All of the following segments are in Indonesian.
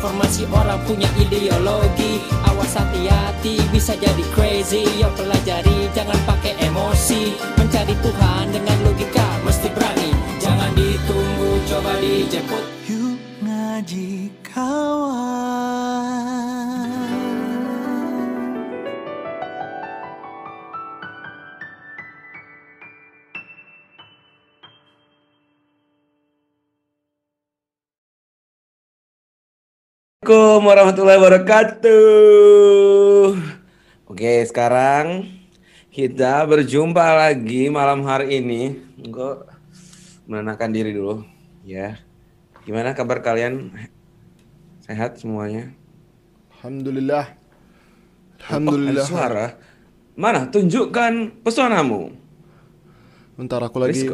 informasi orang punya ideologi Awas hati-hati bisa jadi crazy. Yo pelajari jangan pakai emosi. Mencari Tuhan dengan logika mesti berani. Jangan ditunggu coba dijemput Yuk ngaji kawan Assalamualaikum warahmatullahi wabarakatuh. Oke, sekarang kita berjumpa lagi malam hari ini. Gue menenangkan diri dulu, ya. Gimana kabar kalian? Sehat semuanya? Alhamdulillah. Oh, Alhamdulillah. ada suara. Mana? Tunjukkan pesonamu. Bentar aku lagi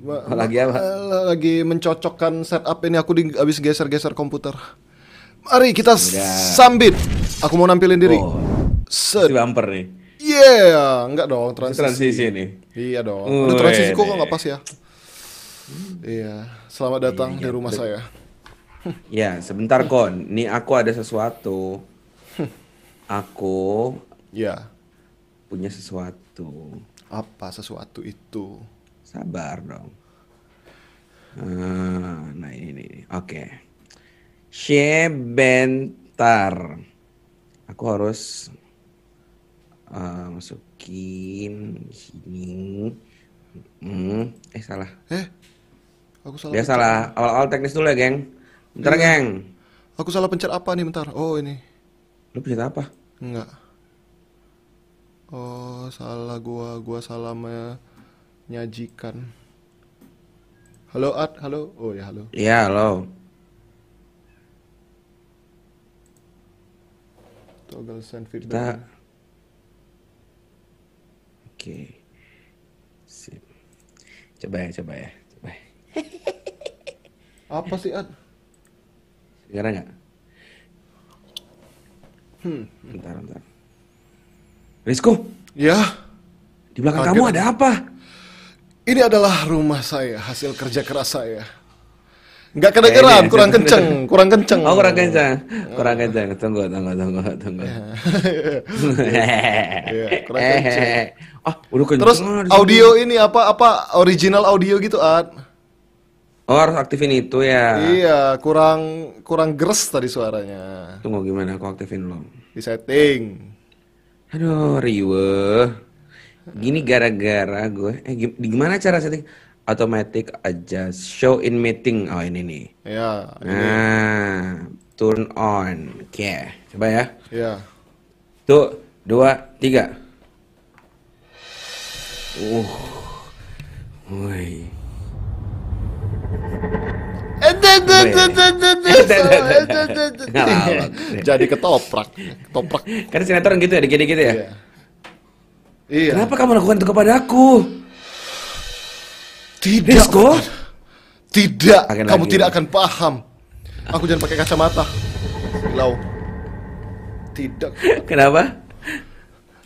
Oh, lagi apa? eh, lagi mencocokkan setup ini aku di, habis geser-geser komputer. Mari kita Udah. sambit. Aku mau nampilin diri. Oh, Set. si bumper nih. Yeah, enggak dong transisi. Transisi nih. Iya dong. Aduh, transisi kok nggak pas ya? Iya. Selamat datang di rumah saya. Ya, sebentar kon. Nih aku ada sesuatu. Aku Ya. punya sesuatu. Apa sesuatu itu? Sabar dong. Ah, Nah ini. Oke. Sebentar. Aku harus ah, masukin sini. Hmm, eh salah. Eh, aku salah. Dia pencet. salah. Awal-awal teknis dulu ya, geng. Bentar, Iya. geng. Aku salah pencet apa nih bentar? Oh ini. Lu pencet apa? Enggak. Oh, salah gua, gua salah menyajikan. Halo Ad, halo. Oh ya halo. Iya, lo. Toggle send Kita feedback. Oke. Sip. Coba ya, coba ya. Coba. ya. Apa sih Ad? Sekarang nggak? Hmm. Bentar, bentar. Rizko, Ya, di belakang Kaget kamu ada apa? ini adalah rumah saya, hasil kerja keras saya. Enggak kedengeran, Eh, kurang kenceng, kurang kenceng. Oh kurang kencang, kurang kencang. Tunggu, tunggu, tunggu, tunggu. Iya, kurang kencang. Ah, udah. Terus sini. audio ini apa apa original audio gitu Ad? Oh harus aktifin itu ya. Iya, kurang kurang geres tadi suaranya. Tunggu gimana aku aktifin lo. Di setting. Aduh, riwe. Gini gara-gara gue. Eh, gim- gimana cara setting? Automatic adjust show in meeting. Oh ini nih. Ya, Nah, turn on. Oke, coba ya. ya. Tuh, dua, tiga. Uh, woi. Jadi ketoprak, ketoprak. Kan sinetron gitu ya, dikit-dikit ya. Iya. Iya. Kenapa kamu lakukan itu kepada aku? Tidak. Rizko? Tidak. Akan Kamu lagi. tidak akan paham. Aku jangan pakai kacamata. Silau. Tidak. Kenapa?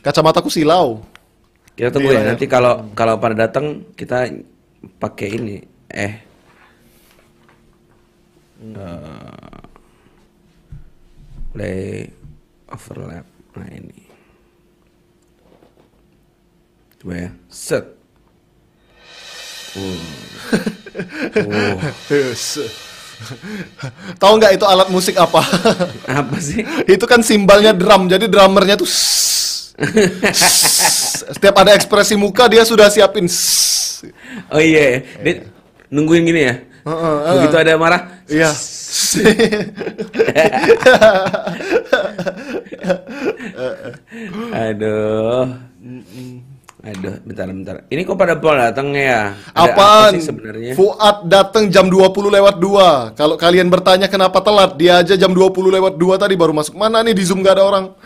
Kacamataku silau. Kita tunggu ya. iya. Nanti kalau kalau pada datang kita pakai ini. Eh. Eh, play overlap. Nah ini. Coba ya. Set. Uh. Oh. Tahu nggak itu alat musik apa? apa sih? itu kan simbalnya drum. Jadi drummernya tuh setiap ada ekspresi muka dia sudah siapin. Oh iya, dia nungguin gini ya. Heeh, Begitu ada marah, Iya. Aduh. Aduh, bentar bentar. Ini kok pada pola datangnya ya? Ada Apaan? apa sebenarnya? Fuad datang jam 20 lewat 2. Kalau kalian bertanya kenapa telat, dia aja jam 20 lewat 2 tadi baru masuk. Mana nih di Zoom gak ada orang?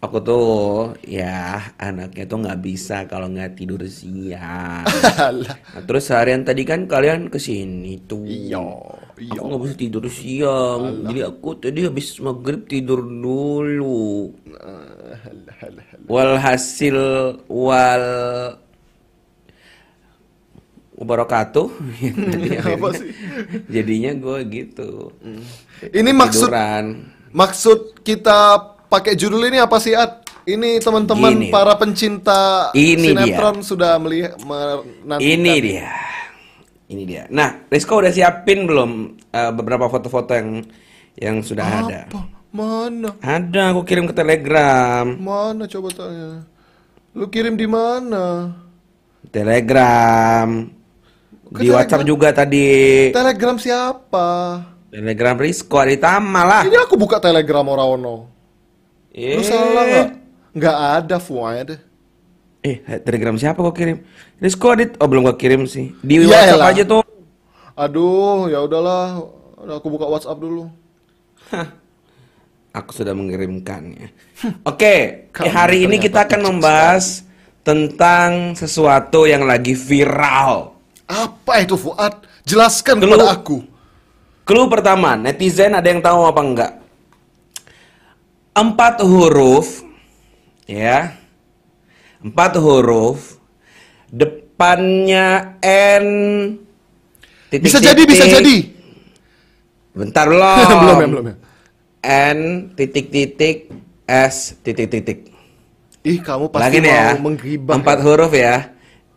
Aku tuh ya anaknya tuh nggak bisa kalau nggak tidur siang. Alah. Nah, terus seharian tadi kan kalian ke sini tuh. Iya, iya. Aku nggak bisa tidur siang. Jadi aku tadi habis maghrib tidur dulu. Walhasil wal wabarakatuh. Apa? Jadinya gue gitu. Ini maksud Tiduran. maksud kita pakai judul ini apa sih At? Ini teman-teman para pencinta Ini sinetron sudah melihat menantikan. Ini dia. Ini dia. Nah, Rizko udah siapin belum eh, beberapa foto-foto yang yang sudah ada? Mana? Ada, aku kirim ke Telegram. Mana coba tanya. Lu kirim di mana? Telegram. Ke Di WhatsApp Telegram? juga tadi. Telegram siapa? Telegram Rizko Aditama lah. Ini aku buka Telegram Oraono. Eh, Lu salah nggak? Nggak ada Fuad. Eh, Telegram siapa kau kirim? Rizko Adit. Oh, belum kau kirim sih. Di Ya WhatsApp aja tuh. Aduh, ya udahlah. Udah aku buka WhatsApp dulu. Aku sudah mengirimkannya. Oke, Kamu eh, hari ini kita akan membahas tentang sesuatu yang lagi viral. Apa itu Fuad? Jelaskan Dulu. kepada aku. Clue pertama, netizen ada yang tahu apa enggak? Empat huruf, ya, empat huruf, depannya N. titik, Bisa jadi, bisa titik. jadi. Bentar belum. belum ya, belum ya. N titik titik S titik titik. Ih, kamu pasti Lagi nih mau ya. menggibah. Empat ya? huruf ya.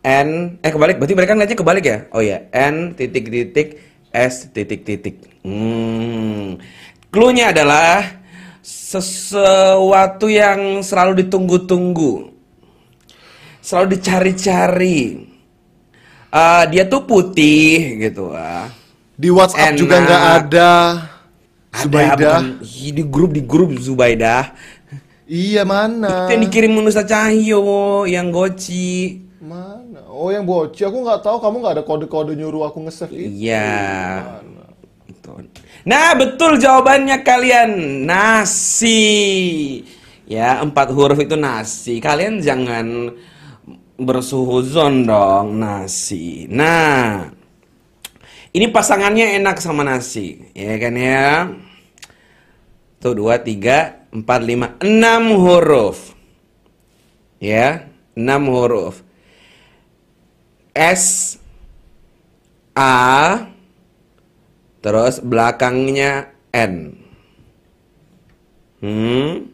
N eh kebalik. Berarti mereka ngeliatnya kebalik ya? Oh ya. N titik titik S titik titik. Hmm. Clue-nya adalah sesuatu yang selalu ditunggu-tunggu. Selalu dicari-cari. Ah, dia tuh putih gitu ah. Di WhatsApp Enak. juga nggak ada. Zubaidah. Ih, di grup di grup Zubaidah. Iya mana? Itu yang dikirim Nusa Cahyo yang goci. Mana? Oh yang boci. Aku nggak tahu. Kamu nggak ada kode-kode nyuruh aku nge-save itu. Iya. Nah, betul jawabannya kalian. Nasi. Ya, empat huruf itu nasi. Kalian jangan bersuhuzon dong, nasi. Nah, ini pasangannya enak sama nasi, ya kan ya? Tuh, dua, tiga, empat, lima, enam huruf. Ya, enam huruf. S A terus belakangnya N. Hmm.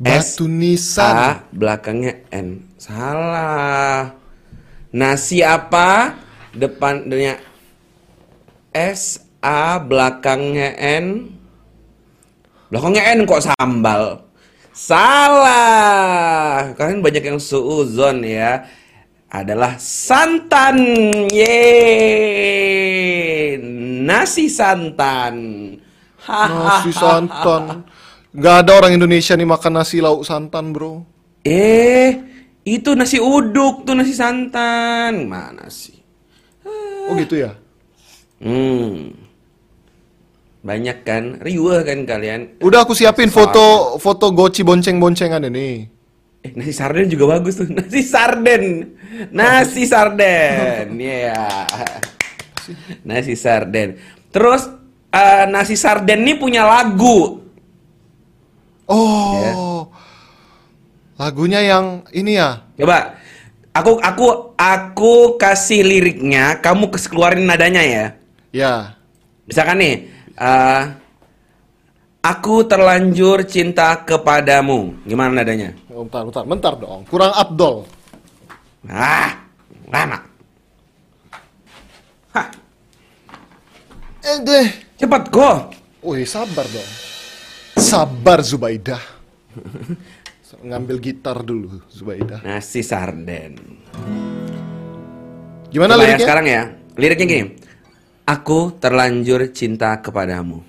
S Batu nisan. A belakangnya N. Salah. Nasi apa? Depannya S A belakangnya N. Belakangnya N kok sambal. Salah. Kalian banyak yang suuzon ya. Adalah santan. Yeay. Nasi santan. Nasi santan. Nggak ada orang Indonesia nih makan nasi lauk santan, bro. Eh, itu nasi uduk tuh nasi santan. Mana sih? Oh gitu ya? Hmm. Banyak kan? Riuh kan kalian? Udah aku siapin foto foto goci bonceng-boncengan ini. Eh, nasi sarden juga bagus tuh. Nasi sarden. Nasi sarden. Iya. Nasi sarden. Terus eh, nasi sarden ini punya lagu. Oh. Ya. Lagunya yang ini ya. Coba aku aku aku kasih liriknya, kamu keluarin nadanya ya. Ya. Misalkan nih, eh, aku terlanjur cinta kepadamu. Gimana nadanya? Oh, bentar, bentar, bentar dong. Kurang Abdol. Ah, lama. Hah, Eh deh. cepat go. Wih, sabar dong. Sabar Zubaidah. Ngambil gitar dulu Zubaidah. Nasi sarden. Gimana Coba ya liriknya? sekarang ya. Liriknya gini. Aku terlanjur cinta kepadamu.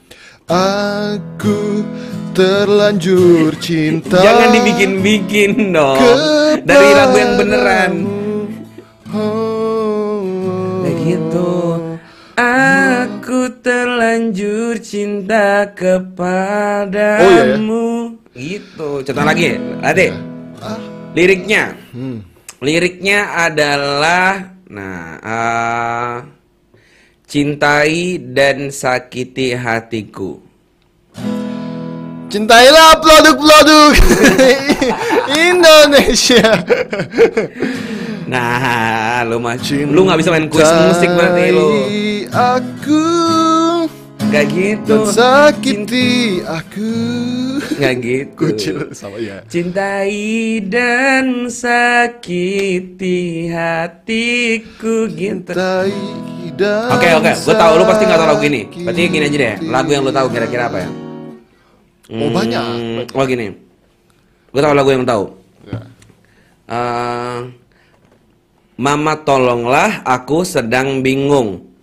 Aku terlanjur cinta. Jangan dibikin-bikin dong. Dari lagu yang beneran. Oh. Kayak gitu. Aku terlanjur cinta kepadamu. Gitu. Contoh lagi, Ade. Ah. Liriknya. Hmm. Liriknya adalah nah ah, cintai dan sakiti hatiku. Cintailah produk-produk Indonesia. Nah, lu mah lu nggak bisa main kuis musik berarti lu. Cintai aku Gak gitu. dan sakiti aku. Nggak gitu. Kucil sama ya. Cintai dan sakiti hatiku gitu. Cintai dan Oke oke, gue tahu lu pasti nggak tahu lagu ini. Berarti gini aja deh, lagu yang lu tahu kira-kira apa ya? Oh, banyak. Hmm, Oh gini, gue tahu lagu yang lu tahu. Ya. Eh, Mama tolonglah, aku sedang bingung.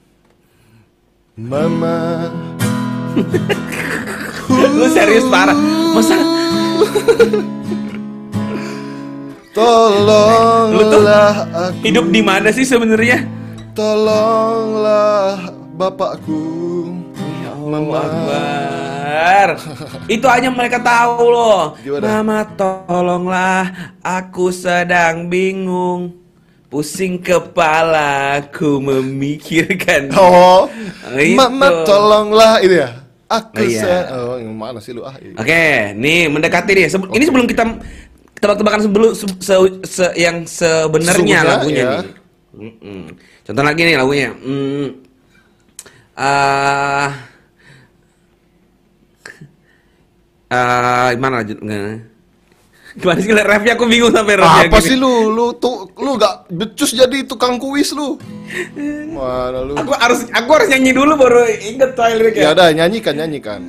Mama Lu serius parah? Masa Tolonglah aku hidup di mana sih sebenarnya? Tolonglah bapakku Ya Allah Akbar. Itu aja mereka tahu loh. Gimana? Mama tolonglah, aku sedang bingung. Pusing kepalaku memikirkan. Oh Itu. Mama tolonglah itu ya Aku Oh, iya. Oh mana sih lu ah iya. Oke, nih mendekati nih. Sebe- Ini sebelum kita tebak-tebakan sebelum se- se- se- yang sebenarnya lagunya ya. nih. Mm-mm. Contoh lagi nih lagunya. Hmm. Ah. Ah, gimana lanjut? Gimana sih rapnya aku bingung sampai rapnya Apa gini. sih lu lu tuh lu gak becus jadi tukang kuis lu Mana lu Aku harus aku harus nyanyi dulu baru inget Ya liriknya. udah nyanyikan nyanyikan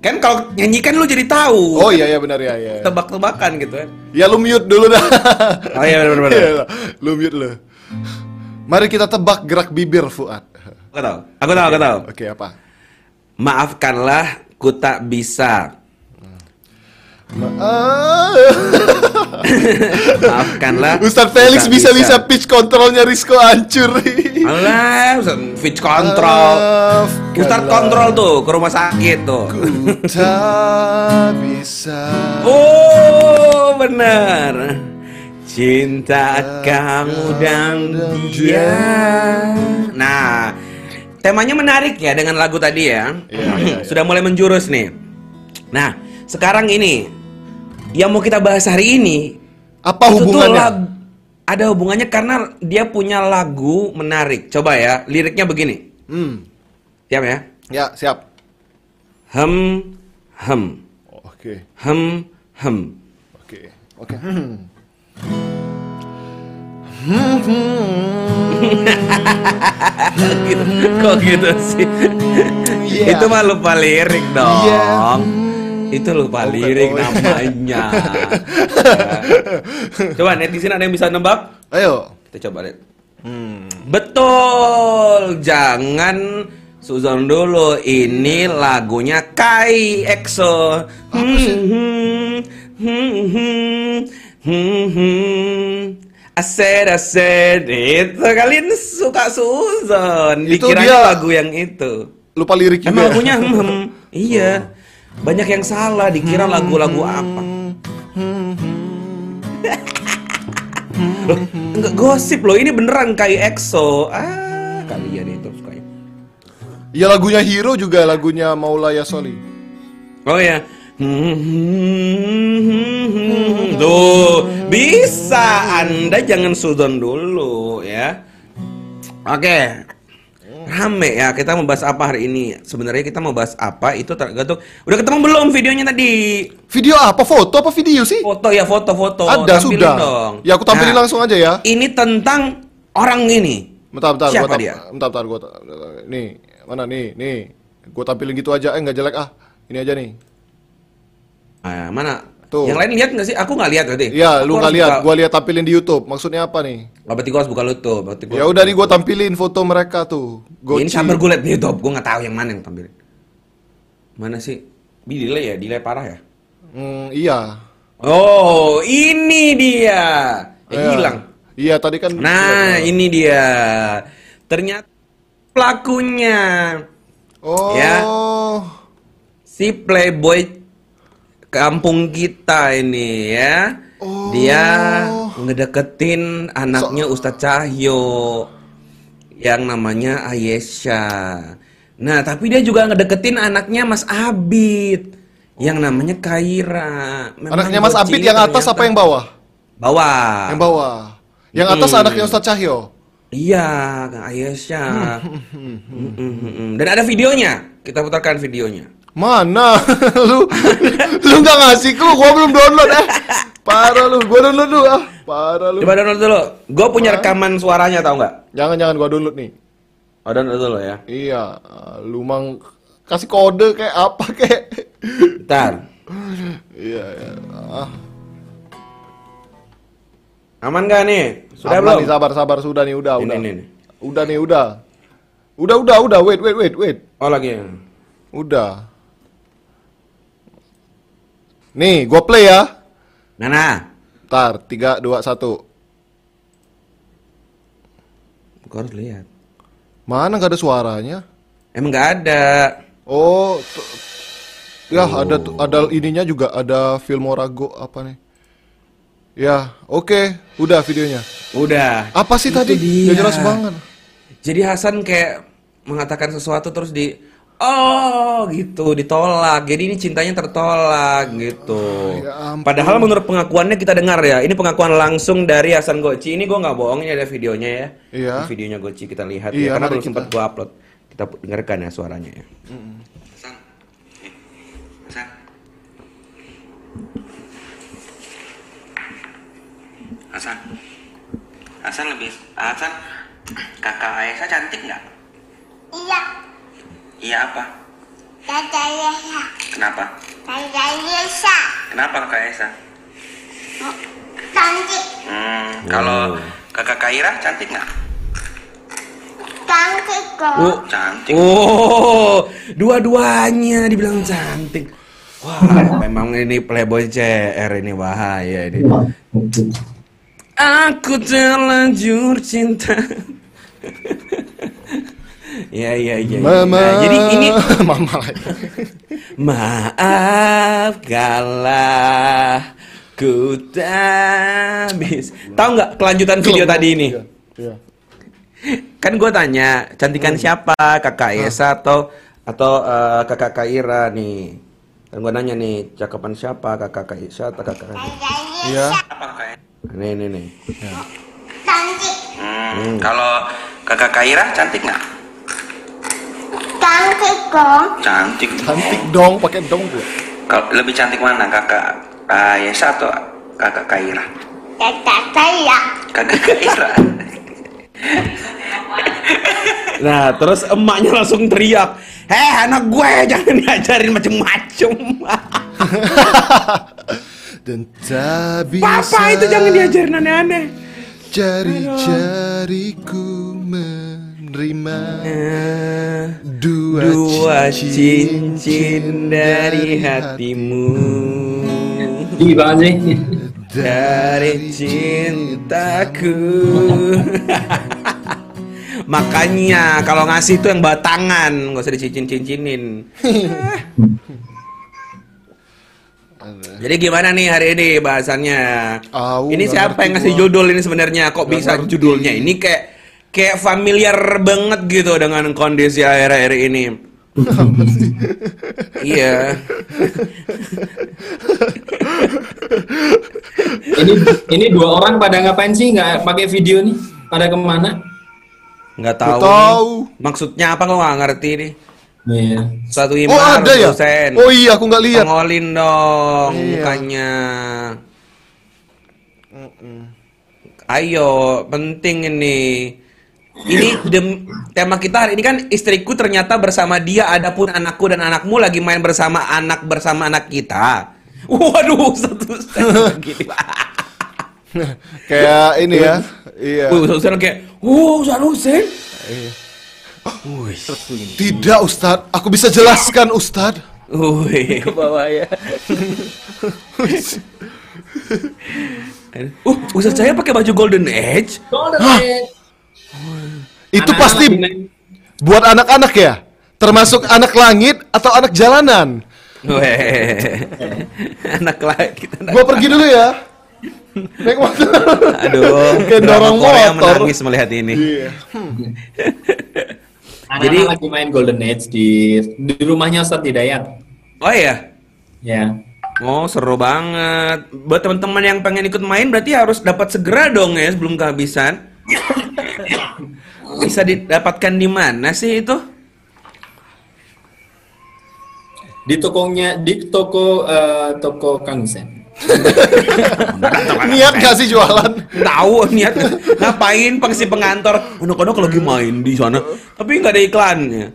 Kan kalau nyanyi kan lu jadi tahu. Oh iya iya benar ya ya Tebak-tebakan gitu kan. Ya lu mute dulu dah Oh iya benar-benar. Iya, Lu mute lu Mari kita tebak gerak bibir Fuad Aku tahu. Aku tahu, aku tahu. Oke apa Maafkanlah ku tak bisa. Ma- Maafkanlah. Ustadz ku Felix bisa-bisa pitch kontrolnya Risco hancur Alah, Ustadz Fit kontrol. Maafkanlah Ustadz kontrol tuh ke rumah sakit tuh. Ku tak bisa Oh, benar. Cinta kamu dan dia. Nah, temanya menarik ya dengan lagu tadi ya. Iya, iya. Sudah mulai menjurus nih. Nah, sekarang ini yang mau kita bahas hari ini Apa itu tuh hubungannya? lag- ada hubungannya karena dia punya lagu menarik. Coba ya, liriknya begini. Hmm Siap ya? Ya siap Hem hem Oke hem hem. Oke Oke gitu. Kok gitu sih? Iya. Itu mah lupa lirik dong. Iya. Itu lupa Oh, lirik Oh, iya. namanya. Coba netizen ada yang bisa nebak? Ayo Kita coba lihat. Hmm. Betul, jangan Suzon dulu. Ini lagunya Kai EXO. Hmm, hmm, hmm, hmm, hmm, hmm. Aset aset itu kalian suka Suzon. Itu Dikiranya dia- lagu yang itu. Lupa lirik juga Emang ya? lagunya hmm, hmm. Iya. Banyak yang salah dikira lagu-lagu apa. Loh, enggak gosip loh, ini beneran kayak EXO. Ah, kalian itu sukanya. Ya lagunya Hero juga lagunya Maulaya Soli Oh ya. Tuh, bisa. Anda jangan sudon dulu ya. Oke. Rame ya, kita mau bahas apa hari ini? Sebenarnya kita mau bahas apa itu tergantung. Udah ketemu belum videonya tadi? Video apa? Foto apa video sih? Foto ya, foto-foto. Ada Tampilin sudah dong. Ya aku tampilin Nah, langsung aja ya Ini tentang orang ini. Bentar, bentar, Siapa gua dia? bentar, bentar, gua nih, mana nih, nih, gua tampilin gitu aja, eh nggak jelek ah, ini aja nih. Ah, mana? Tuh. Yang lain lihat nggak sih? Aku nggak lihat tadi. Iya, lu nggak lihat, buka- gua lihat tampilin di YouTube. Maksudnya apa nih? Oh, berarti gua harus buka YouTube. Berarti gua Ya udah nih gua tampilin foto mereka tuh. Ini Goci. sabar gue liat di YouTube, gue nggak tahu yang mana yang tampilin. Mana sih? Bi delay ya, delay parah ya. Hmm, iya. Oh, ini dia. Eh, Iya. hilang. Iya, tadi kan. Nah, ini dia. Ternyata pelakunya Oh. Ya. si playboy kampung kita ini ya. Oh. Dia ngedeketin anaknya Ustadz Cahyo yang namanya Ayesha. Nah, tapi dia juga ngedeketin anaknya Mas Abid yang namanya Kaira. Memang Anaknya Mas Abid yang atas ternyata. apa yang bawah? Bawah. Yang bawah. Yang atas Hmm. anaknya Ustadz Cahyo. Iya, Kang Aisyah. Mm, mm, mm, mm. Dan ada videonya. Kita putarkan videonya. Mana? lu lu nggak ngasih ku, gua belum download eh. Parah lu, gua download dulu ah. Parah lu. Coba download dulu. Gue punya rekaman suaranya tau nggak? Jangan jangan gua download nih. Oh, download dulu ya. Iya, lu mang kasih kode kayak apa kayak. Bentar. Iya, iya. Ah, Aman gak nih? Sudah aman belum? nih, sabar sabar sudah nih, udah Ini, udah. ini, ini. Udah nih, udah. Udah udah udah, wait wait wait wait. Oh lagi. Udah. Nih, gua play ya. Nana. Ntar, 3, 2, 1. Gue harus lihat. Mana nggak ada suaranya? Emang nggak ada. Oh, ya ada tuh- ada ininya juga ada Filmorago apa nih? Ya, oke, udah videonya. Udah. Apa sih Itu tadi? dia. Nggak jelas banget. Jadi Hasan kayak mengatakan sesuatu terus di oh gitu ditolak. Jadi ini cintanya tertolak gitu. Ya ampun. Padahal menurut pengakuannya kita dengar ya, ini pengakuan langsung dari Hasan Goci. Ini gue nggak bohong, ini ada videonya ya. Iya. Ini videonya Goci kita lihat Iya, ya, karena belum sempat gue upload. Kita dengarkan ya suaranya ya. Hasan, Hasan. Hasan, Hasan lebih Hasan kakak Aisyah cantik nggak? Iya, Iya apa? Dada Yesa, Kenapa? Dada Yesa, Kenapa kakak Aisyah? cantik, Hmm, kalau kakak Kaira cantik nggak? cantik kok. Oh, cantik. Oh, dua-duanya dibilang cantik. Wah, memang ini playboy CR ini bahaya ini. Aku terlanjur cinta. Ya, ya, ya. Mama. Nah, jadi ini Mama lagi. Maaf kalah ku tak bis. Tahu nggak kelanjutan video tadi ini? Iya, iya. Kan gue tanya, cantikan siapa? Kakak Esa atau atau eh, kakak Kaira nih? Dan gue nanya nih, cakapan siapa? Kakak Kaisa atau kakak Iya. Yesa, Nih, nih, nih. cantik, Hmm, kalau kakak Kaira cantik nggak? Cantik kok. Cantik. Cantik dong, pakai dong gua. Kalau lebih cantik mana? Kakak Ayesa atau kakak Kaira? Dada saya, Kakak Kaira. Nah, terus emaknya langsung teriak, "Heh, anak gue jangan diajarin macem-macem." Dan tak bisa Papa itu jangan diajarin aneh-aneh. Jari-jariku menerima dua, Dua cincin dari hatimu banget sih. Dari cintaku Makanya kalau ngasih itu yang batangan Gak usah dicincin-cincinin Jadi gimana nih hari ini bahasannya? Au, ini nggak siapa yang ngasih gua. judul ini sebenarnya? Kok Nggak bisa ngerti. judulnya? Ini kayak kayak familiar banget gitu dengan kondisi akhir-akhir ini. iya. Ini ini dua orang pada ngapain sih nggak pakai video nih? Pada ke mana? Nggak tahu. Nggak tahu. Maksudnya apa kok nggak ngerti nih? Iya. Satu Oh imar, ada ya? dosen. Oh iya, aku nggak lihat. Tongolin dong Iya. mukanya. Ayo, penting ini. Ini dem- tema kita hari ini kan istriku ternyata bersama dia, adapun anakku dan anakmu lagi main bersama anak bersama anak kita. Waduh, satu gini. Kayak ini ya. Iya. Wih, Ustaz Hussein kayak, "Oh, Ustaz Hussein." Tidak, Ustadz. Aku bisa jelaskan, Ustadz. Wih, ke bawah ya. Uh, Ustaz saya pakai baju Golden Age. Golden Hah? Itu Anak-anak pasti ini- buat anak-anak ya? Termasuk anak langit atau anak jalanan? Weh. Anak lagi kita. Gua pergi dulu ya. Naik motor. Aduh, Kayak drama dorong Korea motor. menangis melihat ini. Iya. Anak-anak Jadi- lagi main Golden Age di di rumahnya Ustadz Hidayat. Oh iya. Ya. Oh, seru banget. Buat teman-teman yang pengen ikut main berarti harus dapat segera dong ya sebelum kehabisan. Bisa didapatkan di mana sih itu? Di tokonya di toko eh, toko Kang Sen. Niat gak sih jualan? Tahu niat ngapain pengisi pengantor. Anak-anak lagi main di sana, tapi nggak ada iklannya.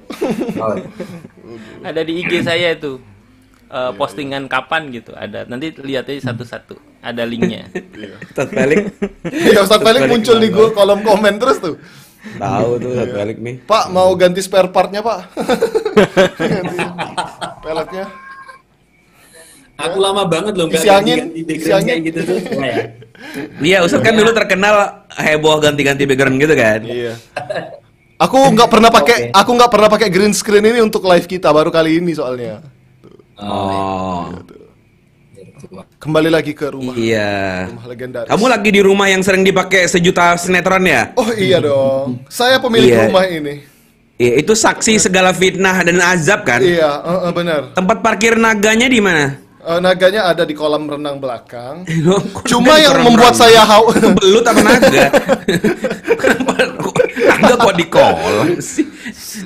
Ada di IG saya itu. eh, postingan kapan gitu ada nanti lihat aja satu-satu ada linknya Ustaz Felix Ya Ustaz Felix muncul di gua kolom komen terus tuh. Tahu tuh Ustaz Felix nih. Pak mau ganti spare partnya pak? ganti peleknya. Aku lama banget loh Isi angin, isi angin. gitu tuh. Wah, ya. Iya, Ustaz kan dulu terkenal heboh ganti-ganti background gitu kan. Iya. Aku nggak pernah pakai, Oke. aku nggak pernah pakai green screen ini untuk live kita baru kali ini soalnya. Oh. Kembali lagi ke rumah, Iya. rumah legendaris. Kamu lagi di rumah yang sering dipakai sejuta sinetron ya? Oh iya dong, saya pemilik Iya. rumah ini. Iya, itu saksi segala fitnah dan azab kan? Iya, eh, eh, benar. Tempat parkir naganya di mana? Eh, naganya ada di kolam renang belakang. Kok Cuma yang membuat renang? saya hau. belut apa naga? Naga kok di kolam sih?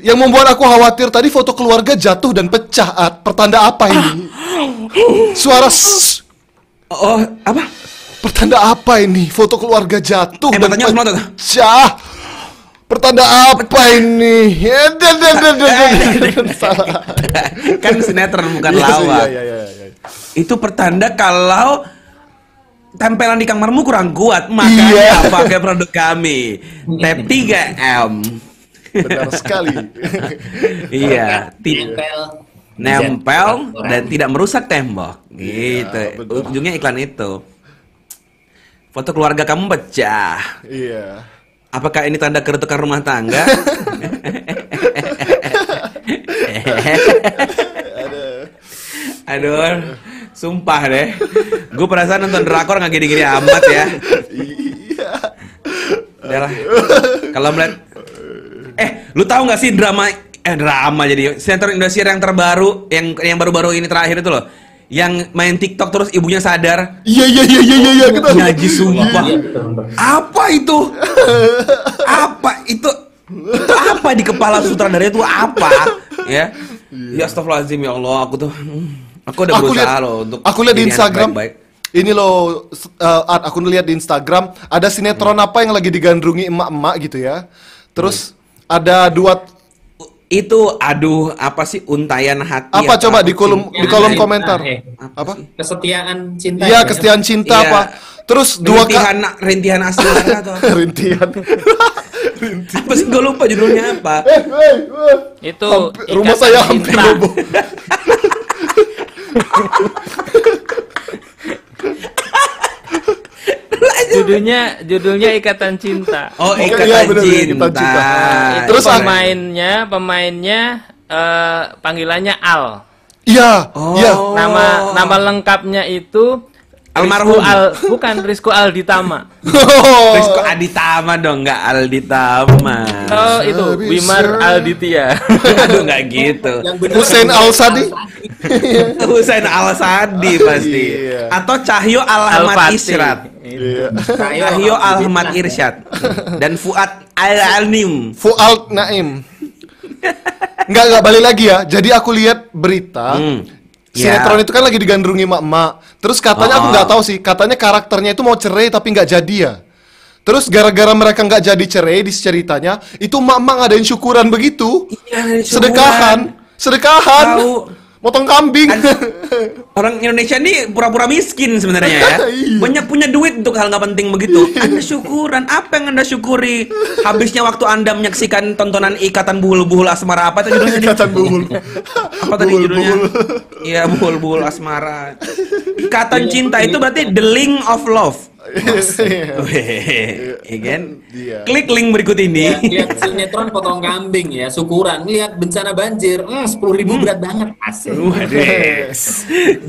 yang membuat aku khawatir tadi foto keluarga jatuh dan pecah. Pertanda apa ini? Suara sss. Oh, apa? Pertanda apa ini? Foto keluarga jatuh Eh, dan matanya melotot. pecah. Pertanda apa ini? Eh. Salah. kan sinetron bukan Iya lawak. Iya, iya, iya, iya. Itu pertanda kalau tempelan di kamarmu kurang kuat, Iya. makanya pakai produk kami. Tap 3M. Benar sekali. iya, ti- Nempel. Orang. dan tidak merusak tembok. Gitu. Iya, betul. Ujungnya iklan itu. Foto keluarga kamu pecah. Iya. Apakah ini tanda keretakan rumah tangga? Aduh, sumpah deh. Gue perasaan nonton drakor nggak gini-gini amat ya. Iya. Kalau melihat, eh, lu tahu nggak sih drama, eh drama jadi sinetron Indonesia yang terbaru, yang yang baru-baru ini terakhir itu loh, yang main TikTok terus ibunya sadar. Iya, iya, iya, iya, iya, iya. kita- Ngaji sumpah. Iya. Apa itu? apa itu? Itu apa di kepala sutradara itu apa? Ya. Ya astagfirullahaladzim ya Allah, aku tuh hmm, aku udah aku berusaha loh untuk aku lihat di Instagram. baik-baik. Ini loh, eh, Art, aku lihat di Instagram ada sinetron Hmm. apa yang lagi digandrungi emak-emak gitu ya. Terus ada dua Itu aduh apa sih untayan hati apa atau coba di kolom di kolom cinta, komentar. eh. Apa? Kesetiaan cinta. Iya, ya. kesetiaan cinta Iya. apa? Terus dua rintihan kali rintihan asmara atau rintihan. apa sih gue lupa judulnya apa Eh, eh, eh. itu Hampi- rumah saya hampir roboh. judulnya judulnya ikatan cinta oh Iya, ikatan bener, cinta, ikatan cinta. Itu Terus pemainnya pemainnya eh, panggilannya Al Iya, Oh. iya. nama nama lengkapnya itu Almarhum. Rizko Al bukan Rizko Alditama Rizko Aditama dong nggak Alditama oh itu. Wimar Alditya aduh nggak gitu Hussein Al Sadi. Husain Al Sadi pasti Iya. atau Cahyo Alhamad Al-Fatih. Isyrat Iya. Cahyo Alhamad Irsyad dan Fuad Al Alim Fuad Naim. Enggak, enggak balik lagi ya. Jadi aku lihat berita. Hmm. Sinetron Ya. itu kan lagi digandrungi mak-mak. Terus katanya aku Oh. nggak tahu sih. Katanya karakternya itu mau cerai tapi nggak jadi ya. Terus gara-gara mereka nggak jadi cerai di ceritanya, itu mak-mak ngadain syukuran begitu. Iya, syukuran. Sedekahan, sedekahan. Tahu. Motong kambing. Orang Indonesia ini pura-pura miskin sebenarnya ya. Iya. Banyak punya duit untuk hal nggak penting begitu. Anda syukuran. Apa yang Anda syukuri? Habisnya waktu Anda menyaksikan tontonan Ikatan Buhul-Buhul Asmara apa itu judulnya? Ikatan buhul. Apa tadi Buhul, judulnya? Iya, Buhul-Buhul Asmara. Ikatan cinta itu berarti the link of love. Iya kan? Iya. Klik link berikut ini. Ya, lihat sinetron potong kambing ya, syukuran. Lihat bencana banjir, hmm, sepuluh ribu berat banget. Asik. Waduh.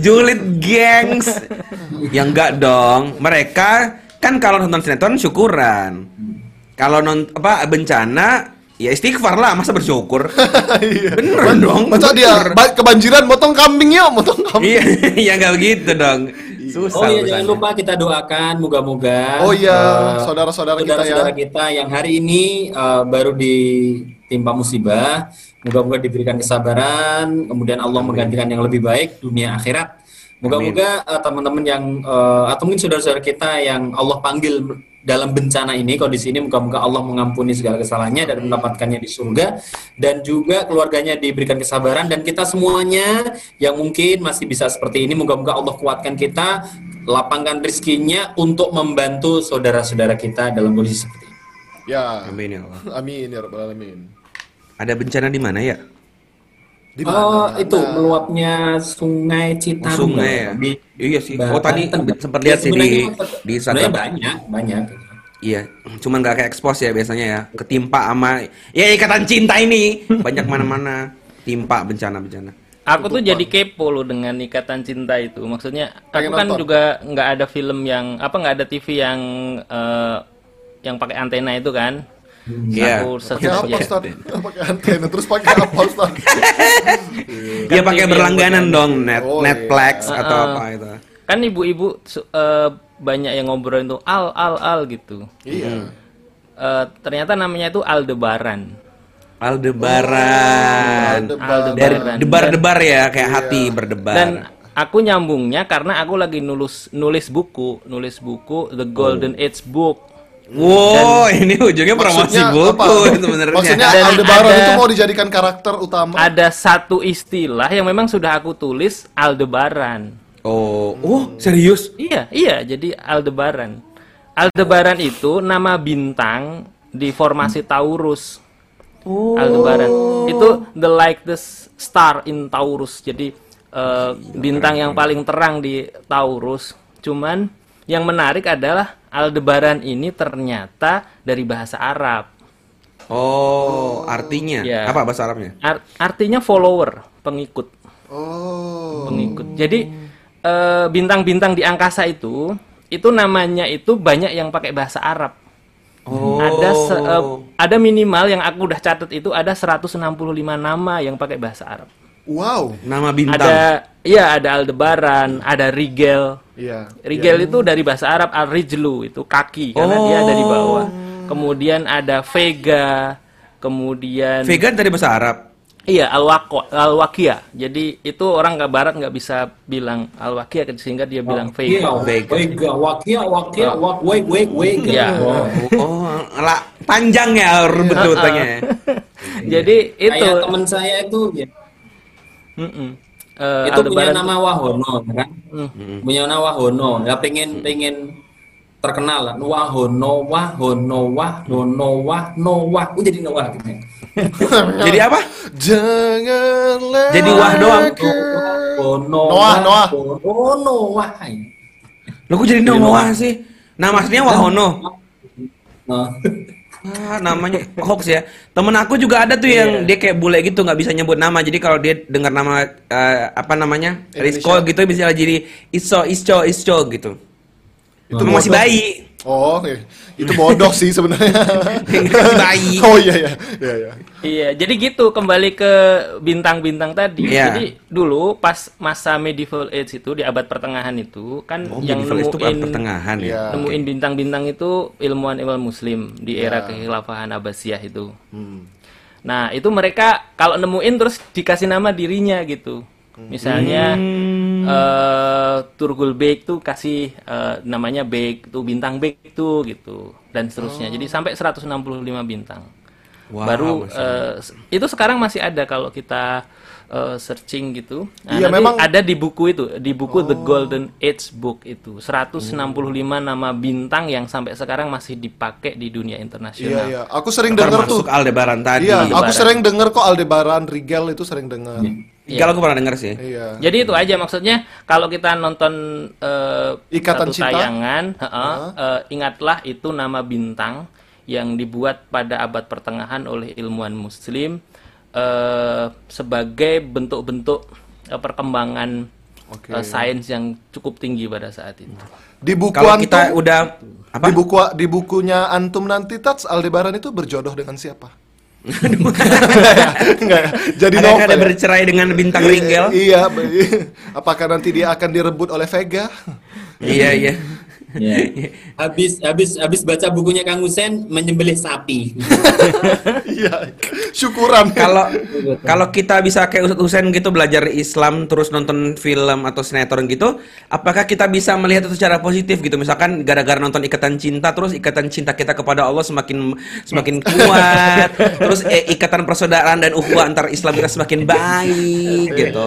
Julid gengs. Ya enggak dong. Mereka kan kalau nonton sinetron syukuran. Kalau non apa bencana Ya istighfar lah, masa bersyukur. Bener dong. Masa dia ba- kebanjiran motong kambing ya, motong kambing. Iya, ya nggak begitu dong. Susah. Oh iya jangan lupa kita doakan moga-moga Oh iya, eh, saudara-saudara kita ya. saudara-saudara kita yang hari ini eh, baru ditimpa musibah, moga-moga diberikan kesabaran, kemudian Allah menggantikan yang lebih baik dunia akhirat. Moga-moga eh, teman-teman yang eh, atau mungkin saudara-saudara kita yang Allah panggil dalam bencana ini, kondisi ini, moga-moga Allah mengampuni segala kesalahannya dan mendapatkannya di surga dan juga keluarganya diberikan kesabaran dan kita semuanya yang mungkin masih bisa seperti ini, moga-moga Allah kuatkan kita, lapangkan rezekinya untuk membantu saudara-saudara kita dalam kondisi seperti ini. Ya. Amin ya Allah. Amin ya rabbal alamin. Ada bencana di mana ya? Di Oh, mana? itu meluapnya Sungai Citarum. Oh, sungai ya? Di Iya sih. Banten. Oh, tadi sempat lihat sih di- di Instagram. banyak, banyak. Iya, cuman nggak kayak expose ya biasanya ya. Ketimpa sama ya ikatan cinta ini banyak mana-mana timpa bencana-bencana. Aku tuh jadi kepo loh dengan ikatan cinta itu. Maksudnya aku Pengen kan nonton. juga nggak ada film yang apa nggak ada TV yang eh, yang pakai antena itu kan. Iya. Aku Pakai apa ya. Ustaz? Pakai antena terus pakai apa Ustaz? Dia pakai berlangganan dong, net Oh, Netflix iya. atau Uh-uh. apa itu. Kan ibu-ibu eh, banyak yang ngobrol itu al al al gitu. Iya. Eh, ternyata namanya itu Aldebaran. Aldebaran. Aldebaran. Dari Aldebaran. debar-debar ya, kayak hati berdebar. Dan aku nyambungnya karena aku lagi nulis nulis buku, nulis buku The Golden Age Book. Wow, ini ujungnya promosi buku sebenarnya. Maksudnya Dan Aldebaran ada- itu mau dijadikan karakter utama. Ada satu istilah yang memang sudah aku tulis Aldebaran. Oh, oh serius? Iya, iya, jadi Aldebaran. Aldebaran itu nama bintang di formasi Taurus. Aldebaran. Itu the lightest star in Taurus. Jadi eh, bintang yang paling terang di Taurus. Cuman yang menarik adalah Aldebaran ini ternyata dari bahasa Arab. Oh, artinya Iya. apa bahasa Arabnya? Ar- artinya follower, pengikut. Oh. pengikut. Jadi eh, bintang-bintang di angkasa itu itu namanya itu banyak yang pakai bahasa Arab. Oh. Ada se- eh, ada minimal yang aku udah catat itu ada 165 nama yang pakai bahasa Arab. Wow. nama bintang. Ada iya ada Aldebaran, ada Rigel. Iya. Rigel itu dari bahasa Arab al-rijlu itu kaki karena dia ada di bawah. Kemudian ada Vega, kemudian Vegan dari bahasa Arab. Iya, al-waqo, al-wakia. Jadi itu orang nggak barat nggak bisa bilang al-wakia sehingga dia bilang Iya, vega. Vega. Wega, wakia, wakia, wak, wek, wek, wega. Iya. Wow. Oh, lah panjang ya ribet-ribetnya. ya. Jadi itu Kayak teman saya itu ya, Eh, itu punya Aldebaran nama Wahono kan Hmm. punya nama Wahono ya pengen pengen terkenal lah Wahono Wahono Wahono Wahno Wah Oh, jadi Noah gitu Jadi apa? Janganlah. Jadi wah doang. Wahono Noah, Noah. Oh Noah Lo kok jadi Noah sih? Nama aslinya Wahono. Ah, namanya hoax ya. Temen aku juga ada tuh yang dia kayak bule gitu nggak bisa nyebut nama. Jadi kalau dia dengar nama eh, apa namanya Rizko gitu bisa jadi Iso Isco Isco gitu. Itu masih bodoh. bayi. Oh, oke. itu bodoh sih sebenarnya. Masih bayi. oh iya iya. Iya iya. Iya, jadi gitu kembali ke bintang-bintang tadi. Iya. Jadi dulu pas masa medieval age itu di abad pertengahan itu kan Oh, yang medieval itu nemuin pertengahan ya. Iya. nemuin bintang-bintang itu ilmuwan-ilmuwan muslim di era Ya. kekhilafahan Abbasiyah itu. Hmm. Nah, itu mereka kalau nemuin terus dikasih nama dirinya gitu. Misalnya Hmm. eh Turgul Bek tuh kasih eh, namanya Bek tuh bintang Bek tuh gitu dan seterusnya. Jadi sampai 165 bintang. Wow, Baru eh, itu sekarang masih ada kalau kita eh, searching gitu. Nah, Iya, memang- ada di buku itu, di buku The Golden Age Book itu 165 nama bintang yang sampai sekarang masih dipakai di dunia Iya internasional. iya. Aku sering denger tuh. Termasuk Aldebaran tadi. Iya, aku Aldebaran. sering denger kok Aldebaran Rigel itu sering denger. Kalau aku pernah dengar sih. Iya. Jadi itu aja maksudnya kalau kita nonton eh, Ikatan satu Cinta? tayangan, heeh, eh, ingatlah itu nama bintang yang dibuat pada abad pertengahan oleh ilmuwan Muslim eh, sebagai bentuk-bentuk eh, perkembangan Oke. eh, sains yang cukup tinggi pada saat itu. Di buku Kalau antum, kita udah apa? di buku di bukunya antum nanti Tats Aldebaran itu berjodoh dengan siapa? Enggak, jadi Ada novel. ada bercerai dengan bintang Ringgel. Iya, apakah nanti dia akan direbut oleh Vega? iya iya. Ya. Habis habis habis baca bukunya Kang Husen menyembelih sapi. Iya, syukuran. Kalau kalau kita bisa kayak Ustadz Husen gitu belajar Islam terus nonton film atau sinetron gitu, apakah kita bisa melihat itu secara positif gitu? Misalkan gara-gara nonton Ikatan Cinta terus ikatan cinta kita kepada Allah semakin semakin kuat, terus eh, ikatan persaudaraan dan ukhuwah antar Islam kita semakin baik gitu.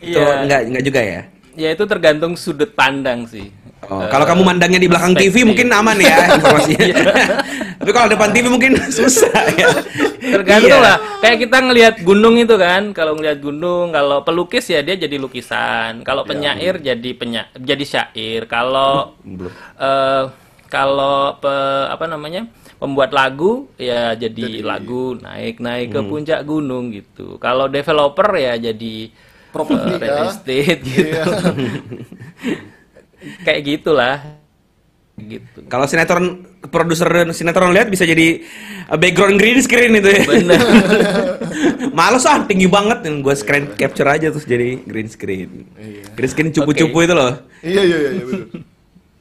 Itu Iya. enggak enggak juga ya? Ya itu tergantung sudut pandang sih. Oh, kalau kamu mandangnya di belakang TV mungkin aman ya informasinya. Tapi kalau depan TV mungkin susah ya. Tergantung Iya. lah. Kayak kita ngelihat gunung itu kan, kalau ngelihat gunung, kalau pelukis ya dia jadi lukisan, kalau penyair jadi penya jadi syair, kalau eh, kalau pe- apa namanya? pembuat lagu ya jadi lagu naik naik ke puncak gunung gitu. Kalau developer ya jadi Properti, eh, real ya. estate gitu. Iya. Kayak gitulah. Gitu. Kalau sinetron produser sinetron lihat bisa jadi uh, background green screen itu ya. Males ah tinggi banget yang gue screen capture aja terus jadi green screen. Green screen cupu-cupu itu loh. Iya, iya, iya, iya, betul.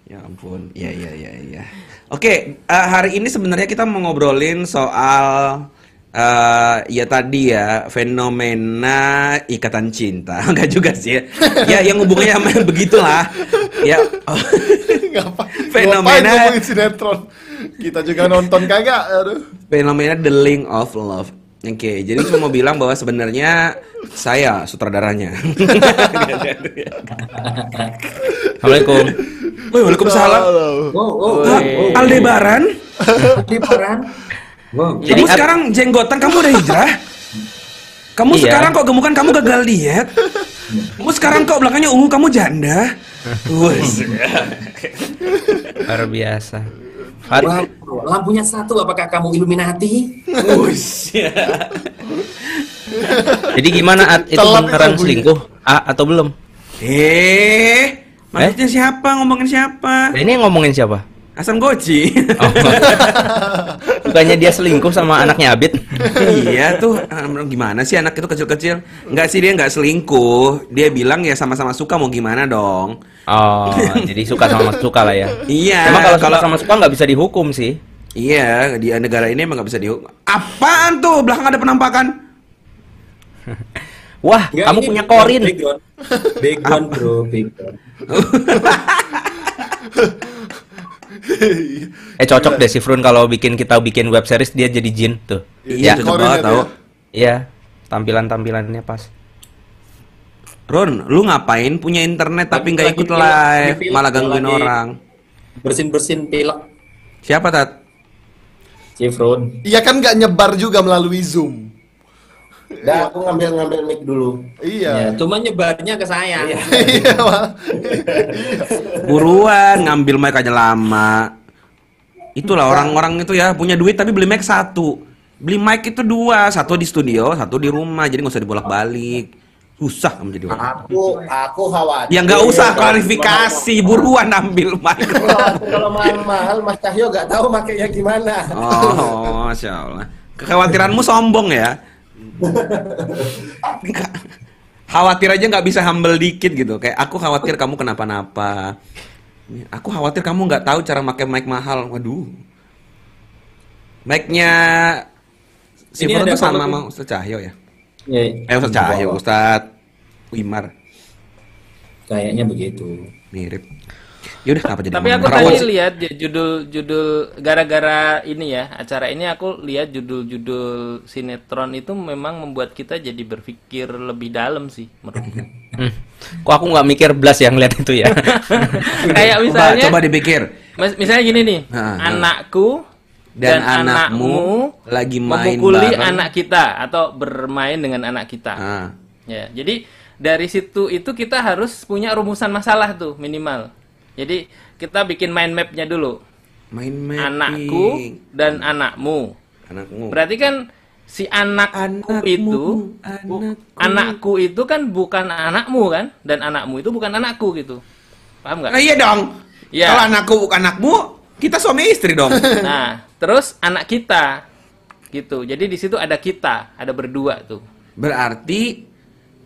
Ya ampun. Iya iya iya iya. Oke, eh, hari ini sebenarnya kita mau ngobrolin soal eh ya tadi ya fenomena ikatan cinta. Enggak juga sih ya. Ya yang hubungannya sama begitulah. Ya. Ngapa? Fenomena- Ngapain ngomongin sinetron? Kita juga nonton kagak? Aduh. fenomena the link of love. Oke, jadi cuma mau bilang bahwa sebenarnya saya sutradaranya. Assalamualaikum. Woi, Waalaikumsalam. Oh, oh, oh. Aldebaran. Wow. Jadi kamu sekarang jenggotan kamu udah hijrah? Kamu Iya. sekarang kok gemukan kamu gagal diet? Kamu sekarang kok belakangnya ungu kamu janda? Luar biasa. Lampunya satu, apakah kamu Illuminati? Jadi gimana At? itu Telap beneran selingkuh A, atau belum? Eh, maksudnya siapa? Ngomongin siapa? Nah, ini ngomongin siapa? Hasan Goci. Oh. Bukannya dia selingkuh sama anaknya Abid? iya tuh em, gimana sih anak itu kecil-kecil? Enggak sih dia nggak selingkuh. Dia bilang ya sama-sama suka mau gimana dong? Oh, jadi suka sama suka lah ya. Iya. Emang kalau suka sama suka nggak bisa dihukum sih. Iya, di negara ini emang nggak bisa dihukum. Apaan tuh? Belakang ada penampakan. Wah, Enggak, kamu punya korin. Background, background bro, background. Eh cocok deh si Frun kalau bikin kita bikin web series dia jadi jin tuh. Iya, Ya, cocok banget ya, tau. dia. Iya, tampilan-tampilannya pas. Ron, lu ngapain punya internet tapi nggak ikut live, pilek, malah gangguin lagi- orang? Bersin-bersin pilek. Siapa tat? Cifron. Iya kan nggak nyebar juga melalui Zoom. Udah, aku ngambil-ngambil mic dulu. Ya, Iya. cuma nyebarnya ke saya. Iya, Wak. Buruan ngambil mic aja lama. Itulah orang-orang itu ya punya duit tapi beli mic satu. Beli mic itu dua, satu di studio, satu di rumah. Jadi nggak usah dibolak-balik. Susah kamu jadi orang. Aku aku khawatir. Ya nggak usah klarifikasi, buruan ambil mic. Kalau kalau mahal-mahal Mas Cahyo nggak tahu makainya gimana. Oh, masya Allah. Kekhawatiranmu sombong ya. Khawatir aja nggak bisa humble dikit gitu. Kayak aku khawatir kamu kenapa-napa. Aku khawatir kamu nggak tahu cara pakai mic mahal. Waduh. Mic-nya si ada sama sama Ustaz Cahyo ya? Ya, Eh Ustaz Cahyo, Ustaz Wimar. kayaknya begitu. Mirip. Yaudah kenapa jadi Tapi aku rawon tadi lihat ya, judul-judul gara-gara ini ya acara ini aku lihat judul-judul sinetron itu memang membuat kita jadi berpikir lebih dalam sih menurutku. Hmm. Kok aku nggak mikir blas yang lihat itu ya? Kayak Coba, misalnya, coba dipikir. mis- misalnya gini nih, Ha, ha. anakku Dan dan, anakmu anakmu lagi main memukuli bareng. anak kita atau bermain dengan anak kita. Ya, jadi dari situ itu kita harus punya rumusan masalah tuh minimal. Jadi kita bikin mind mapnya dulu. Main mapping. Anakku dan anakmu. Anakmu. Berarti kan si anakku Anakmu, itu anakku. anakku itu kan bukan anakmu kan dan anakmu itu bukan anakku gitu. Paham nggak? Nah, iya dong. Iya. Kalau anakku bukan anakmu, kita suami istri dong. Nah, terus anak kita gitu. Jadi di situ ada kita, ada berdua tuh. Berarti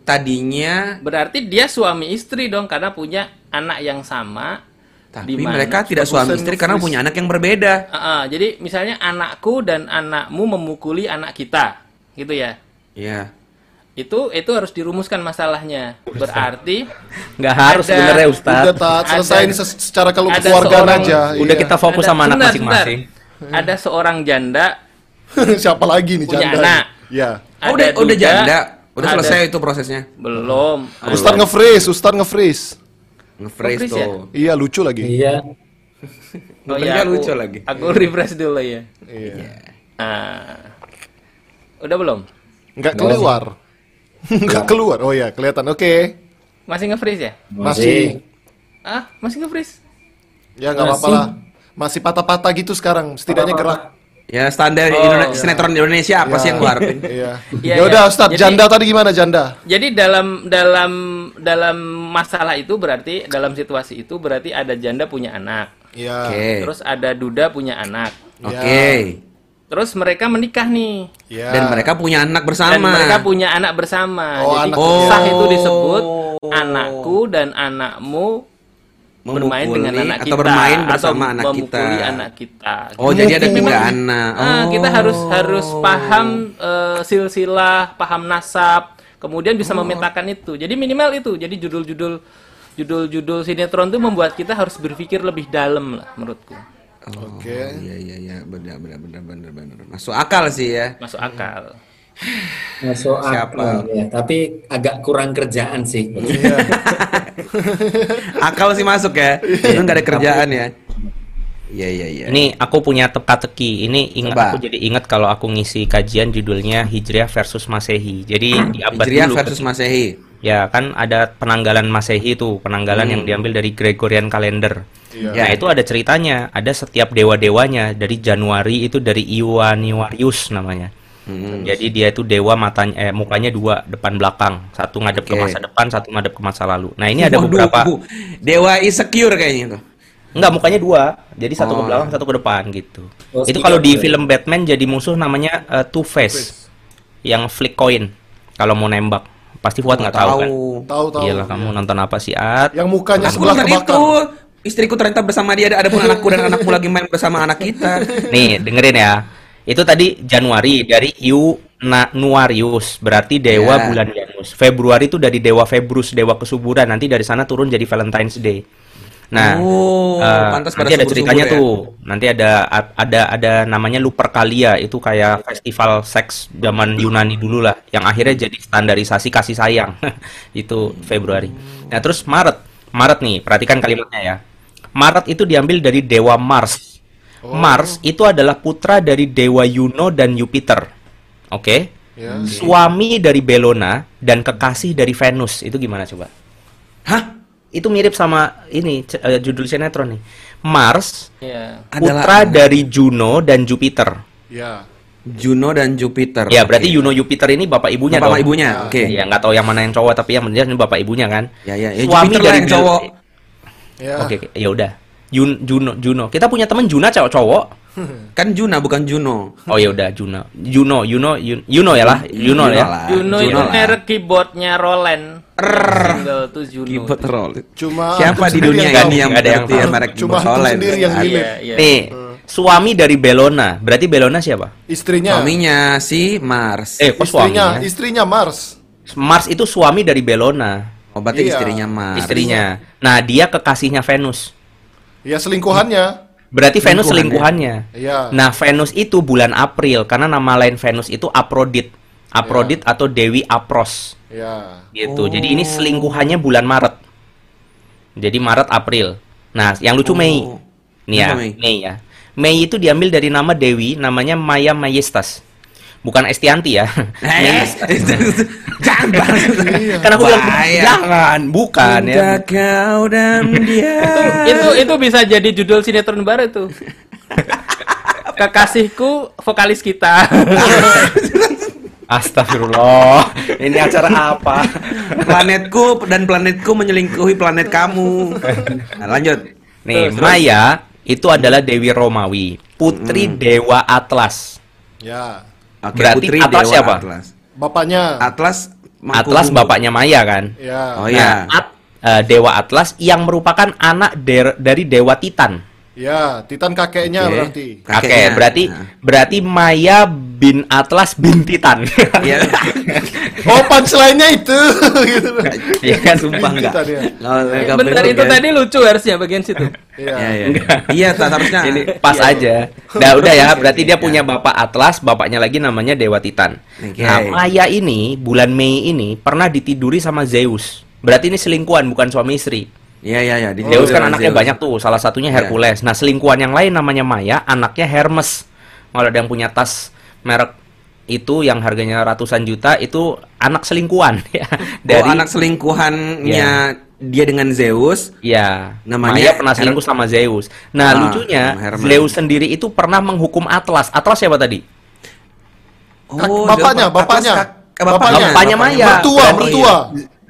tadinya Berarti dia suami istri dong karena punya anak yang sama. tapi di mana- mereka tidak suami istri karena punya anak yang berbeda. Ah, ah, jadi misalnya anakku dan anakmu memukuli anak kita, gitu ya. Iya. Itu itu harus dirumuskan masalahnya. Berarti Nggak harus Ada- sebenarnya Ustaz. Udah tat, selesaiin Ada- se- secara kalau ada keluargaan seorang- aja. Udah iya. kita fokus ada- sama anak masing-masing. Ada seorang janda Siapa lagi nih Punya janda? anak. Ya. Oh, udah ada udah janda. Udah ada- selesai itu prosesnya. Belum. Ustaz nge-freeze, Ustaz nge-freeze. Nge-freeze Nge-freeze ya? tuh. Iya, lucu lagi. Iya. Oh iya, aku, lucu lagi. Aku refresh dulu ya. Iya. Ah. Udah belum? Nggak keluar. Nggak keluar. Oh ya, kelihatan. Oke. Masih nge-freeze ya? Masih. Ah, masih nge-freeze. Ya nggak apa-apa lah. Masih patah-patah gitu sekarang. Setidaknya gerak. Ya standar Oh, Indone- iya. sinetron di Indonesia apa Ya. sih yang lu harapin? Iya. Iya, Ya udah, iya. Ustaz. Jadi- Janda tadi gimana janda? Jadi dalam dalam dalam masalah itu berarti dalam situasi itu berarti ada janda punya anak. Iya. Oke. Terus ada duda punya anak. Oke. Terus mereka menikah nih. Iya. Dan mereka punya anak bersama. Dan mereka punya anak bersama. Oh, Jadi anak sah bersama. itu disebut Oh. anakku dan anakmu bermain Memukuli dengan anak atau kita bermain bersama atau anak kita. memukuli anak kita. Oh, jadi ada Memang- tiga anak. Ah, kita Oh. harus harus paham eh, silsilah, paham nasab, kemudian bisa memetakan itu. Jadi minimal itu. Jadi judul-judul judul-judul sinetron itu membuat kita harus berpikir lebih dalam lah menurutku. Oh, Oke. Iya iya iya benar benar benar benar benar. Masuk akal sih ya. Masuk akal. Masuk Siapa? akal ya, tapi agak kurang kerjaan sih. Iya. Akal sih masuk ya. Itu nggak ada kerjaan ya. Iya iya iya. Ini aku punya teka-teki. Ini ingat Coba. aku jadi ingat kalau aku ngisi kajian judulnya Hijriah versus Masehi. Jadi di abad Hijriah dulu versus Masehi. ya kan ada penanggalan Masehi itu, penanggalan yang diambil dari Gregorian calendar. Iya. Nah, itu ada ceritanya, ada setiap dewa-dewanya dari Januari itu dari Ioannarius namanya. Jadi dia itu dewa matanya eh mukanya dua depan belakang, satu ngadep ke Oke. masa depan, satu ngadep ke masa lalu. Nah, ini ada Waduh, beberapa bu. Dewa insecure kayaknya tuh. Enggak, mukanya dua. Jadi satu ke Oh. belakang, satu ke depan gitu. Oh, itu kalau di film Batman jadi musuh namanya eh, Two Face. Yang flick coin kalau mau nembak. Pasti Fuad nggak tahu kan? Tahu tahu. Iyalah kamu nonton apa sih, At? Yang mukanya Aku sebelah kebakar. itu. Istriku ternyata bersama dia ada pun anakku dan anakmu lagi main bersama anak kita. Nih, dengerin ya. Itu tadi Januari dari Nuarius, berarti dewa Ya. bulan Janus. Februari itu dari dewa Februs, dewa kesuburan. Nanti dari sana turun jadi Valentine's Day. Nah, Oh, eh, pantas nanti ada ceritanya ya. tuh. Nanti ada ada ada namanya Lupercalia, itu kayak festival seks zaman Yunani dulu lah, yang akhirnya jadi standarisasi kasih sayang. itu Februari. Nah, terus Maret. Maret nih, perhatikan kalimatnya ya. Maret itu diambil dari dewa Mars. Mars itu adalah putra dari dewa Yuno dan Jupiter. Oke? Ya. Suami dari Bellona dan kekasih dari Venus. Itu gimana coba? Hah? Itu mirip sama ini eh, judul sinetron nih. Mars Iya. putra dari Juno dan Jupiter. Ya. Juno dan Jupiter. Ya, berarti Oke. Juno Jupiter ini bapak ibunya Bapak dong. ibunya, oke. Ya, nggak tahu yang mana yang cowok tapi yang penting ini bapak ibunya kan. Ya ya, ya Suami Jupiter dari yang cowok. Ya. Oke, oke, ya udah. Jun, Juno, Juno. Kita punya teman Juna cowok-cowok. Kan Juna bukan Juno. Oh ya udah Juno. Juno, Juno, Juno ya lah, Juno ya. lah. Juno itu merek keyboardnya Roland. Single tuh Juno. Keyboard roll. Cuma Siapa di dunia ini yang Nggak ada yang ya tahu. merek keyboard Roland? sendiri yang. Iya, iya. Nih, suami dari Bellona. Berarti Bellona siapa? Istrinya. Suaminya si Mars. Eh, kok Istrinya, suaminya? istrinya Mars. Mars itu suami dari Bellona. Oh, berarti Iya. istrinya Mars. Istrinya. Nah, dia kekasihnya Venus. Ya selingkuhannya. Berarti Venus Selingkuhannya. Iya. Nah, Venus itu bulan April karena nama lain Venus itu Aphrodite. Aphrodite atau Dewi Apros Ya. gitu. Jadi ini selingkuhannya bulan Maret. Jadi Maret April. Nah, yang lucu Mei. Nih ya? Mei ya. Mei itu diambil dari nama Dewi namanya Maya Majestas. Bukan Estianti ya. Eh, jangan. Karena aku bilang jangan, bukan ya. Kau dan dia. itu itu bisa jadi judul sinetron baru tuh. Kekasihku vokalis kita. Astagfirullah. Ini acara apa? planetku dan planetku menyelingkuhi planet kamu. Nah, lanjut. Nih, Maya itu adalah Dewi Romawi, putri Dewa Atlas. Ya. Oke, Berarti putri Atlas dewa siapa? Atlas. Bapaknya. Atlas Atlas Mangkubumi. bapaknya Maya kan? Ya. Oh ya. Nah, At- eh, Dewa Atlas yang merupakan anak der- dari Dewa Titan. Ya, Titan kakeknya Oke. berarti. Oke, Kakeknya. berarti Nah. berarti Maya bin Atlas bin Titan. Iya. Oh, punchline-nya itu. gitu. Iya kan? Sumpah enggak. Titan ya. Bentar bener, itu kan? tadi lucu harusnya bagian situ. Iya. Iya, iya. Iya, tak harusnya. Ini pas aja. Nah, udah ya, berarti dia Iya. punya bapak Atlas, bapaknya lagi namanya Dewa Titan. Oke. Nah, Maya ini bulan Mei ini pernah ditiduri sama Zeus. Berarti ini selingkuhan bukan suami istri. Iya, iya, iya. di- Zeus kan Zeus. anaknya banyak tuh, salah satunya Iya. Hercules. Nah, selingkuhan yang lain namanya Maya, anaknya Hermes. Kalau ada yang punya tas merek itu yang harganya ratusan juta itu anak selingkuhan ya. Oh, anak selingkuhannya Iya. dia dengan Zeus. Ya, Namanya Maya pernah Her- selingkuh sama Zeus. Nah, Ah, lucunya. Zeus sendiri itu pernah menghukum Atlas. Atlas siapa tadi? Oh, Bapaknya, Zeus- bapaknya. Atlas bapaknya. Bapaknya. Bapaknya Maya. Mertua, Berarti- mertua.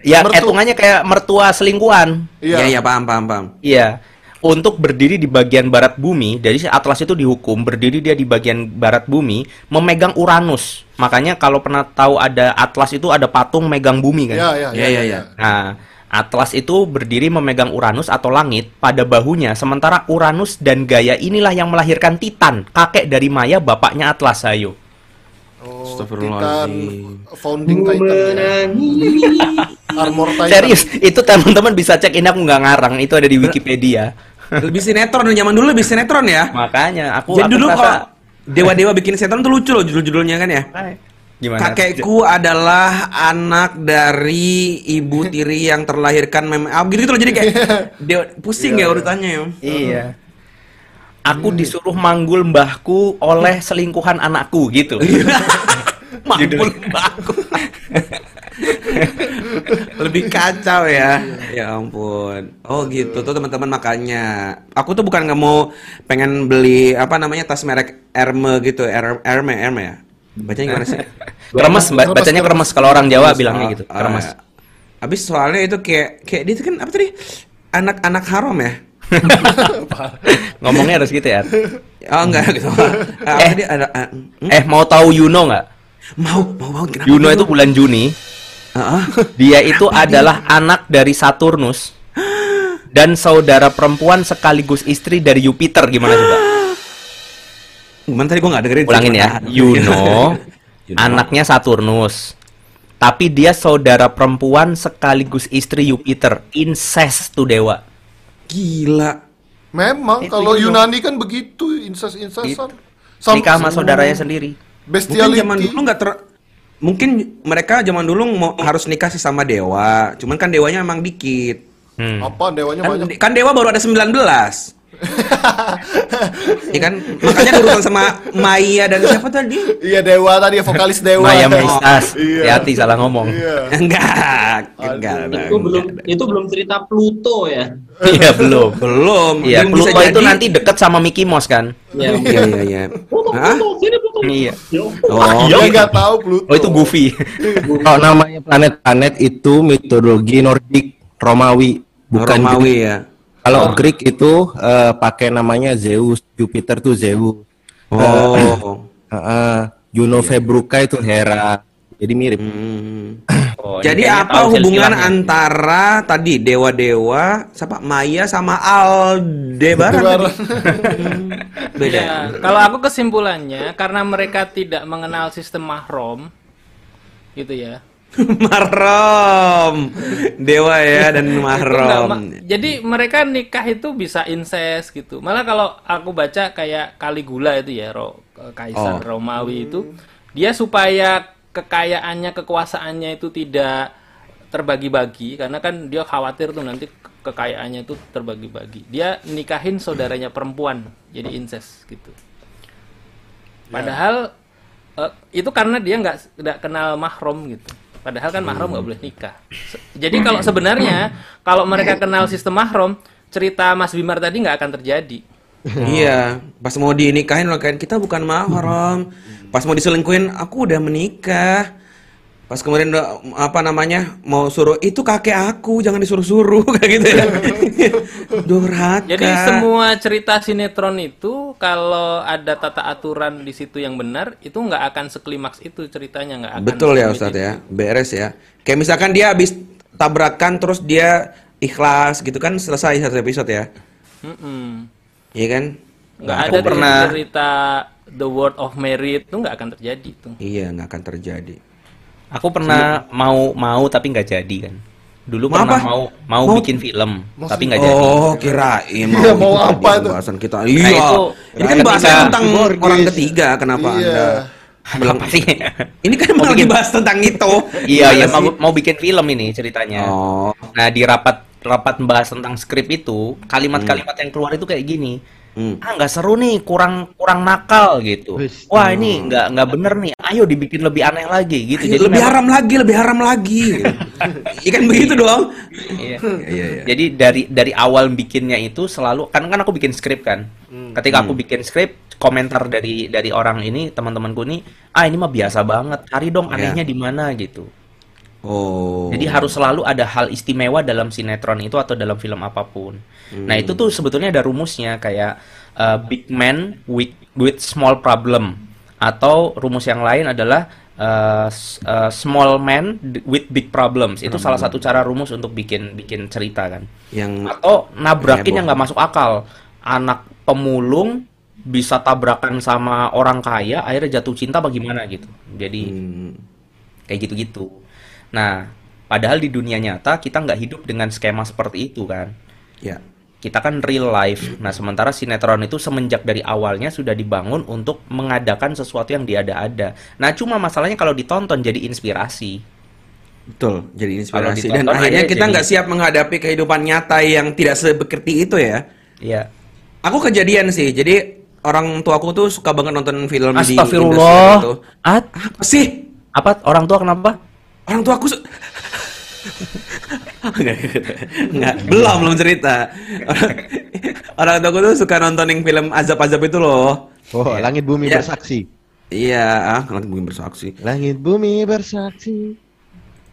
Ya, hitungannya kayak mertua selingkuhan. Iya. Iya, iya, paham, paham, paham. Iya. Untuk berdiri di bagian barat bumi, dari si Atlas itu dihukum berdiri dia di bagian barat bumi memegang Uranus. Makanya kalau pernah tahu ada Atlas itu ada patung megang bumi kan. Iya, iya, Iya, iya, iya. Nah, Atlas itu berdiri memegang Uranus atau langit pada bahunya, sementara Uranus dan Gaia inilah yang melahirkan Titan, kakek dari Maya, bapaknya Atlas. Ayo. Oh. Titan founding Titan. ya. Armor Titan. Serius, itu teman-teman bisa cek ini aku nggak ngarang, itu ada di Wikipedia. Lebih sinetron zaman dulu lebih sinetron ya. Makanya aku Jadi aku dulu kalau dewa-dewa bikin sinetron tuh lucu loh judul-judulnya kan ya. gimana? Kakekku adalah anak dari ibu tiri yang terlahirkan mem ah, gitu, gitu loh jadi kayak dewa, pusing ya urutannya ya. Iya. Aku disuruh manggul mbahku oleh selingkuhan anakku gitu. Mampun mbakku. Lebih kacau ya. Ya ampun. Oh gitu tuh teman-teman makanya. Aku tuh bukan nggak mau pengen beli apa namanya tas merek Herme gitu, Herme, Herme ya. Bacanya gimana sih? Kremes, ba- Kremes, bacanya kremes kalau orang Jawa bilangnya gitu. Oh, Kremes. ya. Abis soalnya itu kayak kayak dia itu kan apa tadi? Anak-anak haram ya? Ngomongnya harus gitu ya. Oh enggak gitu. Ah, Eh. tadi ada ah, hmm? Eh, mau tahu Yuno nggak? mau mau mau kenapa? Yuno itu bulan Juni. Dia itu adalah anak dari Saturnus dan saudara perempuan sekaligus istri dari Jupiter. Gimana coba? Gimana tadi gua nggak dengerin. Ulangin ya. Yuno, Yuno. anaknya Saturnus. Tapi dia saudara perempuan sekaligus istri Jupiter. Incest tuh dewa. Gila. Memang Itu kalau Yuno. Yunani kan begitu incest-incestan. Nikah sama saudaranya sendiri. Mungkin Bestiality. zaman dulu nggak ter mungkin mereka zaman dulu mau harus nikah sih sama dewa. Cuman kan dewanya emang dikit. Hmm. Apa dewanya Kan, banyak? kan dewa baru ada 19. Iya kan? Makanya urutan sama Maya dan siapa tadi? Iya dewa tadi vokalis dewa. Maya Maistas. Iya. Hati-hati salah ngomong. Iya. Enggak, enggak, Aduh. enggak, Itu belum enggak. itu belum cerita Pluto ya. Iya, belum. belum. Iya, Belum bisa Pluto itu jadi. nanti deket sama Mickey Mouse kan? Ya, Iya, iya, iya. Pluto? Pluto, Pluto. Iya. Oh, Dia nggak tahu Pluto. Oh, itu Goofy. Kalau namanya planet-planet itu mitologi Nordik Romawi, bukan Romawi ya. Kalau Greek itu eh, pakai namanya Zeus, Jupiter tuh Zeus. Oh. Heeh. Juno Februca itu Hera. Jadi mirip. Hmm. Oh, ini Jadi kayaknya apa hubungan antara tadi dewa-dewa, siapa Maya sama Aldebaran? Hmm, Beda. Ya, kalau aku kesimpulannya karena mereka tidak mengenal sistem mahrom gitu ya. Mahram. Dewa ya dan mahram. ma- jadi mereka nikah itu bisa incest gitu. Malah kalau aku baca kayak Caligula itu ya, Ro, kaisar Oh. Romawi itu dia supaya kekayaannya, kekuasaannya itu tidak terbagi-bagi karena kan dia khawatir tuh nanti ke- kekayaannya itu terbagi-bagi. Dia nikahin saudaranya perempuan jadi incest gitu. Padahal eh, itu karena dia nggak nggak kenal mahram gitu. Padahal kan mahram nggak boleh nikah. Jadi kalau sebenarnya kalau mereka kenal sistem mahram, cerita Mas Bimar tadi nggak akan terjadi. Iya, pas mau dinikahin lo kan kita bukan mahram. Pas mau diselingkuhin, aku udah menikah. Pas kemudian udah, apa namanya mau suruh itu kakek aku jangan disuruh-suruh kayak gitu ya. Durhaka. Jadi semua cerita sinetron itu kalau ada tata aturan di situ yang benar itu nggak akan seklimaks itu ceritanya nggak akan. Betul ya Ustadz ya, beres ya. Kayak misalkan dia habis tabrakan terus dia ikhlas gitu kan selesai satu episode ya. Mm-mm. Iya kan? Nggak ada pernah. cerita The World of Merit itu nggak akan terjadi tuh. Iya nggak akan terjadi. Aku pernah mau mau tapi nggak jadi kan. Dulu Mau pernah apa? mau mau Mau- bikin film tapi nggak jadi. Oh kirain mau, Iya, mau itu apa tadi tuh? Bahasan kita. Nah, Iya. itu- ini kan ketika- bahasanya tentang Borges. orang ketiga. Kenapa Iya. anda? bilang Apa sih? Ini kan mau lagi bahas tentang itu. Iya, iya mau, mau bikin film ini ceritanya. Oh. Nah, di rapat rapat membahas tentang skrip itu, kalimat-kalimat yang keluar itu kayak gini. Hmm. Ah, nggak seru nih, kurang kurang nakal gitu. Wah, ini nggak nggak bener nih. Ayo dibikin lebih aneh lagi gitu. Ayo, lebih memang- haram lagi, lebih haram lagi. Ikan begitu dong. Iya. Iya, iya. Jadi dari dari awal bikinnya itu selalu kan kan aku bikin skrip kan. Ketika aku bikin skrip, komentar dari dari orang ini teman-temanku ini, ah ini mah biasa banget. Cari dong Iya. anehnya di mana gitu. Oh. Jadi harus selalu ada hal istimewa dalam sinetron itu atau dalam film apa pun. Nah itu tuh sebetulnya ada rumusnya kayak uh, big man with with small problem atau rumus yang lain adalah uh, uh, small man with big problems. Itu salah satu cara rumus untuk bikin bikin cerita kan. yang Atau nabrakin Heboh. yang nggak masuk akal. Anak pemulung bisa tabrakan sama orang kaya, akhirnya jatuh cinta bagaimana gitu. Jadi Hmm, kayak gitu-gitu. Nah, padahal di dunia nyata kita nggak hidup dengan skema seperti itu kan. ya. Kita kan real life. Nah, sementara sinetron itu semenjak dari awalnya sudah dibangun untuk mengadakan sesuatu yang diada-ada. Nah, cuma masalahnya kalau ditonton jadi inspirasi. Betul, jadi inspirasi dan akhirnya kita jadi- nggak siap menghadapi kehidupan nyata yang tidak seperti itu ya. Iya. Aku kejadian sih, jadi orang tuaku tuh suka banget nonton film di Astagfirullah. Itu. At, Apa sih? apa orang tua kenapa? Orang tuaku su- Nggak, nggak, belum belum cerita. Orang, orang tuaku tuh suka nonton yang film azab-azab itu loh. Oh, langit bumi Ya. bersaksi. Iya, ah, kalau bumi bersaksi. Langit bumi bersaksi.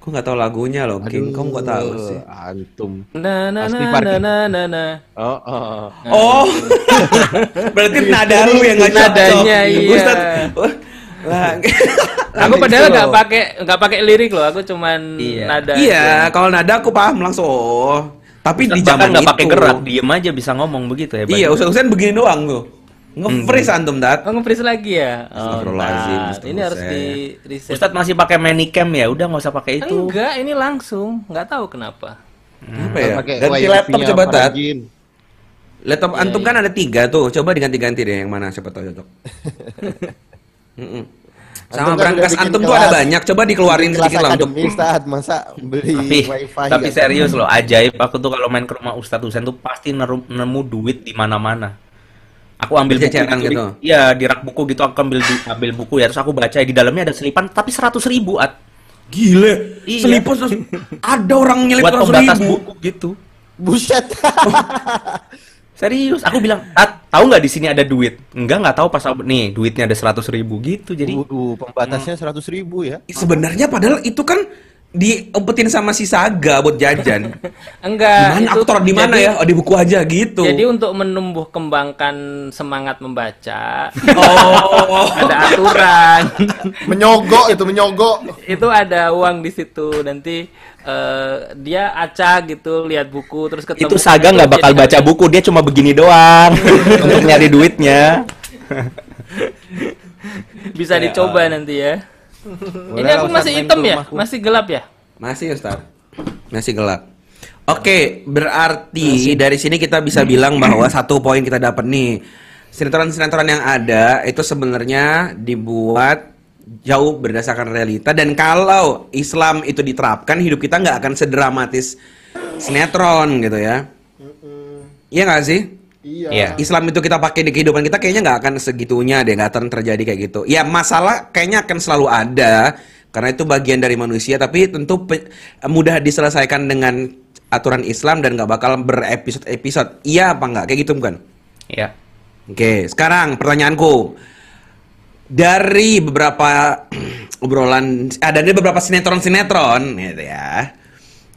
Aku nggak tahu lagunya loh, King. Kamu nggak tahu sih. Antum. Na na Pasti na na na na. Oh, oh. Oh, berarti nada lu yang nggak cocok. Nadanya, iya. Ustaz, lah, Aku nanti padahal nggak pakai nggak pakai lirik loh. Aku cuman Iya. nada. Iya, kalau nada aku paham langsung. Oh, tapi di Ustadz bahkan zaman nggak itu pakai gerak, diem aja bisa ngomong begitu ya. Iya, Ustaz Ustaz begini doang tuh. Nge-freeze antum, Dat. Oh nge-freeze lagi ya? Oh, nah, Ustaz ini harus di riset. Ustadz masih pakai manicam ya, udah nggak usah pakai itu. Enggak, ini langsung. Nggak tahu kenapa. Apa ya? Pakai Ganti laptop coba, Dat. Laptop Iya, antum iya. kan ada tiga tuh. Coba diganti-ganti deh yang mana siapa tahu cocok. Mm-mm. Sama Antum kan brankas antum tuh ada banyak. Coba dikeluarin sedikit lah untuk Ustaz. Masa beli Tapi, wifi tapi nggak- serius loh, ajaib. Aku tuh kalau main ke rumah Ustadz Husain tuh pasti neru- nemu duit di mana-mana. Aku ambil buku gitu, gitu? di- Iya, di rak buku gitu aku ambil ambil buku ya, terus aku baca di dalamnya ada selipan tapi seratus ribu at Gile, Iya. selipus terus ada orang nyelip buat seratus pembatas ribu. buku gitu. Buset. Serius, aku bilang, Tat, tahu nggak di sini ada duit? Enggak, nggak tahu pas aku, nih duitnya ada seratus ribu gitu. Jadi Uh, uh, pembatasnya seratus ribu ya. Sebenarnya padahal itu kan diumpetin sama si Saga buat jajan. Enggak. Di mana itu aku taruh di mana ya? Oh di buku aja gitu. Jadi untuk menumbuh kembangkan semangat membaca, oh. ada aturan. Menyogok itu menyogok. itu ada uang di situ. Nanti eh, dia acak gitu, lihat buku terus ketemu. itu Saga nggak bakal baca buku, dia cuma begini doang untuk nyari duitnya. Bisa Ya. dicoba nanti ya. Ini aku Ustaz, masih hitam ya? rumahku. Masih gelap ya? Masih Ustaz. Masih gelap. Oke, berarti dari sini kita bisa bilang bahwa satu poin kita dapat nih. Sinetron-sinetron yang ada itu sebenarnya dibuat jauh berdasarkan realita dan kalau Islam itu diterapkan hidup kita nggak akan sedramatis sinetron gitu ya. Iya nggak sih? Iya. Iya. Islam itu kita pakai di kehidupan kita kayaknya nggak akan segitunya deh, nggak akan terjadi kayak gitu. Ya masalah kayaknya akan selalu ada karena itu bagian dari manusia, tapi tentu pe- mudah diselesaikan dengan aturan Islam dan nggak bakal berepisode-episode. Iya apa nggak? Kayak gitu bukan? Ya. Oke, sekarang pertanyaanku dari beberapa obrolan ada ada beberapa sinetron-sinetron gitu ya.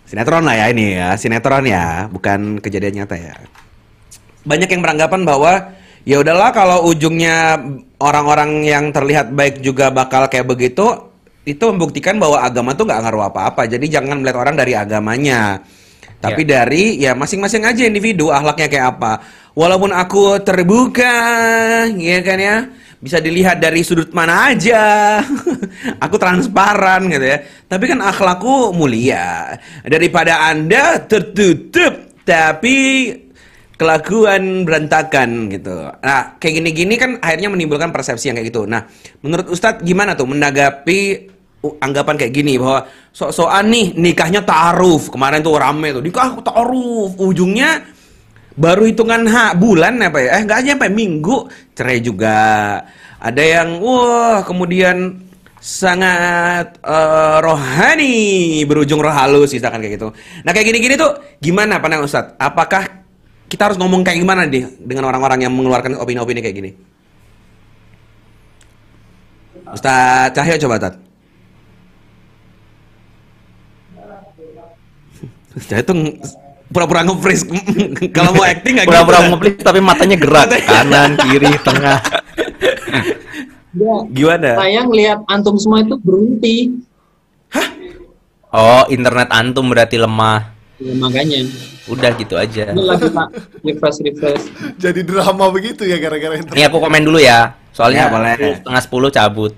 Sinetron lah ya ini ya, sinetron ya, bukan kejadian nyata ya. Banyak yang beranggapan bahwa ya udahlah kalau ujungnya orang-orang yang terlihat baik juga bakal kayak begitu, itu membuktikan bahwa agama tuh nggak ngaruh apa-apa. Jadi jangan melihat orang dari agamanya. Tapi dari ya masing-masing aja individu akhlaknya kayak apa. Walaupun aku terbuka, ya kan ya, bisa dilihat dari sudut mana aja. aku transparan gitu ya. Tapi kan akhlakku mulia. Daripada Anda tertutup tapi kelakuan berantakan gitu. Nah, kayak gini-gini kan akhirnya menimbulkan persepsi yang kayak gitu. Nah, menurut Ustadz gimana tuh menanggapi uh, anggapan kayak gini bahwa sok-sokan nih nikahnya ta'aruf. Kemarin tuh rame tuh, nikah ta'aruf. Ujungnya baru hitungan ha, bulan apa ya? Eh, enggak aja sampai minggu cerai juga. Ada yang wah, kemudian sangat eh, rohani berujung roh halus misalkan kayak gitu. Nah, kayak gini-gini tuh gimana pandangan Ustadz? Apakah kita harus ngomong kayak gimana deh dengan orang-orang yang mengeluarkan opini-opini kayak gini? Ustadz Cahyo coba Tat. Cahyo tuh ng- pura-pura nge-freeze kalau mau acting nggak gitu. Pura-pura Tat. ngeplis tapi matanya gerak kanan, kiri, tengah. Gimana? Saya ngelihat antum semua itu berhenti. Oh, internet antum berarti lemah. Ya, makanya. Udah gitu aja. Ini lagi pak refresh refresh. Jadi drama begitu ya gara-gara internet. Ini aku komen dulu ya. Soalnya Ya, boleh. setengah sepuluh cabut.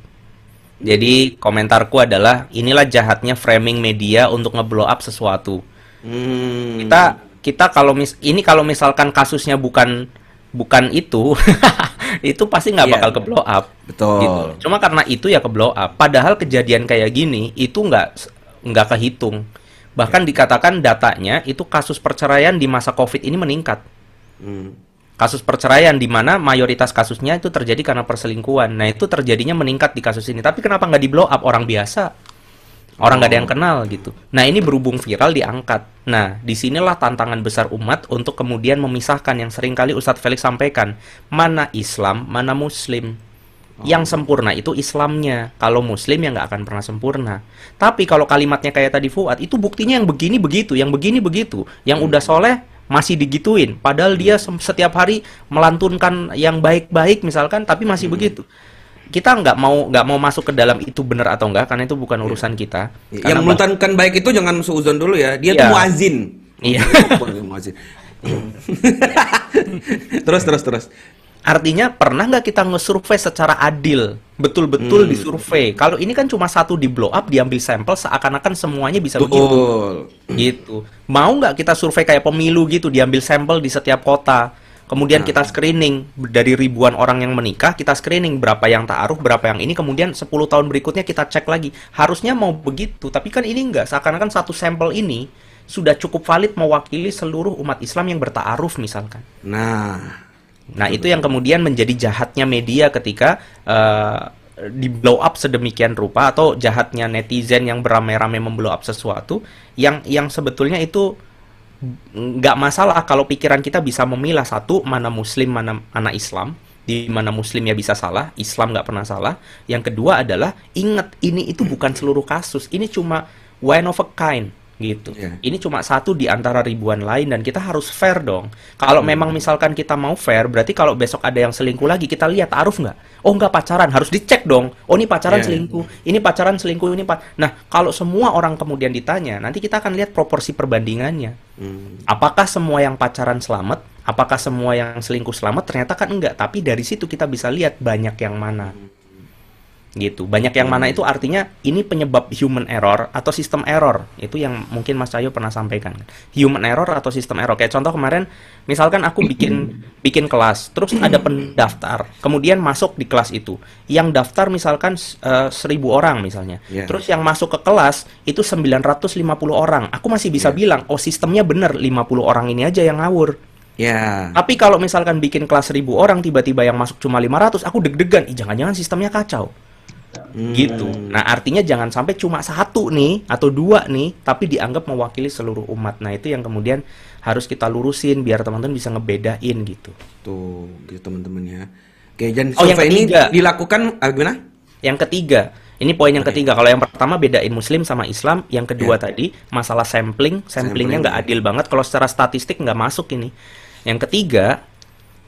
Jadi komentarku adalah inilah jahatnya framing media untuk ngeblow up sesuatu. Hmm. Kita kita kalau mis ini kalau misalkan kasusnya bukan bukan itu, itu pasti nggak Iya. bakal ke blow up. Betul. Gitu. Cuma karena itu ya ke blow up. Padahal kejadian kayak gini itu nggak nggak kehitung. Bahkan dikatakan datanya itu kasus perceraian di masa covid ini meningkat. Hmm. Kasus perceraian di mana mayoritas kasusnya itu terjadi karena perselingkuhan. Nah itu terjadinya meningkat di kasus ini. Tapi kenapa nggak di blow up orang biasa? Orang nggak ada yang kenal gitu. Nah ini berhubung viral diangkat. Nah di sinilah tantangan besar umat untuk kemudian memisahkan yang sering kali Ustadz Felix sampaikan. Mana Islam, mana Muslim. Yang sempurna itu Islamnya. Kalau Muslim ya nggak akan pernah sempurna. Tapi kalau kalimatnya kayak tadi Fuad, itu buktinya yang begini begitu, yang begini begitu. Yang udah soleh masih digituin. Padahal dia sem- setiap hari melantunkan yang baik-baik misalkan, tapi masih begitu. Kita nggak mau nggak mau masuk ke dalam itu benar atau enggak, karena itu bukan urusan kita. Yang Karena bah- melantunkan baik itu jangan suuzon dulu ya. Dia Iya. tuh muazin. Iya. muazin. terus terus terus. Artinya pernah nggak kita ngesurvei secara adil, betul-betul Hmm. disurvei. Kalau ini kan cuma satu di blow up, diambil sampel seakan-akan semuanya bisa begitu. Betul. Gitu. Mau nggak kita survei kayak pemilu gitu, diambil sampel di setiap kota. Kemudian Nah. kita screening dari ribuan orang yang menikah, kita screening berapa yang taaruf, berapa yang ini, kemudian 10 tahun berikutnya kita cek lagi. Harusnya mau begitu, tapi kan ini enggak. Seakan-akan satu sampel ini sudah cukup valid mewakili seluruh umat Islam yang bertaaruf misalkan. Nah, Nah, itu yang kemudian menjadi jahatnya media ketika eh, di blow up sedemikian rupa atau jahatnya netizen yang beramai-ramai memblow up sesuatu yang yang sebetulnya itu nggak masalah kalau pikiran kita bisa memilah satu mana muslim mana mana Islam di mana muslim ya bisa salah Islam nggak pernah salah. Yang kedua adalah ingat ini itu bukan seluruh kasus ini cuma one of a kind gitu. Iya. ini cuma satu di antara ribuan lain dan kita harus fair dong. Kalau Hmm. memang misalkan kita mau fair berarti kalau besok ada yang selingkuh lagi kita lihat taruh nggak? Oh nggak pacaran harus dicek dong. Oh ini pacaran Iya. selingkuh ini pacaran selingkuh ini pak nah kalau semua orang kemudian ditanya nanti kita akan lihat proporsi perbandingannya. Hmm. apakah semua yang pacaran selamat? Apakah semua yang selingkuh selamat? Ternyata kan enggak tapi dari situ kita bisa lihat banyak yang mana gitu. Banyak yang mana itu artinya ini penyebab human error atau sistem error. Itu yang mungkin Mas Cahyo pernah sampaikan. Human error atau sistem error. Kayak contoh kemarin misalkan aku bikin bikin kelas terus ada pendaftar kemudian masuk di kelas itu. Yang daftar misalkan eh, seribu orang misalnya. Yeah. terus yang masuk ke kelas itu 950 orang. Aku masih bisa bilang oh sistemnya bener 50 orang ini aja yang ngawur. Ya. tapi kalau misalkan bikin kelas 1000 orang tiba-tiba yang masuk cuma 500 aku deg-degan Ih, jangan-jangan sistemnya kacau gitu. Nah, artinya jangan sampai cuma satu nih atau dua nih, tapi dianggap mewakili seluruh umat. Nah, itu yang kemudian harus kita lurusin biar teman-teman bisa ngebedain gitu. Tuh, gitu teman-teman ya. Oke, dan Oh, yang survei ini dilakukan ah, gimana? Yang ketiga, Ini poin yang ketiga. Kalau yang pertama bedain Muslim sama Islam. Yang kedua Iya. tadi masalah sampling, samplingnya nggak adil banget. Kalau secara statistik nggak masuk ini. Yang ketiga,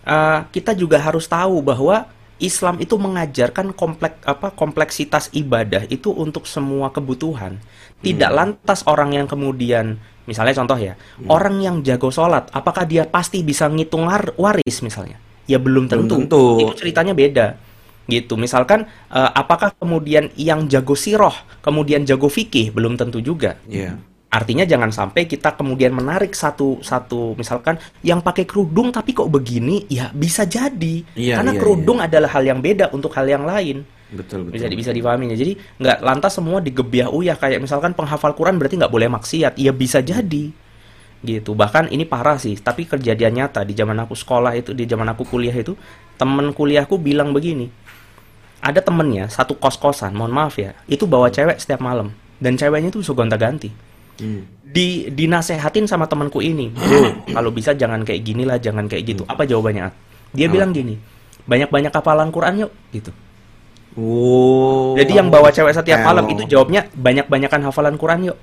eh, kita juga harus tahu bahwa Islam itu mengajarkan komplek apa kompleksitas ibadah itu untuk semua kebutuhan. Tidak lantas orang yang kemudian misalnya contoh ya, orang yang jago sholat, apakah dia pasti bisa ngitung war- waris misalnya? Ya belum Belum tentu. tentu. Itu ceritanya beda. Gitu. Misalkan eh, apakah kemudian yang jago siroh, kemudian jago fikih belum tentu juga. Iya. Artinya jangan sampai kita kemudian menarik satu satu misalkan yang pakai kerudung tapi kok begini, ya bisa jadi. Iya, Karena iya, kerudung adalah hal yang beda untuk hal yang lain. Betul betul. Bisa bisa dipahami ya. Jadi nggak lantas semua digebiah uyah kayak misalkan penghafal Quran berarti nggak boleh maksiat. Ya bisa jadi. Gitu. Bahkan ini parah sih, tapi kejadian nyata di zaman aku sekolah itu, di zaman aku kuliah itu, temen kuliahku bilang begini. Ada temennya satu kos-kosan, mohon maaf ya, itu bawa cewek setiap malam dan ceweknya itu suka gonta-ganti Hmm. di dinasehatin sama temanku ini bro kalau bisa jangan kayak gini lah jangan kayak gitu apa jawabannya dia bilang gini banyak-banyak hafalan Quran yuk gitu Oh. jadi yang bawa cewek setiap malam itu jawabnya banyak-banyakan hafalan Quran yuk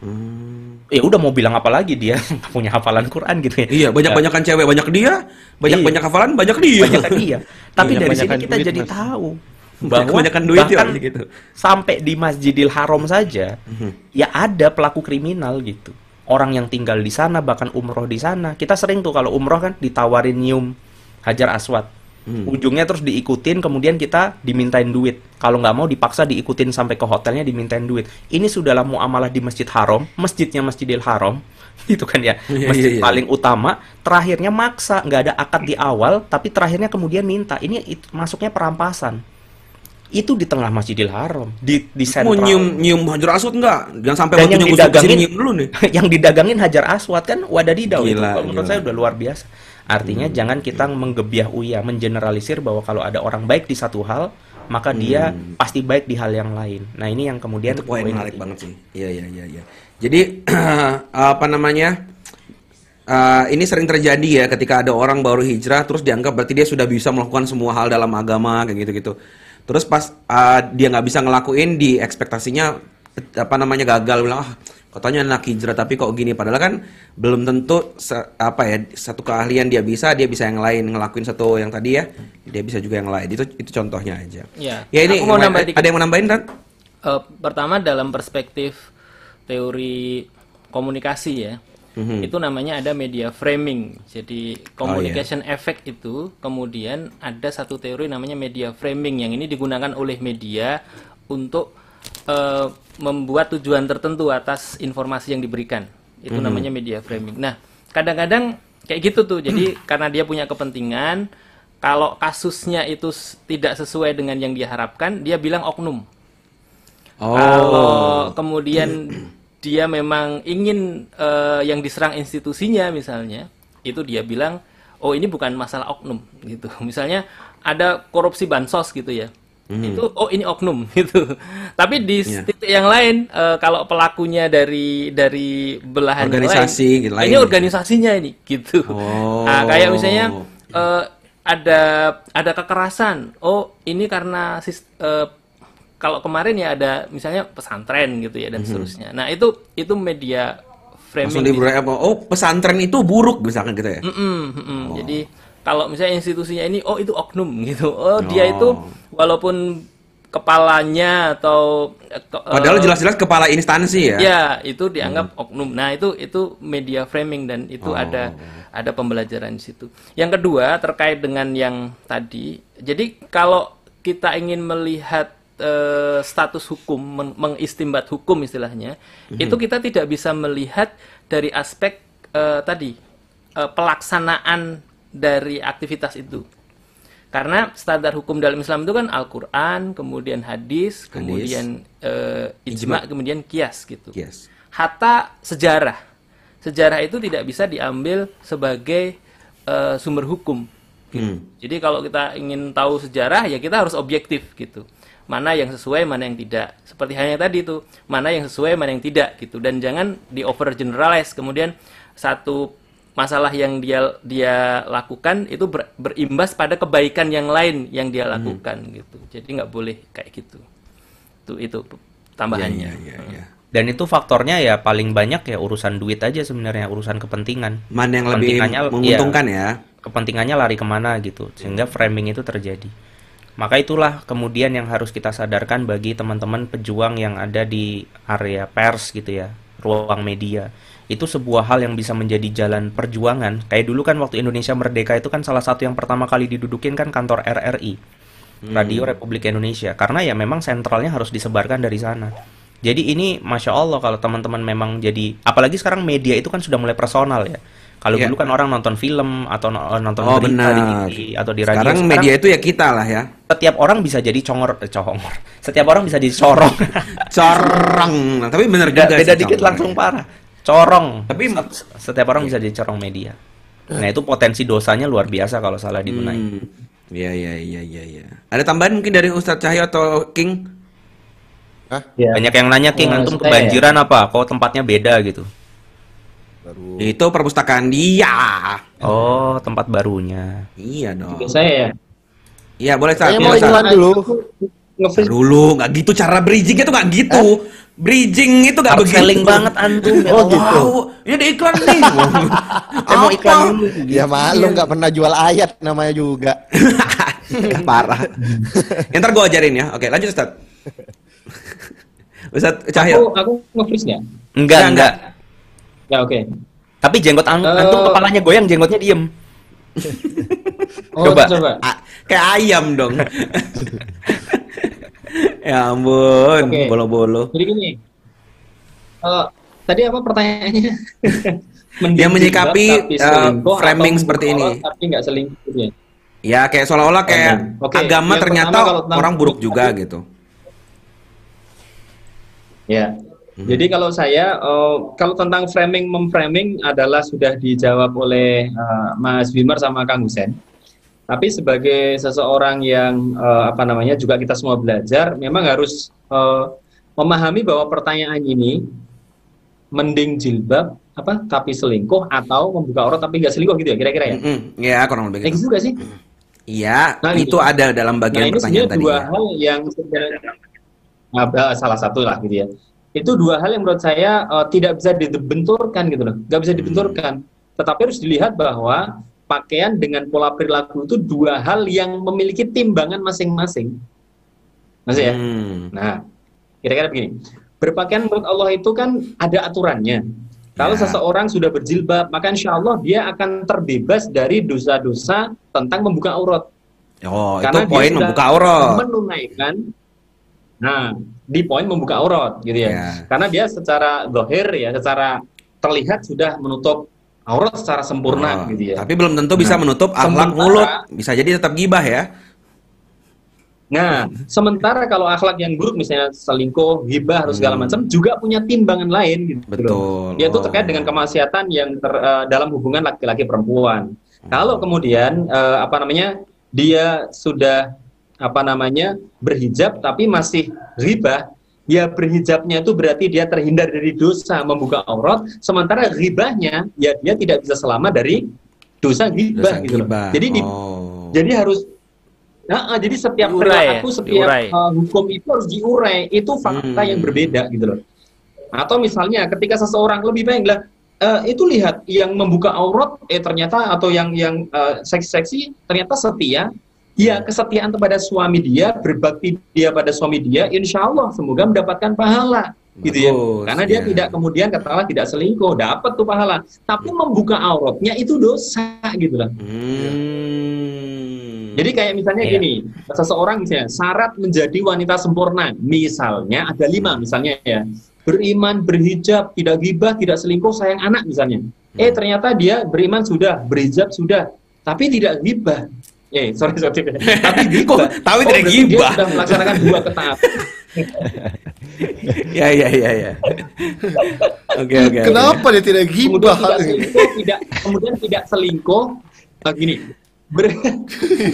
Hmm. ya udah mau bilang apa lagi dia punya hafalan Quran gitu ya Iya, banyak-banyakan cewek, banyak dia, banyak-banyak hafalan, banyak dia. Iya. banyak dia tapi dari sini kita duit, jadi Mas. tahu bahwa Kebanyakan duit ya, bahkan gitu. sampai di Masjidil Haram saja ya ada pelaku kriminal gitu. Orang yang tinggal di sana bahkan umroh di sana. Kita sering tuh kalau umroh kan ditawarin nyium hajar aswad. Ujungnya terus diikutin kemudian kita dimintain duit. Kalau nggak mau dipaksa diikutin sampai ke hotelnya dimintain duit. Ini sudahlah muamalah di Masjid Haram masjidnya Masjidil Haram itu kan ya. Iya, iya, masjid iya. paling utama terakhirnya maksa nggak ada akad di awal tapi terakhirnya kemudian minta. Ini it- masuknya perampasan itu di tengah Masjidil Haram di di Mau sentral nyium nyium hajar aswad enggak? Jangan sampai dan yang didagangin nyium dulu nih. yang didagangin hajar aswad kan wadadidau itu Gila, kalau menurut. Hmm. saya udah luar biasa artinya jangan kita menggebiah uya mengeneralisir bahwa kalau ada orang baik di satu hal maka dia pasti baik di hal yang lain nah ini yang kemudian Hmm. Itu poin menarik banget sih. Iya iya iya iya. Jadi apa namanya? eh, ini sering terjadi ya ketika ada orang baru hijrah terus dianggap berarti dia sudah bisa melakukan semua hal dalam agama kayak gitu-gitu. Terus pas eh, dia nggak bisa ngelakuin di ekspektasinya apa namanya gagal bilang ah katanya anak hijrah tapi kok gini padahal kan belum tentu se- apa ya satu keahlian dia bisa dia bisa yang lain ngelakuin satu yang tadi ya dia bisa juga yang lain itu itu contohnya aja. Ya. Ya ini mau ada yang mau nambahin kan? Eh, pertama dalam perspektif teori komunikasi ya Mhm. itu namanya ada media framing. Jadi Oh, communication effect itu kemudian ada satu teori namanya media framing yang ini digunakan oleh media untuk eh, membuat tujuan tertentu atas informasi yang diberikan. Itu Mhm. namanya media framing. Nah kadang-kadang kayak gitu tuh. Jadi karena dia punya kepentingan kalau kasusnya itu tidak sesuai dengan yang dia harapkan dia bilang oknum. Oh. kalau kemudian dia memang ingin eh, yang diserang institusinya misalnya, itu dia bilang, oh ini bukan masalah oknum gitu. Misalnya ada korupsi bansos gitu ya, itu oh ini oknum gitu. Tapi di Hmm. Iya. titik yang lain, eh, kalau pelakunya dari dari belahan Organisasi lain, gitu, lain ini organisasinya ini gitu. Oh. Nah, kayak misalnya eh, ada ada kekerasan. Oh, ini karena eh, kalau kemarin ya ada misalnya pesantren gitu ya dan seterusnya. Nah, itu itu media Mhm. langsung framing. diberi apa? Oh, pesantren itu buruk misalkan gitu ya. Mm-mm, mm-mm. Jadi kalau misalnya institusinya ini oh itu oknum gitu. Oh, dia Oh. itu walaupun kepalanya atau eh, Padahal jelas-jelas kepala instansi ya. Ya, itu dianggap oknum. Nah, itu itu media framing dan itu Oh. ada ada pembelajaran di situ. Yang kedua terkait dengan yang tadi. Jadi kalau kita ingin melihat eh, status hukum, men- mengistimbat hukum istilahnya, itu kita tidak bisa melihat dari aspek eh, tadi eh, pelaksanaan dari aktivitas itu. Karena standar hukum dalam Islam itu kan Al-Quran, kemudian hadis, kemudian eh, ijma, kemudian kias gitu. Yes. Hatta sejarah. Sejarah itu tidak bisa diambil sebagai eh, sumber hukum. Hmm. Jadi kalau kita ingin tahu sejarah ya kita harus objektif gitu. Mana yang sesuai, mana yang tidak. Seperti hanya tadi itu, mana yang sesuai, mana yang tidak gitu. Dan jangan di over generalize. Kemudian satu masalah yang dia dia lakukan itu ber- berimbas pada kebaikan yang lain yang dia lakukan gitu. Jadi nggak boleh kayak gitu. Itu Itu tambahannya. Iya, iya, iya. Dan itu faktornya ya paling banyak ya urusan duit aja sebenarnya urusan kepentingan. Mana yang lebih Kepentingannya, menguntungkan iya, ya? Kepentingannya lari ke mana gitu, sehingga framing itu terjadi. Maka itulah kemudian yang harus kita sadarkan bagi teman-teman pejuang yang ada di area pers gitu ya, ruang media. Itu sebuah hal yang bisa menjadi jalan perjuangan. Kayak dulu kan waktu Indonesia merdeka itu kan salah satu yang pertama kali didudukin kan kantor RRI, Radio Republik Indonesia. Karena ya memang sentralnya harus disebarkan dari sana. Jadi ini masya Allah kalau teman-teman memang jadi, apalagi sekarang media itu kan sudah mulai personal ya. Kalau Iya. dulu kan orang nonton film atau no- nonton Oh berita di benar. TV atau di radio. Sekarang media itu ya kita lah ya. setiap orang bisa jadi congor, eh, congor. Setiap orang bisa jadi corong. Corong. Nah, tapi bener beda, juga beda dikit corong. langsung parah. Corong. Tapi setiap orang bisa jadi corong media. Nah itu potensi dosanya luar biasa kalau salah digunakan. Hmm. Iya iya iya iya iya. Ada tambahan mungkin dari Ustadz Cahyo atau King? Ya. Banyak yang nanya King Eh, antum kebanjiran apa? Kok tempatnya beda gitu? Itu perpustakaan dia. Oh tempat barunya. Iya dong. Juga saya ya. Iya boleh. Saya Iya, mau iklan dulu. Nge-freeze Dulu nggak gitu cara bridgingnya tuh nggak gitu. Bridging itu nggak Hard begitu. selling banget antum. ya Oh, gitu. Wow, ini ada iklan nih. Saya mau iklan dulu. Ya malu nggak pernah jual ayat namanya juga. Parah. Ya, ntar gue ajarin ya. Oke lanjut. Ustadz Aku Cahyo. aku nge-freeze nggak? Enggak, Enggak, enggak. Ya oke. Tapi jenggot an- Eh. antum kepalanya goyang, jenggotnya diem. Oh, Coba. coba. Kayak ayam dong. ya ampun, bolo-bolo. Jadi gini. eh, tadi apa pertanyaannya? Dia menyikapi, tapi selingkuh framing seperti ini. Tapi nggak selingkuh ya. Ya kayak seolah-olah kayak Oke, agama yang ternyata pertama orang buruk juga gitu. Ya. Hmm. Jadi kalau saya eh, kalau tentang framing memframing adalah sudah dijawab oleh eh, Mas Wimar sama Kang Husen. Tapi sebagai seseorang yang eh, apa namanya juga kita semua belajar, memang harus eh, memahami bahwa pertanyaan ini mending jilbab apa tapi selingkuh atau membuka aurat tapi nggak selingkuh gitu ya kira-kira ya. Mm-mm, Ya kurang lebih gitu. gitu juga sih. Iya, Nah, itu gitu. ada dalam Nah bagian ini pertanyaan tadi. dua ya. hal yang Nah, eh, salah satu lah gitu ya. Itu dua hal yang menurut saya eh, tidak bisa dibenturkan gitu loh, nggak Hmm. bisa dibenturkan. Tetapi harus dilihat bahwa pakaian dengan pola perilaku itu dua hal yang memiliki timbangan masing-masing. Masih ya? Hmm. Nah, kira-kira begini. Berpakaian menurut Allah itu kan ada aturannya. Kalau Ya. seseorang sudah berjilbab, maka insya Allah dia akan terbebas dari dosa-dosa tentang membuka aurat. Oh, Karena itu poin membuka aurat. menunaikan nah di poin membuka aurat gitu ya Ya. karena dia secara dohir ya secara terlihat sudah menutup aurat secara sempurna Oh, gitu ya Tapi belum tentu bisa Nah, menutup akhlak mulut. Bisa jadi tetap gibah ya. nah sementara kalau akhlak yang buruk misalnya selingkuh gibah atau segala Hmm. macam juga punya timbangan lain gitu. Betul. yaitu Oh. terkait dengan kemaksiatan yang ter- eh, dalam hubungan laki-laki perempuan. Hmm. Kalau kemudian eh, apa namanya dia sudah apa namanya berhijab tapi masih riba, ya berhijabnya itu berarti dia terhindar dari dosa membuka aurat, sementara ribahnya ya dia tidak bisa selamat dari dosa ghibah gitu loh. gibah. Jadi di- Oh. jadi harus Nah, jadi setiap perilaku, setiap Diurai. uh, hukum itu harus diurai. Itu fakta Hmm. yang berbeda gitu loh. Atau misalnya ketika seseorang lebih baik bilang, "Eh, itu lihat yang membuka aurat, eh ternyata atau yang yang uh, seksi-seksi ternyata setia. Ya kesetiaan kepada suami dia, berbakti dia pada suami dia, insya Allah semoga mendapatkan pahala gitu ya. Bagus, Karena dia ya. tidak kemudian katakanlah tidak selingkuh, dapat tuh pahala. Tapi membuka auratnya itu dosa gitu loh. Hmm. Jadi kayak misalnya Iya. gini, seseorang misalnya syarat menjadi wanita sempurna, misalnya ada lima misalnya ya, beriman, berhijab, tidak gibah, tidak selingkuh, sayang anak misalnya. Hmm. Eh ternyata dia beriman sudah, berhijab sudah, tapi tidak gibah. Eh sorry sorry, tapi. Kok tapi Oh, tidak berarti gibah? Dia sudah melaksanakan dua ketaatan. ya ya ya ya. Oke oke. Kenapa dia tidak kemudian gibah? tidak selingkuh, tidak kemudian tidak selingkuh. Nah, gini, Iya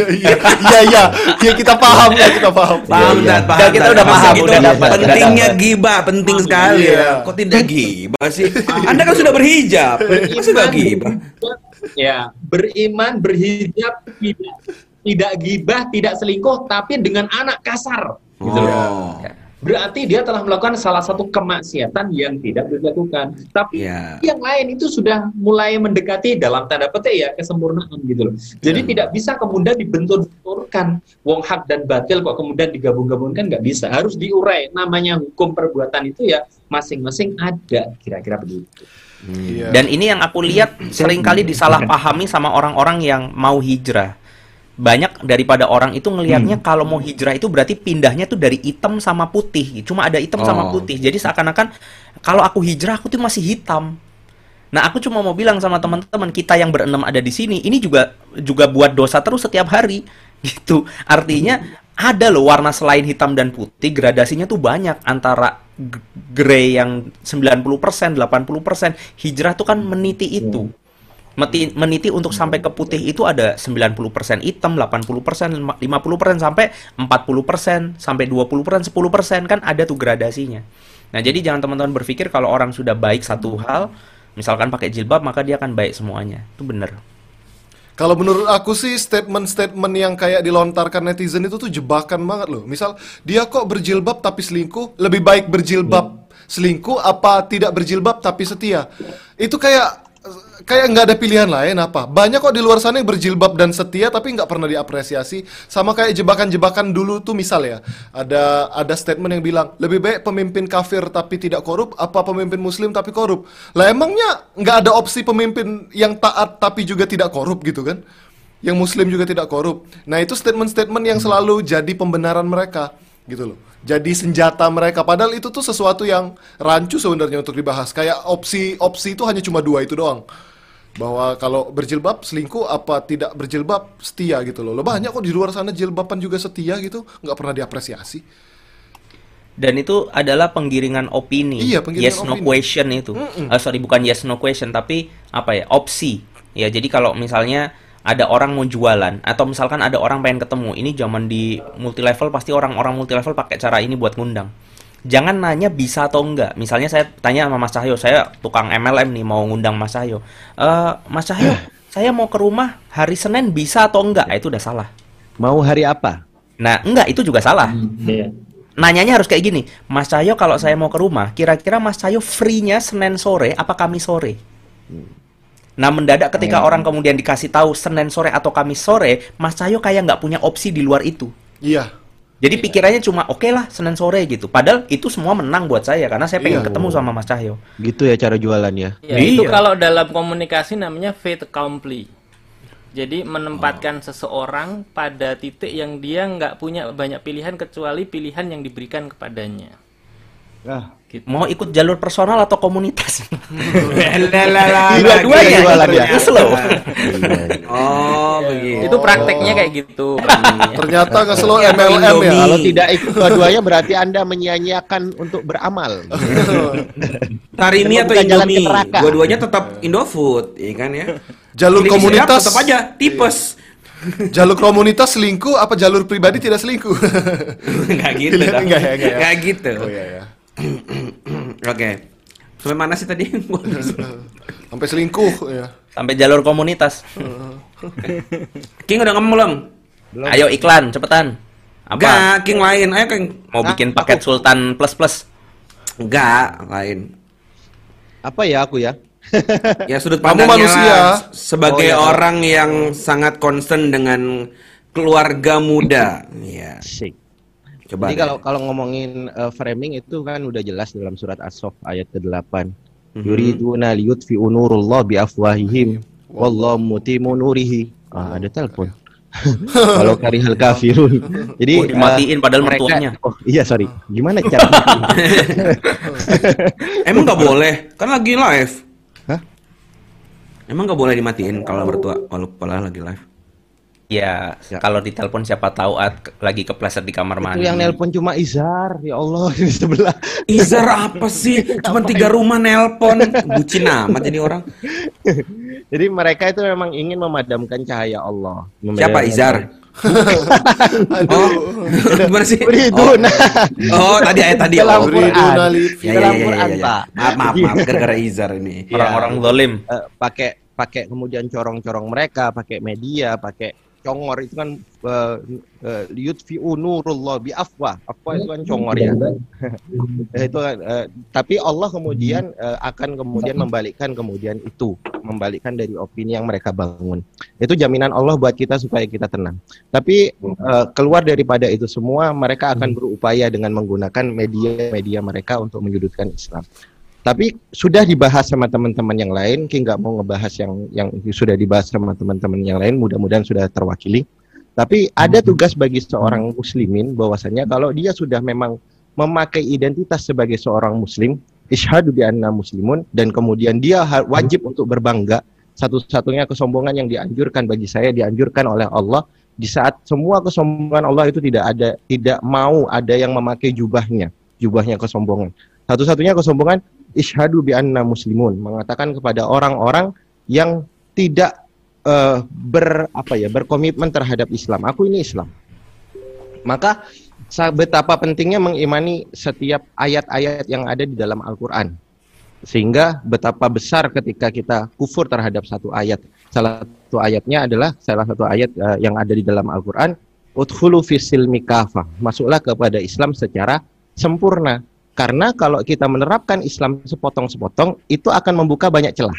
iya iya iya Iya, kita paham ya kita paham. Paham Iya, dan iya. paham. Udah, kita Dan. udah paham, udah dapat, Pentingnya gibah, penting sekali Iya. ya. Kok tidak gibah sih? Anda kan sudah berhijab. Masa nggak gibah? ya beriman berhijab tidak tidak gibah tidak selingkuh tapi dengan anak kasar gitu loh. Berarti dia telah melakukan salah satu kemaksiatan yang tidak dilakukan. Tapi Ya. yang lain itu sudah mulai mendekati dalam tanda petik ya kesempurnaan gitu loh. Jadi tidak bisa kemudian dibentur-benturkan wong hak dan batil kok kemudian digabung-gabungkan nggak bisa. Harus diurai. Namanya hukum perbuatan itu ya masing-masing ada kira-kira begitu. Iya. Dan ini yang aku lihat sering kali disalahpahami sama orang-orang yang mau hijrah. Banyak daripada orang itu ngelihatnya kalau mau hijrah itu berarti pindahnya tuh dari hitam sama putih. Cuma ada hitam sama Oh. putih. Jadi seakan-akan kalau aku hijrah aku tuh masih hitam. Nah, aku cuma mau bilang sama teman-teman kita yang berenam ada di sini, ini juga juga buat dosa terus setiap hari gitu. Artinya ada loh warna selain hitam dan putih, gradasinya tuh banyak antara grey yang 90%, 80%. Hijrah tuh kan meniti itu. Meti- meniti untuk sampai ke putih itu ada 90% hitam, 80%, lima- 50% sampai 40%, sampai 20%, 10% kan ada tuh gradasinya. Nah, jadi jangan teman-teman berpikir kalau orang sudah baik satu hal, misalkan pakai jilbab maka dia akan baik semuanya. Itu benar. Kalau menurut aku sih statement-statement yang kayak dilontarkan netizen itu tuh jebakan banget loh. Misal dia kok berjilbab tapi selingkuh, lebih baik berjilbab selingkuh apa tidak berjilbab tapi setia. Itu kayak kayak nggak ada pilihan lain apa. Banyak kok di luar sana yang berjilbab dan setia tapi nggak pernah diapresiasi. Sama kayak jebakan-jebakan dulu tuh misal ya. Ada ada statement yang bilang lebih baik pemimpin kafir tapi tidak korup apa pemimpin muslim tapi korup. Lah emangnya nggak ada opsi pemimpin yang taat tapi juga tidak korup gitu kan? Yang muslim juga tidak korup. Nah itu statement-statement yang selalu jadi pembenaran mereka gitu loh. Jadi senjata mereka. Padahal itu tuh sesuatu yang rancu sebenarnya untuk dibahas. Kayak opsi-opsi itu hanya cuma dua itu doang. Bahwa kalau berjilbab selingkuh apa tidak berjilbab setia gitu loh. Loh banyak kok di luar sana jilbaban juga setia gitu, nggak pernah diapresiasi. Dan itu adalah penggiringan opini. Iya, penggiringan yes no opini. question itu. Mm-mm. Eh, sorry bukan yes no question tapi apa ya? opsi. Ya, jadi kalau misalnya ada orang mau jualan atau misalkan ada orang pengen ketemu, ini zaman di multi level pasti orang-orang multi level pakai cara ini buat ngundang. Jangan nanya bisa atau enggak. Misalnya saya tanya sama Mas Cahyo, saya tukang MLM nih mau ngundang Mas Cahyo. Eh, Mas Cahyo, saya mau ke rumah hari Senin bisa atau enggak? Ah, itu udah salah. Mau hari apa? Nah, enggak itu juga salah. Iya. Nanyanya harus kayak gini, Mas Cahyo kalau saya mau ke rumah, kira-kira Mas Cahyo free-nya Senin sore apa Kamis sore? Nah mendadak ketika orang kemudian dikasih tahu Senin sore atau Kamis sore, Mas Cahyo kayak nggak punya opsi di luar itu. Iya. Jadi pikirannya cuma oke lah Senin sore gitu. Padahal itu semua menang buat saya karena saya pengen Iya. ketemu sama Mas Cahyo. Gitu ya cara jualannya. Ya, itu Iya. kalau dalam komunikasi namanya fait accompli. Jadi menempatkan seseorang pada titik yang dia nggak punya banyak pilihan kecuali pilihan yang diberikan kepadanya. Ah, Mau ikut jalur personal atau komunitas? Dua-duanya jualannya. Slow. Oh, begitu. Itu prakteknya kayak gitu. Ternyata nggak selalu Iya, MLM ya. Kalau tidak ikut dua-duanya berarti Anda menyia-nyiakan untuk beramal. Tarini atau Indomie, neraka. dua-duanya tetap Indofood, iya kan ya? Jalur komunitas tetap aja tipes. Jalur komunitas selingkuh apa jalur pribadi tidak selingkuh? Enggak gitu enggak ya, enggak ya? Nggak gitu. Oh iya ya. Oke. Sampai mana sih tadi? Sampai selingkuh ya. Sampai jalur komunitas. King udah ngomong belum? Ayo iklan, cepetan. Apa? Enggak, King lain. Ayo King. Mau bikin paket Sultan Plus Plus. Enggak, lain. Apa ya aku ya? Ya sudut Kamu pandangnya manusia. lah, sebagai Oh, iya. orang yang sangat concern dengan keluarga muda. Iya. Asik. Coba. Jadi kalau kalau ngomongin uh, framing itu kan udah jelas dalam surat As-Saff ayat ke-8. Mhm. Yuriduna liyutfi'u nurullah bi afwahihim wallahu mutimmu nurihi. Ah, ada telepon. Kalau karihal kafirun. Jadi Oh, dimatiin eh, padahal mereka- mertuanya. Oh, iya sorry. Gimana cara? Emang nggak boleh? Kan lagi live. Hah? Emang nggak boleh dimatiin kalau mertua kalau lagi live? Ya, kalau ditelepon siapa tahu at, lagi kepleset di kamar mandi. itu yang nelpon cuma Izar. Ya Allah di sebelah. Izar apa sih? Cuma tiga rumah nelpon. Bucin amat jadi orang. Jadi mereka itu memang ingin memadamkan cahaya Allah. Siapa Izar? oh, gimana sih? Oh, oh tadi ayat tadi. Dalam oh. Quran. Ya, ya, Dalam ya, ya, Quran, ya, ya. Pak. Maaf, maaf, maaf. Gara-gara Izar ini. Iya. Orang-orang zalim. Eh, pakai pakai kemudian corong-corong mereka, pakai media, pakai congor itu kan uh, uh, yutfi'u nurullah bi afwa. Afwa itu kan congor ya. itu kan, uh, tapi Allah kemudian uh, akan kemudian membalikkan kemudian itu, membalikkan dari opini yang mereka bangun. Itu jaminan Allah buat kita supaya kita tenang. Tapi uh, keluar daripada itu semua, mereka akan berupaya dengan menggunakan media-media mereka untuk menyudutkan Islam. Tapi sudah dibahas sama teman-teman yang lain, Ki nggak mau ngebahas yang yang sudah dibahas sama teman-teman yang lain, mudah-mudahan sudah terwakili. Tapi ada tugas bagi seorang muslimin bahwasanya kalau dia sudah memang memakai identitas sebagai seorang muslim, isyhadu bi anna muslimun dan kemudian dia ha- wajib untuk berbangga. Satu-satunya kesombongan yang dianjurkan bagi saya dianjurkan oleh Allah di saat semua kesombongan Allah itu tidak ada tidak mau ada yang memakai jubahnya, jubahnya kesombongan. Satu-satunya kesombongan isyhadu bi anna muslimun mengatakan kepada orang-orang yang tidak eh, ber apa ya berkomitmen terhadap Islam. Aku ini Islam. Maka betapa pentingnya mengimani setiap ayat-ayat yang ada di dalam Al-Qur'an. Sehingga betapa besar ketika kita kufur terhadap satu ayat. Salah satu ayatnya adalah salah satu ayat eh, yang ada di dalam Al-Qur'an, "Udkhulu fis silmi kafah." Masuklah kepada Islam secara sempurna. Karena kalau kita menerapkan Islam sepotong-sepotong, itu akan membuka banyak celah.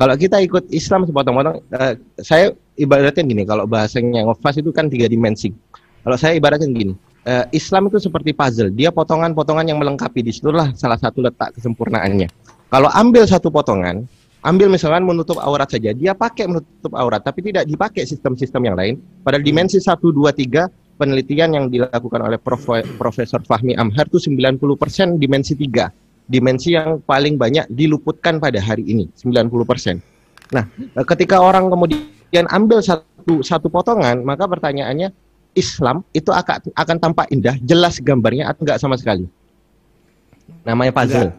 Kalau kita ikut Islam sepotong-potong, eh, saya ibaratnya gini, kalau bahasanya ngefas itu kan tiga dimensi. Kalau saya ibaratkan gini, eh, Islam itu seperti puzzle, dia potongan-potongan yang melengkapi di salah satu letak kesempurnaannya. Kalau ambil satu potongan, ambil misalkan menutup aurat saja, dia pakai menutup aurat, tapi tidak dipakai sistem-sistem yang lain. Pada dimensi 1, 2, 3, penelitian yang dilakukan oleh Prof- Profesor Fahmi Amhar itu 90% dimensi 3. Dimensi yang paling banyak diluputkan pada hari ini, 90%. Nah, eh, ketika orang kemudian ambil satu satu potongan, maka pertanyaannya Islam itu akan akan tampak indah, jelas gambarnya atau enggak sama sekali. Namanya puzzle.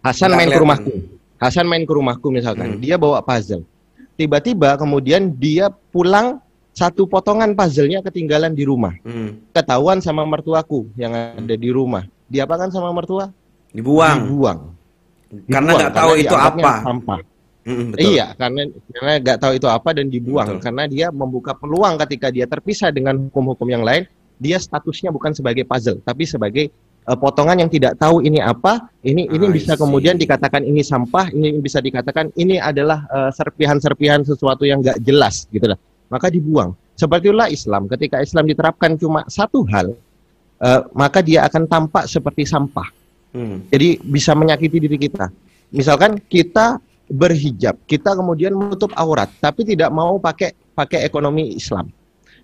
Hasan Enggak main ke rumahku. Hasan main ke rumahku misalkan, dia bawa puzzle. Tiba-tiba kemudian dia pulang satu potongan puzzle-nya ketinggalan di rumah. Hmm. Ketahuan sama mertuaku yang ada di rumah. Diapakan sama mertua? Dibuang. Dibuang. Karena Dibuang, nggak tahu itu apa. Sampah. Mm, betul. Iya, karena karena nggak tahu itu apa dan dibuang Betul. karena dia membuka peluang ketika dia terpisah dengan hukum-hukum yang lain, dia statusnya bukan sebagai puzzle tapi sebagai eh, potongan yang tidak tahu ini apa, ini ini I bisa see. kemudian dikatakan ini sampah, ini bisa dikatakan ini adalah eh, serpihan-serpihan sesuatu yang nggak jelas gitu lah. Maka dibuang. Seperti itulah Islam. Ketika Islam diterapkan cuma satu hal, eh, maka dia akan tampak seperti sampah. Hmm. Jadi bisa menyakiti diri kita. Misalkan kita berhijab, kita kemudian menutup aurat, tapi tidak mau pakai pakai ekonomi Islam.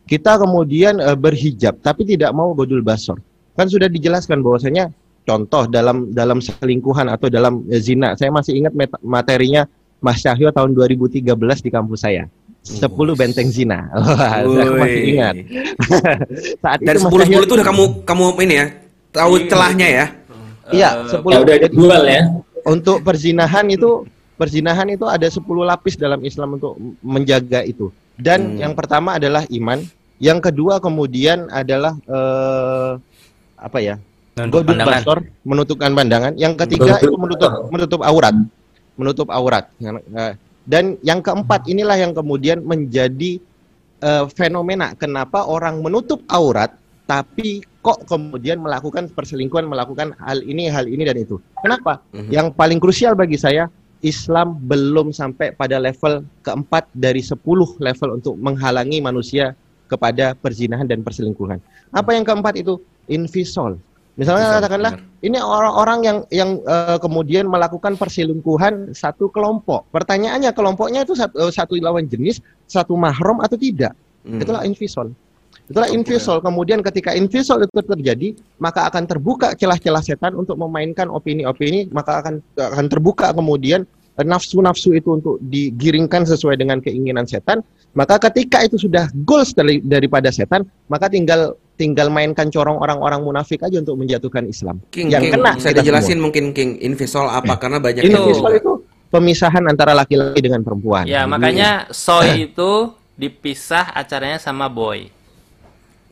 Kita kemudian eh, berhijab, tapi tidak mau godul basor. Kan sudah dijelaskan bahwasanya contoh dalam dalam selingkuhan atau dalam eh, zina. Saya masih ingat materinya Mas Cahyo tahun 2013 di kampus saya. 10 benteng zina. Wah, masih ingat. Saat 10 Cahyo- 10 itu udah kamu kamu ini ya. Tahu celahnya ya. Iya, Eh, 10 Ya udah dijual ya. untuk perzinahan itu perzinahan itu ada 10 lapis dalam Islam untuk menjaga itu. Dan Hmm. yang pertama adalah iman, yang kedua kemudian adalah eh, apa ya? Menutup basor, menutupkan pandangan. Yang ketiga Godul itu menutup menutup aurat. Menutup aurat. Dan yang keempat inilah yang kemudian menjadi eh, fenomena kenapa orang menutup aurat tapi kok kemudian melakukan perselingkuhan, melakukan hal ini, hal ini dan itu. Kenapa? Mhm. Yang paling krusial bagi saya Islam belum sampai pada level keempat dari 10 level untuk menghalangi manusia kepada perzinahan dan perselingkuhan. Apa yang keempat itu? Invisol. Misalnya Invisol, katakanlah benar. ini orang-orang yang yang eh, kemudian melakukan perselingkuhan satu kelompok. Pertanyaannya kelompoknya itu satu, eh, satu lawan jenis, satu mahram atau tidak? Hmm. Itulah invisol. Itulah Oke. invisol. Kemudian ketika invisol itu terjadi, maka akan terbuka celah-celah setan untuk memainkan opini-opini, maka akan akan terbuka kemudian nafsu-nafsu itu untuk digiringkan sesuai dengan keinginan setan. Maka ketika itu sudah goals dari, daripada setan, maka tinggal tinggal mainkan corong orang-orang munafik aja untuk menjatuhkan Islam. King, yang King, kena bisa kita dijelasin semua. mungkin King invisol apa karena banyak visual itu pemisahan antara laki-laki dengan perempuan. Ya, makanya soy itu dipisah acaranya sama boy.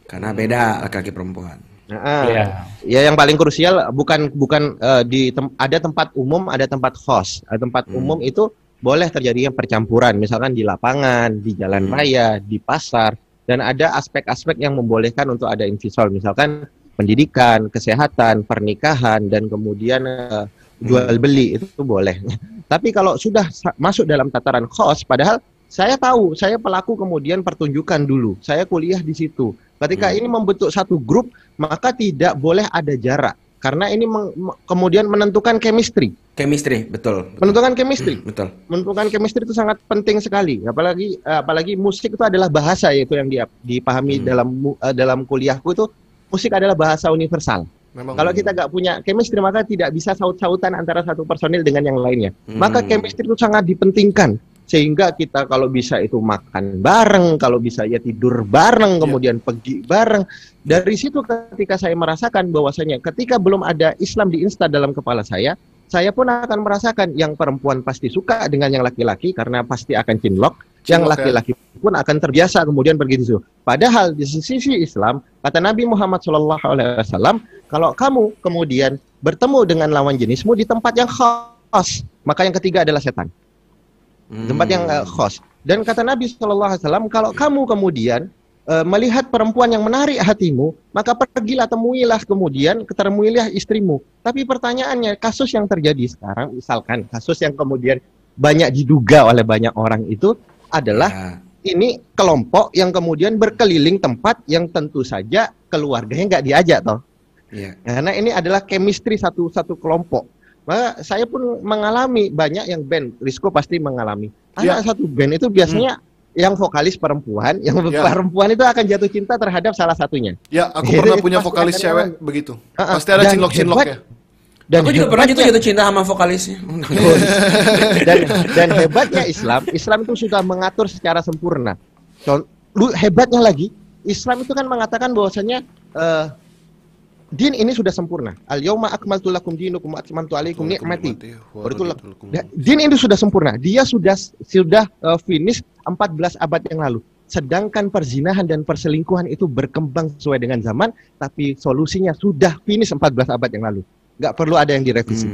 karena beda laki-laki perempuan. Nah, Iya. Ya yang paling krusial bukan bukan eh, di tem- ada tempat umum, ada tempat kos. Ada tempat Hmm. umum itu boleh terjadinya percampuran, misalkan di lapangan, di jalan Hmm. raya, di pasar. dan ada aspek-aspek yang membolehkan untuk ada infisal misalkan pendidikan, kesehatan, pernikahan dan kemudian eh, jual beli itu boleh. Tapi kalau sudah masuk dalam tataran khos padahal saya tahu, saya pelaku kemudian pertunjukan dulu. Saya kuliah di situ. Ketika ini membentuk satu grup, maka tidak boleh ada jarak karena ini meng- me- kemudian menentukan chemistry. Chemistry, betul. Menentukan chemistry. Betul. Menentukan chemistry itu sangat penting sekali. Apalagi eh, apalagi musik itu adalah bahasa yaitu yang dipahami dalam mu- eh, dalam kuliahku itu musik adalah bahasa universal. Memang. Kalau kita nggak punya chemistry maka tidak bisa saut-sautan antara satu personil dengan yang lainnya. Maka Hmm. chemistry itu sangat dipentingkan sehingga kita kalau bisa itu makan bareng, kalau bisa ya tidur bareng, kemudian pergi bareng. Dari situ ketika saya merasakan bahwasanya ketika belum ada Islam diinstal dalam kepala saya, saya pun akan merasakan yang perempuan pasti suka dengan yang laki-laki karena pasti akan cinlok, yang ya. laki-laki pun akan terbiasa kemudian pergi di situ. Padahal di sisi Islam kata Nabi Muhammad SAW, kalau kamu kemudian bertemu dengan lawan jenismu di tempat yang khas, maka yang ketiga adalah setan. Tempat yang eh, khas. Dan kata Nabi SAW, kalau kamu kemudian eh, melihat perempuan yang menarik hatimu, maka pergilah temuilah kemudian ketemuilah istrimu. Tapi pertanyaannya, kasus yang terjadi sekarang, misalkan kasus yang kemudian banyak diduga oleh banyak orang itu adalah ini kelompok yang kemudian berkeliling tempat yang tentu saja keluarganya nggak diajak toh. Iya. Karena ini adalah chemistry satu satu kelompok. Maka saya pun mengalami banyak yang band, Risco pasti mengalami. Anak satu band itu biasanya yang vokalis perempuan, yang Ya. perempuan itu akan jatuh cinta terhadap salah satunya. Ya, aku Itu- pernah punya vokalis cewek mengalami. begitu. Ah. Pasti ada Dan cinlok-cinlok hebat- ya. Dan Aku juga pernah hebatnya- jatuh jatuh cinta sama vokalisnya. dan dan hebatnya Islam, Islam itu sudah mengatur secara sempurna. Lu hebatnya lagi, Islam itu kan mengatakan bahwasanya eh, din ini sudah sempurna. Al yauma akmaltu lakum dinukum wa atmamtu alaikum ni'mati. Da- Din ini sudah sempurna. Dia sudah sudah eh, finish 14 abad yang lalu. Sedangkan perzinahan dan perselingkuhan itu berkembang sesuai dengan zaman, tapi solusinya sudah finish 14 abad yang lalu. Nggak perlu ada yang direvisi.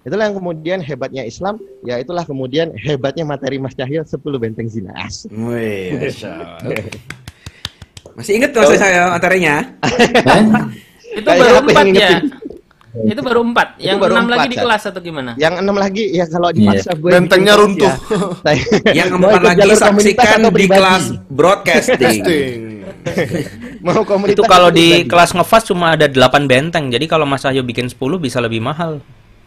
Itulah yang kemudian hebatnya Islam, ya itulah kemudian hebatnya materi Mas Cahyo 10 benteng zina. As. Wih. Masih inget tuh saya materinya? Itu Kayak baru empat ya. ngingetin? Itu baru empat. Itu Yang baru enam lagi empat, di kelas atau gimana? Yang enam lagi ya kalau dipaksa gue Bentengnya runtuh. ya. Yang empat lagi saksikan di kelas broadcasting. Mau komunitas Itu kalau di kelas ngefast cuma ada 8 benteng. Jadi kalau Mas Ahyo bikin 10 bisa lebih mahal.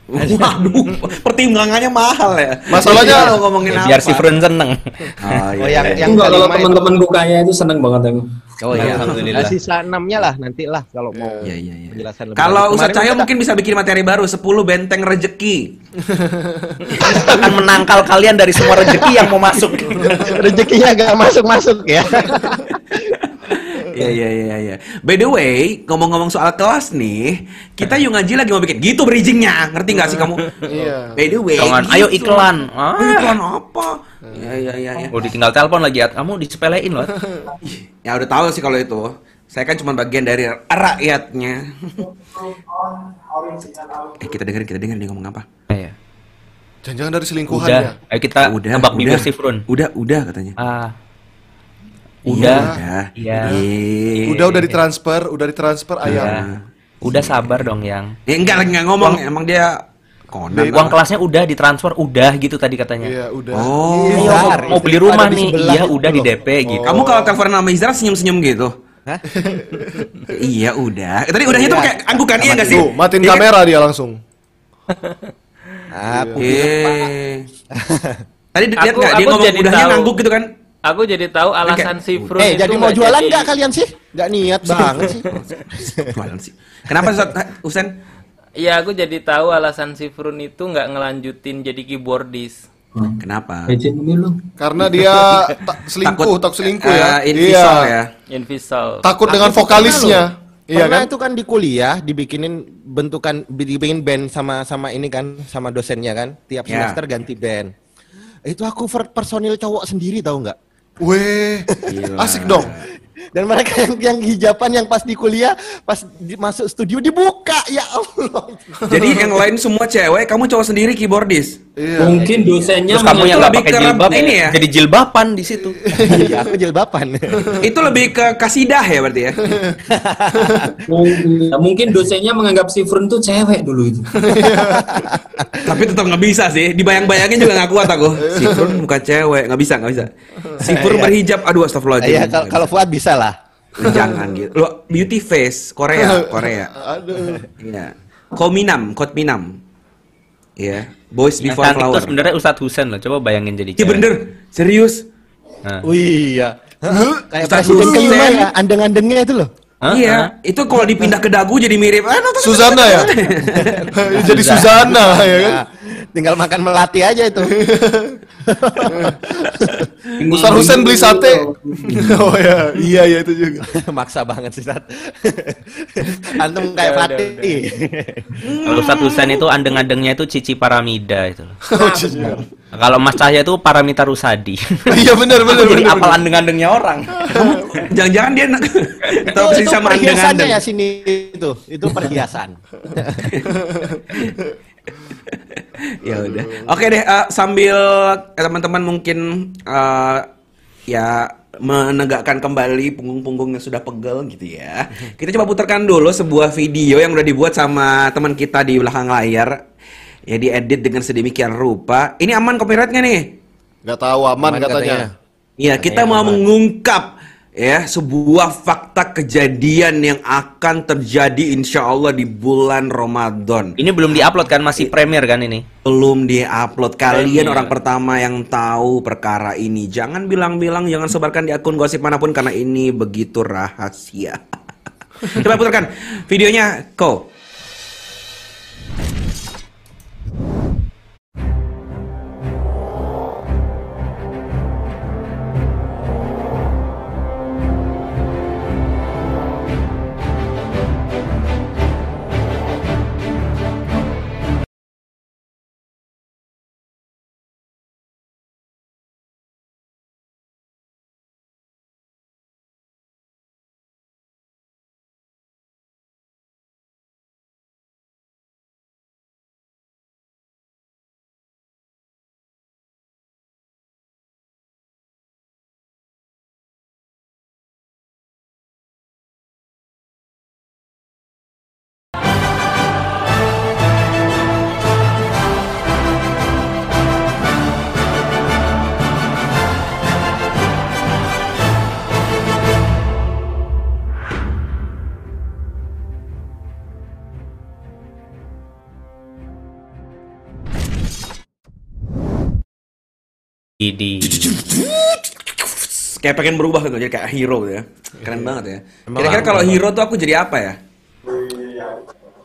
Waduh, pertimbangannya mahal ya. Masalahnya- Kalau ngomongin apa? Biar si Friend seneng. Oh, Oh, yang yang Enggak kalau teman-temanku kaya itu seneng banget aku. Oh iya. Nah, sisa enamnya lah nanti lah kalau mau Iya, iya, iya. penjelasan lebih Kalau. Ustaz Cahyo kita- mungkin bisa bikin materi baru 10 benteng rejeki. Akan menangkal kalian dari semua rezeki yang mau masuk. rezekinya gak masuk-masuk ya. Iya iya iya iya. By the way, ngomong-ngomong soal kelas nih, kita yuk ngaji lagi mau bikin gitu bridgingnya, ngerti nggak sih kamu? Iya. By the way, Jangan, gitu. ayo iklan. Ah. Iklan apa? Iya iya iya. Ya. Oh, ditinggal telepon lagi, At. Kamu disepelein loh. ya udah tahu sih kalau itu. Saya kan cuma bagian dari rakyatnya. eh kita dengerin kita dengerin dia ngomong apa? Iya. Jangan-jangan dari selingkuhan Udah, ya. ayo kita udah, nebak bibir udah. si Frun. Udah udah katanya. Ah. Iya, Udah. udah. Iya. Iya. Udah udah ditransfer, udah ditransfer Iya. ayam. Udah sabar dong, Yang. Ya enggak lagi nggak ngomong, emang dia konan. Uang kelasnya udah ditransfer, udah gitu tadi katanya. Iya, udah. Oh. Bentar, mau, mau beli rumah nih, iya itu udah di. DP gitu. Kamu kalau telepon sama Izra senyum-senyum gitu? Hah? iya udah. Eh, Tadi udahnya tuh pakai anggukan iya nggak sih? Tuh, matiin Iya kan? kamera dia langsung. Ah, Eh. Tadi lihat Aku- nggak dia aku ngomong udahnya ngangguk gitu kan? Aku jadi tahu alasan si Frun Eh, itu jadi mau nggak jualan jadi- nggak kalian sih? Nggak niat banget sih. Jualan sih. Kenapa Ustaz Husen? Iya, aku jadi tahu alasan si Frun itu nggak ngelanjutin jadi keyboardis. Kenapa? Ini lu. Karena dia tak selingkuh, tak selingkuh ya. Eh, invisal Iya. ya. Invisal. Takut dengan Aku pernah vokalisnya. Iya Pernah kan? itu kan di kuliah dibikinin bentukan dibikin band sama sama ini kan sama dosennya kan tiap Ya. semester ganti band. Itu aku per- personil cowok sendiri tahu nggak? Weh, Gila. asik dong. Dan mereka yang, yang hijaban yang pas di kuliah pas di- masuk studio dibuka ya Allah. Jadi yang lain semua cewek, kamu cowok sendiri keyboardis. Iya. Mungkin dosennya Terus kamu yang nggak lebih pakai ke jilbab ini ya? jadi jilbaban di situ. Iya, aku jilbaban. Itu lebih ke kasidah ya berarti ya. mungkin, mungkin dosennya menganggap si Furun tuh cewek dulu itu. Tapi tetap nggak bisa sih. Dibayang-bayangin juga nggak kuat aku. Si Furun bukan cewek, nggak bisa, nggak bisa. Si Furun Iya. berhijab, aduh astagfirullahaladzim. Iya, kalau kalau Fuad bisa lah. Jangan gitu. Lo beauty face Korea, Korea. Aduh. Iya. Kominam, Kot Minam. Iya. Boys Yang Before tuh Flower. sebenarnya Ustadz Husen loh. Coba bayangin jadi Iya bener, serius. Nah. Wih, iya. Kayak Ustaz presiden Hussein. kelima ya, andeng-andengnya itu loh. Hah? Iya, itu kalau dipindah ke dagu jadi mirip. Ah, nonton- Susana ya? Jadi Susana ya kan? Nah, tinggal makan melati aja itu. Ustaz Husen beli sate. Oh ya, iya iya itu juga. Maksa banget sih, Sat. Antum kayak Fatih. Kalau Ustadz Husen itu andeng-andengnya itu Cici Paramida itu. Oh, iya. Kalau Mas Cahya itu Paramita Rusadi. Iya benar benar Jadi apal andeng-andengnya orang. Jangan-jangan dia nak- tahu persis itu sama andeng-andeng. ya sini itu. Itu perhiasan. ya udah. Oke deh, eh, sambil eh, teman-teman mungkin eh, ya menegakkan kembali punggung-punggung yang sudah pegel gitu ya. Kita coba putarkan dulu sebuah video yang udah dibuat sama teman kita di belakang layar. Ya diedit dengan sedemikian rupa. Ini aman copyright nggak nih? Gak tahu aman, Aman katanya. katanya. Iya, kita mau mengungkap ya sebuah fakta kejadian yang akan terjadi insya Allah di bulan Ramadan. Ini belum diupload kan masih premier kan ini? Belum diupload. Kalian Premier. orang pertama yang tahu perkara ini. Jangan bilang-bilang, jangan sebarkan di akun gosip mana pun karena ini begitu rahasia. Coba putarkan videonya, Ko. Di Kayak pengen berubah gitu, jadi kayak hero gitu ya. Keren banget ya. Kira-kira kalau hero tuh aku jadi apa ya?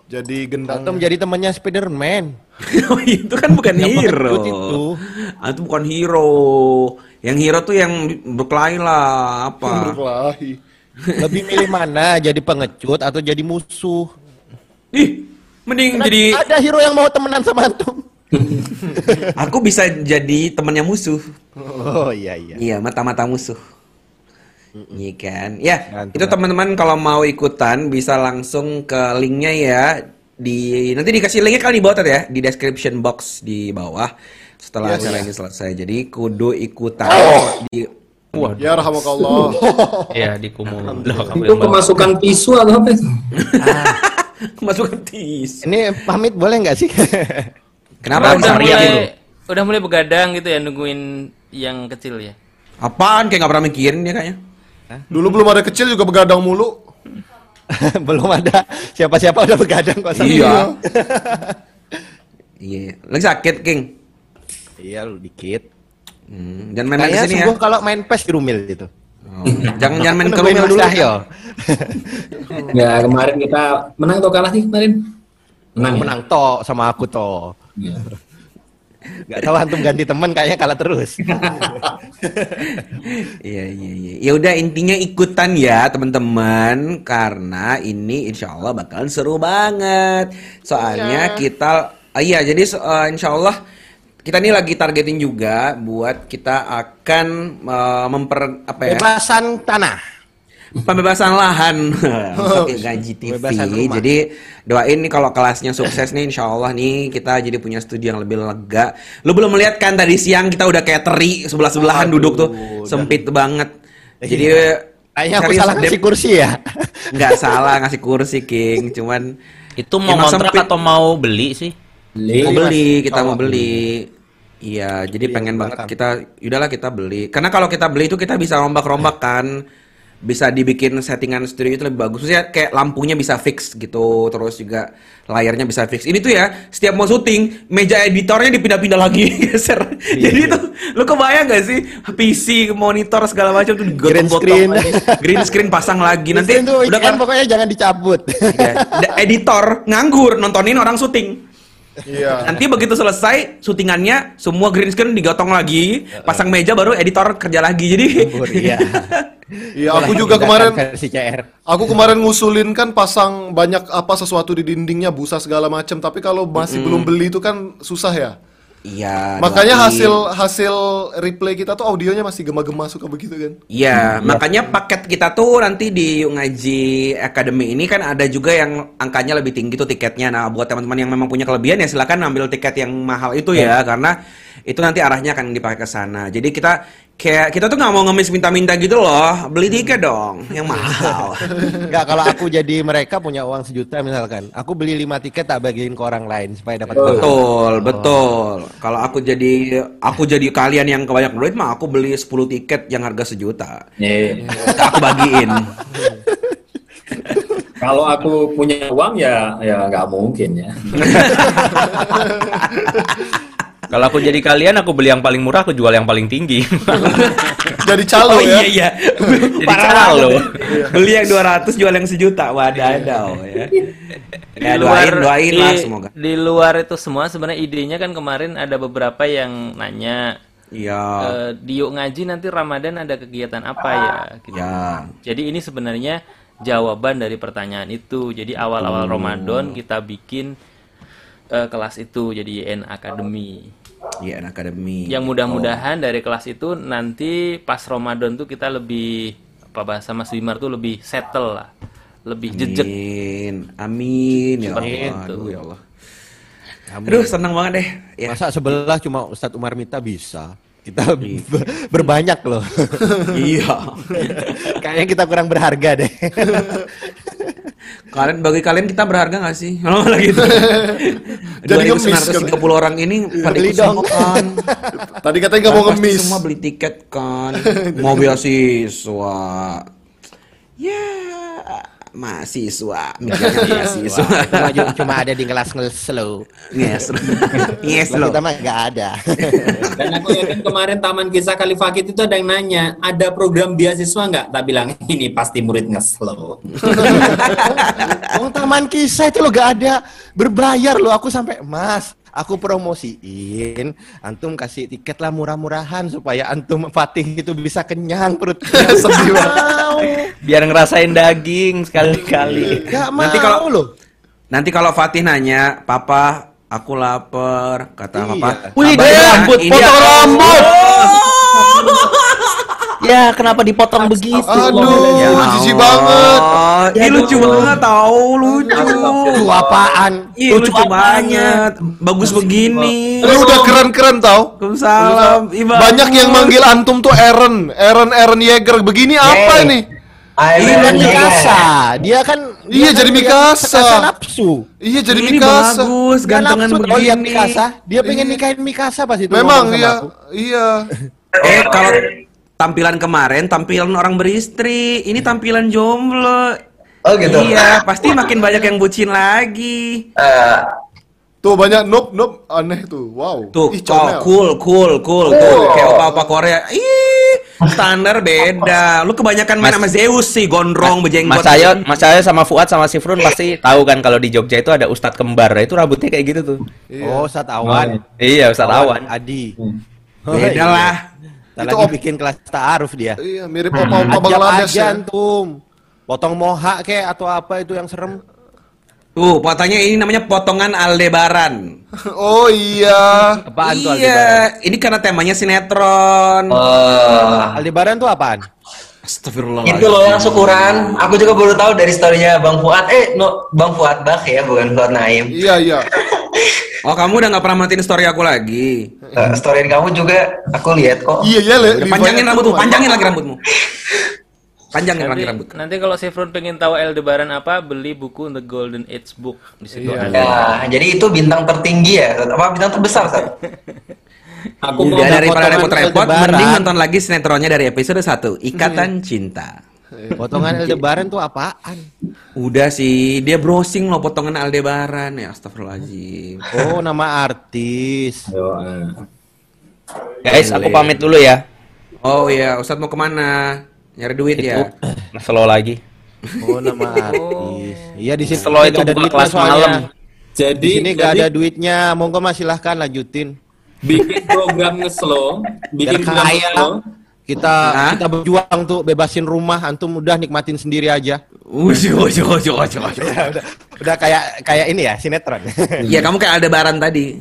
Jadi gendang. Antum jadi temannya Spiderman. Oh, itu kan bukan Yang hero. itu. Ah, itu bukan hero. Yang hero tuh yang berkelahi lah apa? Berkelahi. Lebih milih mana? Jadi pengecut atau jadi musuh? Ih, mending Kan jadi ada hero yang mau temenan sama antum. aku bisa jadi temannya musuh. Oh iya iya. Iya, mata-mata musuh. Iya kan? Ya, Mantap. itu teman-teman kalau mau ikutan bisa langsung ke linknya ya di nanti dikasih linknya kali di bawah tadi ya di description box di bawah setelah Yes. acara ini selesai. Jadi kudu ikutan di Waduh. Ya rahmakallah. Ya di kumul. Itu kemasukan tisu atau apa itu? Masukkan tis. Ini pamit boleh nggak sih? Kenapa udah mulai dulu? udah mulai begadang gitu ya nungguin yang kecil ya. Apaan kayak nggak pernah mikirin dia kayaknya. Dulu belum ada kecil juga begadang mulu. Belum ada siapa-siapa udah begadang kok. Iya. Iya. Lagi sakit, King. Iya lu dikit. Hmm, jangan main-main Kayaknya ke sini ya. kalau main PES di Rumil gitu. Oh, jangan jangan main ke Nungguin rumah Mas dulu. Cahyo. Ya kemarin kita menang atau kalah sih kemarin? Menang. ya? Menang toh sama aku toh. Iya. Gak tahu antum ganti teman kayaknya kalah terus. Iya iya iya. Ya udah intinya ikutan ya teman-teman karena ini insya Allah bakalan seru banget. Soalnya kita ah, iya jadi eh, insya Allah kita ini lagi targetin juga buat kita akan eh, memper apa ya? Bebasan tanah. Pembebasan lahan untuk gaji TV. Jadi doain nih kalau kelasnya sukses nih, insya Allah nih kita jadi punya studio yang lebih lega. Lu belum melihat kan tadi siang kita udah kayak teri sebelah sebelahan duduk tuh sempit banget. Jadi Kayaknya aku serius, salah Dep. ngasih kursi ya. nggak salah ngasih kursi King, cuman Itu mau Emang kontrak sempit. atau mau beli sih? Beli. mau beli, kita Oh. mau beli. Iya, jadi Iya, pengen belakang. banget kita, udahlah kita beli. Karena kalau kita beli itu kita bisa rombak-rombak kan, bisa dibikin settingan studio itu lebih bagus. Maksudnya kayak lampunya bisa fix gitu, terus juga layarnya bisa fix. Ini tuh ya, setiap mau syuting, meja editornya dipindah-pindah lagi, geser. Iya, Jadi tuh, lo kebayang gak sih, PC, monitor segala macam tuh Green screen. green screen pasang lagi. Nanti itu udah kan pokoknya jangan dicabut. Ya, editor nganggur nontonin orang syuting. Iya. Nanti begitu selesai syutingannya semua green screen digotong lagi, pasang meja baru editor kerja lagi. Jadi Iya. Iya, aku juga kemarin versi CR. Aku kemarin ngusulin kan pasang banyak apa sesuatu di dindingnya busa segala macam, tapi kalau masih belum beli itu kan susah ya. Iya. Makanya doain. hasil hasil replay kita tuh audionya masih gema-gema suka begitu kan. Iya, makanya paket kita tuh nanti di Ngaji Academy ini kan ada juga yang angkanya lebih tinggi tuh tiketnya. Nah, buat teman-teman yang memang punya kelebihan ya silakan ambil tiket yang mahal itu ya, karena itu nanti arahnya akan dipakai ke sana. Jadi kita kayak kita tuh nggak mau ngemis minta-minta gitu loh, beli tiket dong yang mahal. Enggak, kalau aku jadi mereka punya uang sejuta misalkan, aku beli lima tiket tak bagiin ke orang lain supaya dapat. Betul, betul. Kalau aku jadi aku jadi kalian yang kebanyak duit mah aku beli 10 tiket yang harga sejuta. Iya. aku bagiin. Kalau aku punya uang ya ya nggak mungkin ya. Kalau aku jadi kalian, aku beli yang paling murah, aku jual yang paling tinggi. Jadi calo oh ya. iya iya. Jadi Parah calo. banget. Beli yang 200 jual yang sejuta. Wadaw ya. Ya Di doain luar- doain di- lah semoga. Di luar itu semua sebenarnya idenya kan kemarin ada beberapa yang nanya Iya. eh, di Yuk Ngaji nanti Ramadan ada kegiatan apa ya? Gitu. Ya. Jadi ini sebenarnya jawaban dari pertanyaan itu. Jadi awal-awal Ramadan kita bikin eh, kelas itu jadi YN Academy. Iya, Academy. Yang mudah-mudahan dari kelas itu nanti pas Ramadan tuh kita lebih apa bahasa Mas Wimar tuh lebih settle lah. Lebih. Amin. Amin ya Seperti Allah. itu. Aduh ya Allah. Aduh, senang banget deh. Ya. Masa sebelah cuma Ustadz Umar Mita bisa. Kita ber- berbanyak loh. iya. Kayaknya kita kurang berharga deh. Kalian bagi kalian kita berharga gak sih? Malah gitu. Jadi ngemis 2930 orang ini pada ikut semua kan. Tadi katanya nggak mau Kan ngemis. Semua beli tiket kan. Mau beasiswa. Ya, mahasiswa. Mikirnya beasiswa. cuma, cuma ada di kelas slow. Yes. Yes Kalau loh. kita mah nggak ada. Dan aku yakin kemarin Taman Kisah Kalifakit itu ada yang nanya, ada program beasiswa nggak? Tak bilang ini pasti murid ngeslow. Oh, taman kisah itu lo gak ada berbayar lo. Aku sampai Mas, aku promosiin. Antum kasih tiket lah murah-murahan supaya antum Fatih itu bisa kenyang perutnya. Sedih Biar ngerasain daging sekali-kali. Gak mau Nanti kalau- lo. Nanti kalau Fatih nanya, "Papa, aku lapar." Kata Iya. Papa, Wih, "Kabarnya rambut, potong ya." rambut. Ya, kenapa dipotong begitu? Aduh, Ya jijik Allah. banget. Ih, lucu banget tau, lucu. Itu apaan? Ih, lucu, banget. Bagus begini. Lu udah keren-keren tau. Waalaikumsalam. Ih, Banyak yang manggil antum tuh Aaron, Aaron Aaron Yeager. Begini apa ini? Dia kan Mikasa. Dia kan Iya, dia jadi kan Mikasa. Mikasa nafsu. Iya jadi Ini Mikasa. bagus, Dia gantengan nafsu oh, begini. Mikasa. Dia pengen nikahin Mikasa pas itu. Memang iya, iya. Eh, kalau tampilan kemarin tampilan orang beristri, ini tampilan jomblo. Oh gitu. Iya, pasti makin banyak yang bucin lagi. Eh, Tuh banyak nope nope aneh tuh. Wow. Tuh, Ih, oh, cool, cool, cool, tuh. Kayak opa-opa Korea. Ih, standar beda. Lu kebanyakan main sama Zeus sih, gondrong, bejenggot. Mas Ayo, Mas Ayo sama Fuad sama Sifrun pasti tahu kan kalau di Jogja itu ada Ustadz kembar. Itu rambutnya kayak gitu tuh. Oh, Ustadz Awan. Iya, Ustadz Awan. Adi. Beda iya. lah. Ntar Itu lagi op- bikin kelas ta'aruf dia. Iya, mirip opa-opa Ajak Bangladesh aja ya. antum. Potong moha kek atau apa itu yang serem. Tuh, fotonya ini namanya potongan Aldebaran. Oh iya. Apaan tuh Aldebaran? iya, ini karena temanya sinetron. oh, Aldebaran tuh apaan? Astagfirullah. Itu loh yang syukuran. Aku juga baru tahu dari storynya Bang Fuad. Eh, no, Bang Fuad Bak ya, bukan Fuad Naim. Iya iya. Oh kamu udah nggak pernah matiin story aku lagi. Uh, storyin kamu juga aku lihat kok. Iya iya le. Udah panjangin rambutmu, panjangin lagi rambutmu. Panjangin Nanti, lagi rambut. nanti kalau Sefron pengen tahu Aldebaran apa, beli buku The Golden Age Book di situ Iya. ada. Ya, jadi itu bintang tertinggi ya, apa bintang terbesar, Sat? Aku Udah mau daripada potongan repot-repot, mending nonton lagi sinetronnya dari episode 1 Ikatan Cinta. Potongan Aldebaran tuh apaan? Udah sih, dia browsing loh potongan Aldebaran ya Astagfirullahaladzim. Oh, nama artis. Yo, eh. Guys, aku pamit dulu ya. Oh iya, Ustadz mau ke mana? Nyari duit ya? Nah, slow lagi. Oh, nama artis. Iya di sini Slow itu ada kelas malam. Jadi, Di sini jadi ada duitnya. Monggo mas silahkan lanjutin. bikin program nge-slow, bikin Biar program nge-slow. Kita Hah? kita berjuang tuh bebasin rumah. Antum udah nikmatin sendiri aja. Ush, ush, ush, ush. Udah kayak kayak ini ya sinetron. Iya, kamu kayak Aldebaran tadi.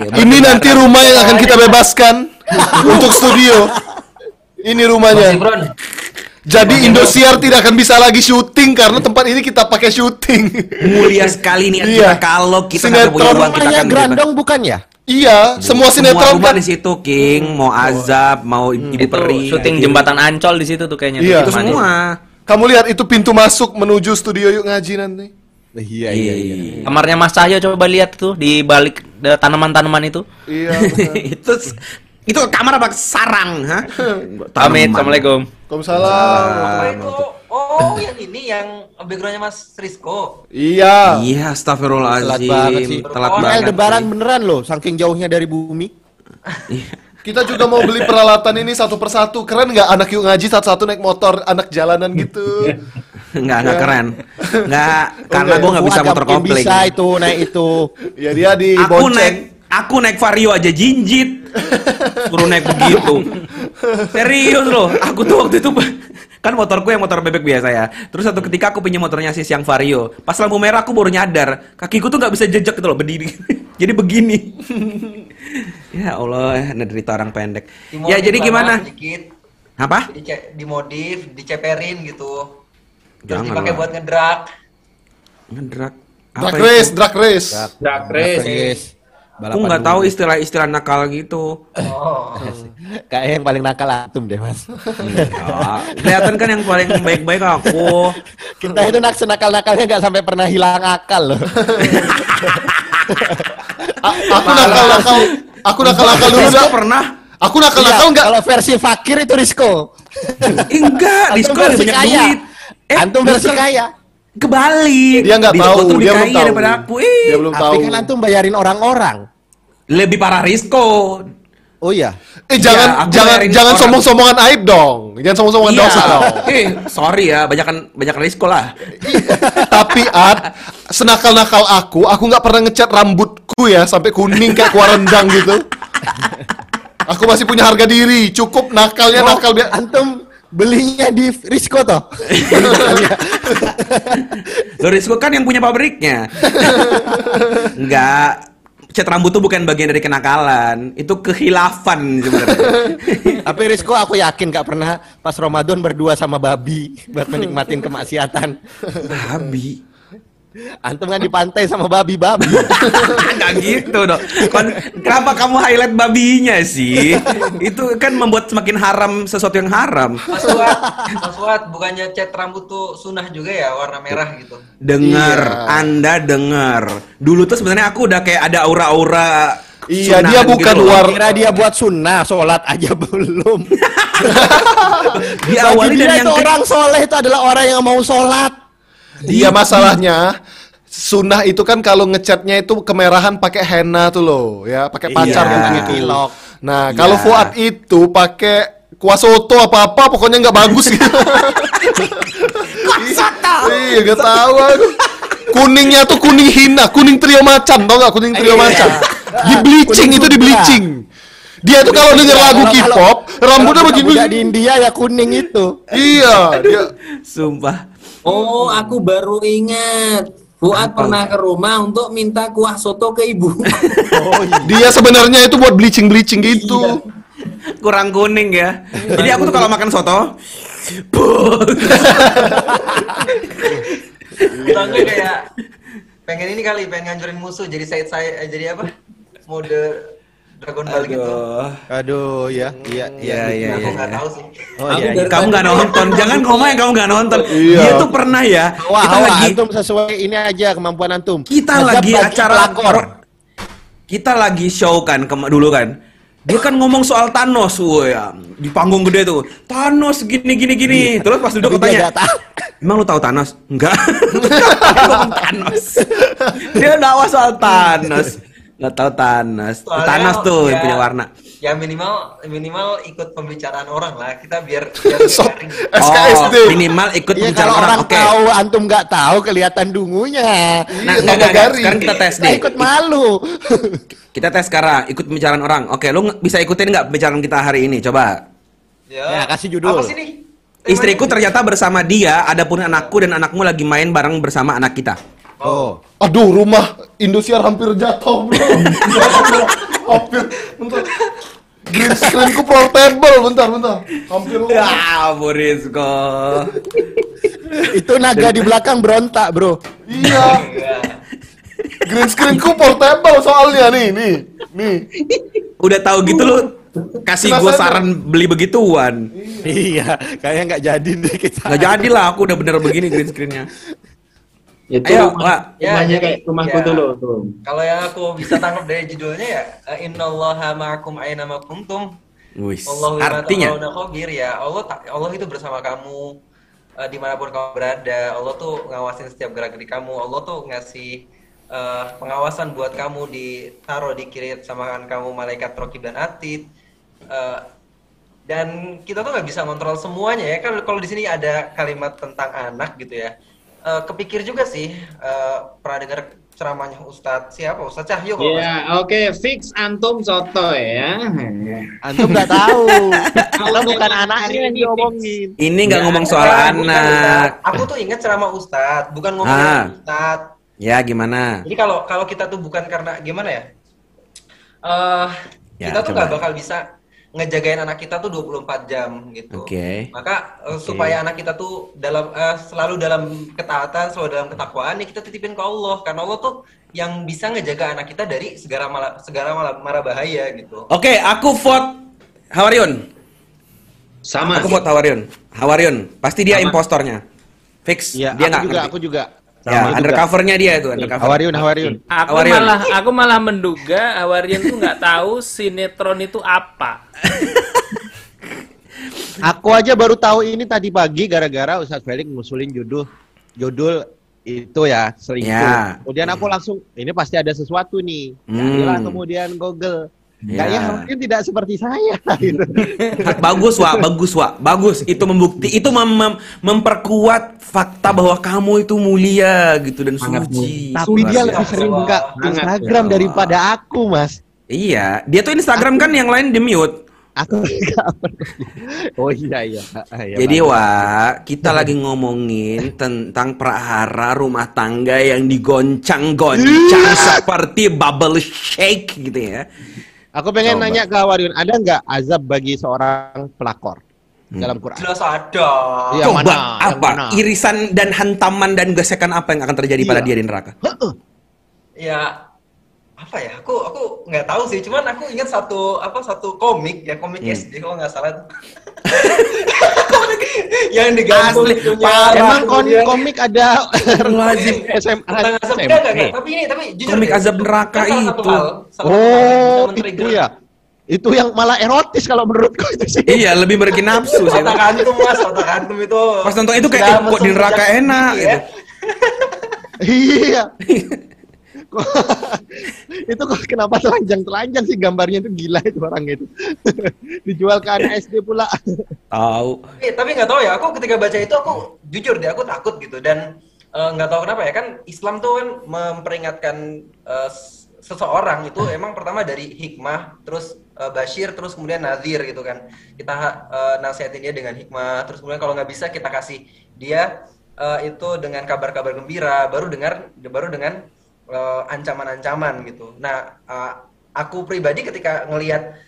Ya, Ini nanti rumah yang akan kita bebaskan untuk studio. Ini rumahnya. Jadi Indosiar tidak akan bisa lagi syuting karena tempat ini kita pakai syuting. Mulia sekali niat Iya. kita kalau kita punya uang kita akan. Grandong bukan ya? Iya, semua sinetron kan. di situ King, mau azab, mau ibu Itu peri, syuting ya, jembatan Ancol di situ tuh kayaknya. Iya. itu Tuh, semua. Kamu lihat itu pintu masuk menuju studio yuk ngaji nanti. Iya Iya, Kamarnya Mas Cahyo coba lihat tuh di balik eh, tanaman-tanaman itu. Iya. itu itu kamar apa sarang, ha? Pamit, assalamualaikum. Waalaikumsalam. Oh, yang ini yang backgroundnya Mas Rizko. Iya. Iya, astagfirullahaladzim. Telat banget sih. Telat Oh, banget. Aldebaran beneran loh, saking jauhnya dari bumi. Kita juga mau beli peralatan ini satu persatu. Keren nggak anak yuk ngaji satu-satu naik motor anak jalanan gitu? Enggak, enggak keren. Enggak, karena gua nggak bisa motor kopling. Bisa itu naik itu. Ya dia di Aku bonceng. naik aku naik Vario aja jinjit. Suruh naik begitu. Serius loh, aku tuh waktu itu kan motorku yang motor bebek biasa ya. Terus satu ketika aku punya motornya sis yang Vario. Pas lampu merah aku baru nyadar, kakiku tuh nggak bisa jejak gitu loh berdiri. Jadi begini. ya Allah, derita orang pendek. Dimodif Ya jadi gimana? Mas, Dikit. Apa? Dimodif, diceperin gitu. Terus Jangan dipakai lah. buat ngedrak. Ngedrak. Drag Apa race, itu? drag race. Drag race. Yes. Aku nggak tahu istilah-istilah nakal gitu. Oh. Kayak yang paling nakal antum deh mas. Ya, kelihatan kan yang paling baik-baik aku. Kita itu nak senakal-nakalnya nggak sampai pernah hilang akal loh. A- aku nakal-nakal, aku nakal-nakal dulu dah. pernah? Aku nakal-nakal Iya, nggak? Kalau versi fakir itu Risco. Enggak, Rizko lebih banyak kaya. duit. Eh, Antum versi kaya. Kebalik. Dia nggak tahu, dia belum tahu. daripada aku. Eh, Dia belum tahu. Tapi kan antum bayarin orang-orang. Lebih parah Rizko. Oh iya. Eh jangan aku jangan jangan sombong-sombongan aib dong. Jangan sombong-sombongan Iya. dosa dong. Eh, sorry ya, banyakan banyak Rizko lah. Tapi Ad, senakal-nakal aku, aku nggak pernah ngecat rambutku ya sampai kuning kayak kuah rendang gitu. Aku masih punya harga diri, cukup nakalnya Oh, nakal biar Antum belinya di Risco toh. Lo Rizko kan yang punya pabriknya. Enggak. Cat rambut tuh bukan bagian dari kenakalan, itu kehilafan sebenarnya. Tapi Risco aku yakin gak pernah pas Ramadan berdua sama babi buat menikmatin kemaksiatan. Babi. Antum kan di pantai sama babi-babi. Enggak gitu dong. Kon- kenapa kamu highlight babinya sih? Itu kan membuat semakin haram sesuatu yang haram. Mas Fuad, Mas Fuad, bukannya cat rambut tuh sunnah juga ya warna merah gitu. Dengar, Iya. Anda dengar. Dulu tuh sebenarnya aku udah kayak ada aura-aura Iya, dia gitu bukan loh. war Kira dia buat sunnah, sholat aja belum. Diawali Bagi dari dia yang itu orang soleh itu adalah orang yang mau sholat. Iya masalahnya sunnah itu kan kalau ngecatnya itu kemerahan pakai henna tuh loh, ya pakai pacar Iya. gitu. Pakai pilok. Nah, Iya. kalau Fuad itu pakai kuah soto apa-apa pokoknya nggak bagus gitu. Iya, nggak tahu aku. Kuningnya tuh kuning hina, kuning trio macan, tau nggak kuning trio Iya. macan? Di bleaching itu di bleaching. Dia tuh kalau denger lagu K-pop, rambutnya begini. di India ya kuning itu. Iya, dia Sumpah. Oh, aku baru ingat. Fuad pernah ke rumah untuk minta kuah soto ke ibu. Oh iya. dia sebenarnya itu buat bleaching-bleaching gitu. Kurang kuning ya. Jadi aku tuh kalau makan soto enggak kayak pengen ini kali, pengen ngancurin musuh jadi saya saya eh, jadi apa? Mode Dragon Ball gitu. Aduh. Aduh, ya, iya, Iya, iya, Aku iya. nggak tahu sih. Oh iya. dari Kamu nggak nonton, jangan ngomong yang kamu nggak nonton. Iya. Dia tuh pernah ya. Wah, kita hawa, lagi antum sesuai ini aja kemampuan antum. kita Azab lagi acara pelakor. kita lagi show kan kema- dulu kan dia kan ngomong soal Thanos woy, ya di panggung gede tuh Thanos gini gini gini terus pas duduk katanya emang lu tahu Thanos enggak Thanos dia dakwah soal Thanos nggak tahu Thanos Soalnya, Thanos tuh yang ya, punya warna Ya minimal minimal ikut pembicaraan orang lah. Kita biar biar sharing. SKSD. oh minimal ikut bicara kalau orang orang oke tahu, antum nggak tahu kelihatan dungunya. nah Iya, enggak, enggak, enggak. sekarang kita tes deh ikut malu. kita tes sekarang ikut pembicaraan orang oke lu bisa ikutin nggak pembicaraan kita hari ini coba Ya, kasih judul. Apa sih nih? Istriku ternyata bersama dia, adapun anakku dan anakmu lagi main bareng bersama anak kita. Oh. Aduh, rumah Indosiar hampir jatuh, bro. hampir. Bentar. Green screenku portable, bentar, bentar. Hampir. Ya, Borisco. Itu naga di belakang berontak, bro. Iya. Green screenku portable soalnya nih, nih, nih. Udah tahu gitu lu kasih gue saran beli begituan. iya, kayaknya nggak jadi deh kita. Nggak jadi lah, aku udah bener begini green screennya. Itu Ayo, rumah. Ya, rumahnya jadi- kayak rumahku ya. dulu tuh. Kalau yang aku bisa tangkap dari judulnya ya eh, Innallaha ma'akum aina ma kuntum. Artinya khabir ya. Allah Allah itu bersama kamu eh, di mana pun kamu berada. Allah tuh ngawasin setiap gerak gerik kamu. Allah tuh ngasih eh, pengawasan buat kamu ditaruh di kiri sama kanan kamu malaikat rokib dan atid. Eh, dan kita tuh nggak bisa kontrol semuanya ya kan kalau di sini ada kalimat tentang anak gitu ya Eh, kepikir juga sih eh, pernah dengar ceramahnya Ustadz siapa Ustadz Cahyo kalau nggak Ya, oke, fix antum soto ya. Antum nggak tahu. Kalau bukan dengan anaknya yang ini diomongin. ini nggak Ya, ngomong soal bukan, bukan, anak. Ustadz. Aku tuh ingat ceramah Ustadz, bukan ngomongin Ah. Ustadz. Ya gimana? Jadi kalau kalau kita tuh bukan karena gimana ya? Eh Ya, kita tuh nggak bakal bisa ngejagain anak kita tuh 24 jam gitu. Oke. Maka eh, supaya anak kita tuh dalam eh, selalu dalam ketaatan, selalu dalam ketakwaan, ya kita titipin ke Allah. Karena Allah tuh yang bisa ngejaga anak kita dari segala mala, segala mala, mara bahaya gitu. Oke, aku vote Hawarion. Sama. Aku vote Hawarion. Hawarion, pasti dia Sama. impostornya. Fix, Iya, dia aku nggak juga, ngerti. aku juga. Ya, Sama juga. undercovernya dia itu, undercover. Hawariun, Hawariun. Aku Awarion. malah aku malah menduga Awarian tuh nggak tahu sinetron itu apa. Aku aja baru tahu ini tadi pagi gara-gara Ustadz Felix ngusulin judul judul itu ya selingkuh. Ya. Kemudian aku langsung ini pasti ada sesuatu nih. Hmm. Kemudian Google. Ya. Kayaknya mungkin tidak seperti saya gitu. bagus wa bagus wa bagus itu membukti itu mem- mem- memperkuat fakta bahwa kamu itu mulia gitu dan Sangat suci Tapi dia Luar lebih sering buka Instagram ya. daripada aku, Mas. iya dia tuh Instagram kan yang lain di mute Aku. Oh iya iya. Ah, iya, jadi wa kita lagi ngomongin tentang prahara rumah tangga yang digoncang-goncang seperti bubble shake gitu ya Aku pengen Coba. nanya ke Awariun, ada nggak azab bagi seorang pelakor Hmm. dalam Quran? Jelas ada. Iya, coba mana? Yang apa mana? irisan dan hantaman dan gesekan apa yang akan terjadi pada Iya. dia di neraka Ya apa ya? Aku aku nggak tahu sih. Cuman aku ingat satu apa satu komik ya komik Hmm. SD kalau nggak salah. komik yang digantung Asli. Emang kon- komik ada Lazim. SMA? Tentang azab SMA? enggak, enggak, enggak. Tapi ini tapi jujur Komik deh, azab itu neraka kan salah satu itu. hal, Oh, itu ya. Itu yang malah erotis kalau menurutku itu sih. iya lebih bikin nafsu sih Otak antum mas, otak antum itu. Pas nonton itu kayak, sudah "Eh, kok di neraka enak," gitu. Iya. Itu kok kenapa telanjang-telanjang sih gambarnya itu gila itu orang itu. Dijual ke anak SD pula. tahu Tapi tapi nggak tahu ya. Aku ketika baca itu aku jujur deh aku takut gitu dan eh, nggak tahu kenapa ya kan Islam tuh kan memperingatkan eh, s- seseorang itu emang pertama dari hikmah, terus eh, Bashir, terus kemudian Nazir gitu kan. Kita eh, nasihatin dia dengan hikmah, terus kemudian kalau nggak bisa kita kasih dia eh, itu dengan kabar-kabar gembira, baru dengar baru dengan eh, ancaman-ancaman gitu. Nah, eh, aku pribadi ketika ngelihat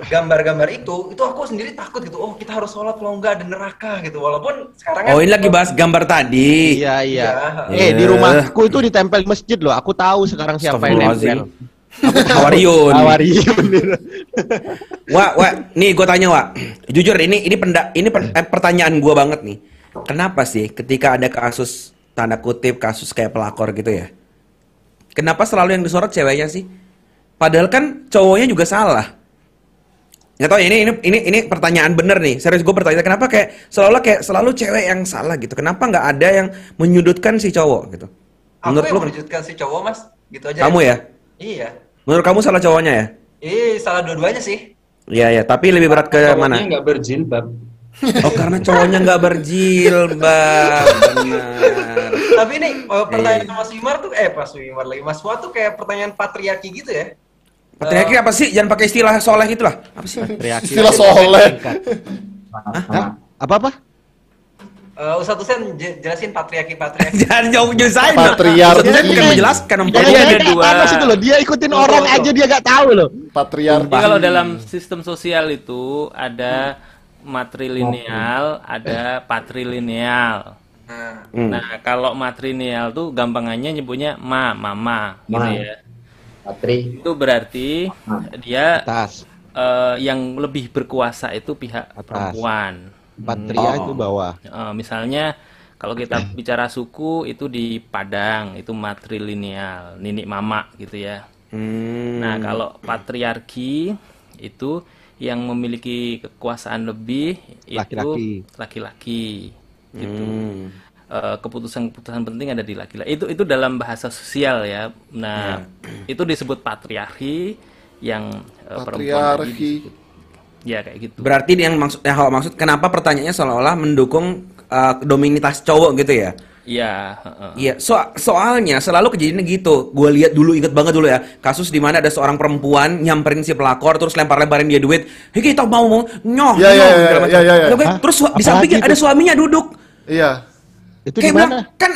gambar-gambar itu, itu aku sendiri takut gitu. Oh, kita harus sholat kalau enggak ada neraka gitu. Walaupun sekarang kan Oh, ini lagi bahas gambar tadi. Iya iya. Iya. Eh di rumahku itu ditempel masjid loh. Aku tahu sekarang siapa yang nempel. Hawariun. Hawariun. Wah, wah, nih gue tanya, Wak. Jujur ini ini penda, ini per- eh, pertanyaan gue banget nih. Kenapa sih ketika ada kasus tanda kutip kasus kayak pelakor gitu ya? Kenapa selalu yang disorot ceweknya sih? Padahal kan cowoknya juga salah. Nggak tahu ya, ini ini ini ini pertanyaan bener nih. Serius gue bertanya kenapa kayak selalu kayak selalu cewek yang salah gitu. Kenapa nggak ada yang menyudutkan si cowok gitu? Aku Menurut yang lu mewujudkan si cowok, Mas. Gitu aja. kamu ya? Iya. Menurut kamu salah cowoknya ya? Eh, salah dua-duanya sih. Iya ya, tapi lebih berat ke mana? nggak berjilbab. Oh karena cowoknya nggak berjilbab, benar. Tapi ini eh, pertanyaan Iya. Mas Wimar tuh eh Mas Wimar lagi Mas Fuad tuh kayak pertanyaan patriarki gitu ya. Patriarki apa sih? Jangan pakai istilah soleh gitu lah. Apa sih? Istilah soleh. Hah? Apa apa? Eh Ustadz Husain j- jelasin patriarki patriarki. Jangan jauh nyusahin. Patriarki. Husain bukan menjelaskan. Jadi ada dua. dua. itu loh. Dia ikutin orang aja dia gak tahu loh. Patriarki. Jadi kalau dalam sistem sosial itu ada matrilineal, ada patrilineal. Nah, Hmm. Nah, kalau matrilineal tuh gampangannya nyebutnya ma, mama, gitu Ma. ya. Patri. Itu berarti dia Atas. eh, yang lebih berkuasa itu pihak Atas. perempuan. Patria Oh. itu bawah. Eh, misalnya kalau kita bicara suku itu di Padang itu matrilineal, ninik mama gitu ya. Hmm. Nah, kalau patriarki itu yang memiliki kekuasaan lebih itu Laki-laki. Gitu. Hmm. Eh, keputusan-keputusan penting ada di laki-laki. Itu itu dalam bahasa sosial ya. Nah, itu disebut patriarki yang eh, perempuan tadi Patriarki. disebut. Ya kayak gitu. Berarti yang maksud, yang Hawa maksud, kenapa pertanyaannya seolah-olah mendukung uh, dominitas cowok gitu ya? Iya, heeh. Iya, so soalnya selalu kejadiannya gitu. Gue lihat dulu, inget banget dulu ya, kasus di mana ada seorang perempuan nyamperin si pelakor, terus lempar-lemparin dia duit. Hei, kita mau mau nyoh, Ya, ya, nyoh, ya, ya, macam. ya, ya. Oke, Hah? Terus di sampingnya ada suaminya duduk. Iya. Itu di Kayak mana? bilang, kan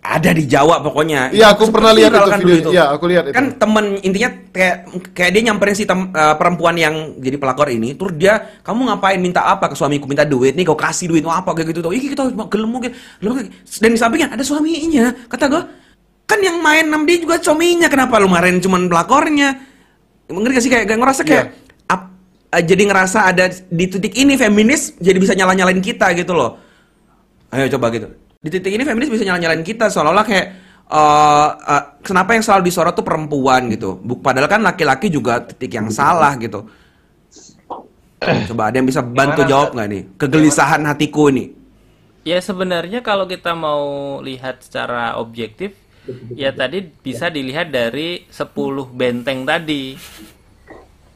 ada di Jawa pokoknya. Iya, aku Seperti pernah lihat itu kan video. dulu Iya, aku lihat itu. Kan temen intinya kayak kayak dia nyamperin si tem- eh, perempuan yang jadi pelakor ini, terus dia kamu ngapain minta apa ke suamiku minta duit nih kau kasih duit mau apa kayak gitu tuh. Ih kita gelem mungkin. Dan di sampingnya ada suaminya. Kata gua kan yang main nam dia juga suaminya kenapa lu marahin cuman pelakornya? Ngerti gak sih kayak, kayak ngerasa kayak ap- eh, jadi ngerasa ada di titik ini feminis jadi bisa nyala-nyalain kita gitu loh. Ayo coba gitu. Di titik ini feminis bisa nyala-nyalain kita seolah-olah kayak eh eh, kenapa yang selalu disorot tuh perempuan gitu. Buk- Padahal kan laki-laki juga titik yang salah gitu. Coba ada yang bisa bantu Gimana, jawab nggak nih? Kegelisahan hatiku ini. Ya sebenarnya kalau kita mau lihat secara objektif, ya tadi bisa dilihat dari 10 benteng tadi.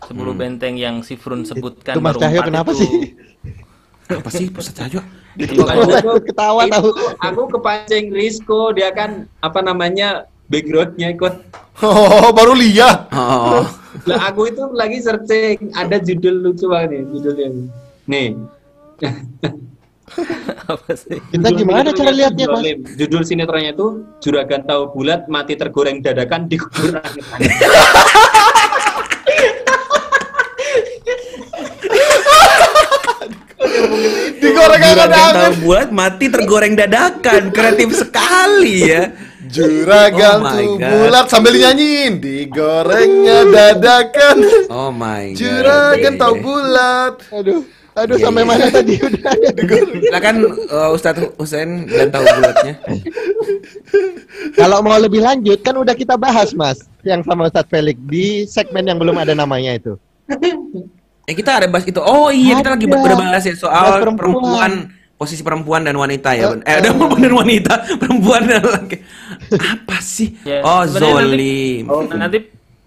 10 benteng yang si Frun sebutkan Itu Mas baru Cahyo kenapa itu. sih? Apa sih Pusat Cahyo? Aku ketawa itu tahu. aku kepancing Risco dia kan apa namanya backgroundnya ikut Oh, baru lihat. Oh, lah aku itu lagi searching ada judul lucu banget nih judulnya nih Apa sih? Kita Judul gimana cara lihatnya, Mas? Zolim. judul sinetronnya itu juragan tahu bulat mati tergoreng dadakan di kuburan Digoreng tahu angin. bulat mati tergoreng dadakan. Kreatif sekali ya. Juragan Oh tuh bulat sambil dinyanyiin. Digorengnya dadakan. Oh my god. Juragan Iya, tahu iya. bulat. Aduh, aduh Iya, sampai iya. mana tadi udah. Silakan uh, Ustadz Husain dan tahu bulatnya. Kalau mau lebih lanjut kan udah kita bahas Mas yang sama Ustadz Felix di segmen yang belum ada namanya itu. Eh kita ada bahas itu. Oh iya kita lagi Ada. udah bahas ya soal Bahas perempuan. perempuan. posisi perempuan dan wanita ya. Eh, Ben. Eh, ada perempuan dan wanita, perempuan dan laki. Apa sih? Ya, oh, sebenarnya nanti- zolim. Nah, nanti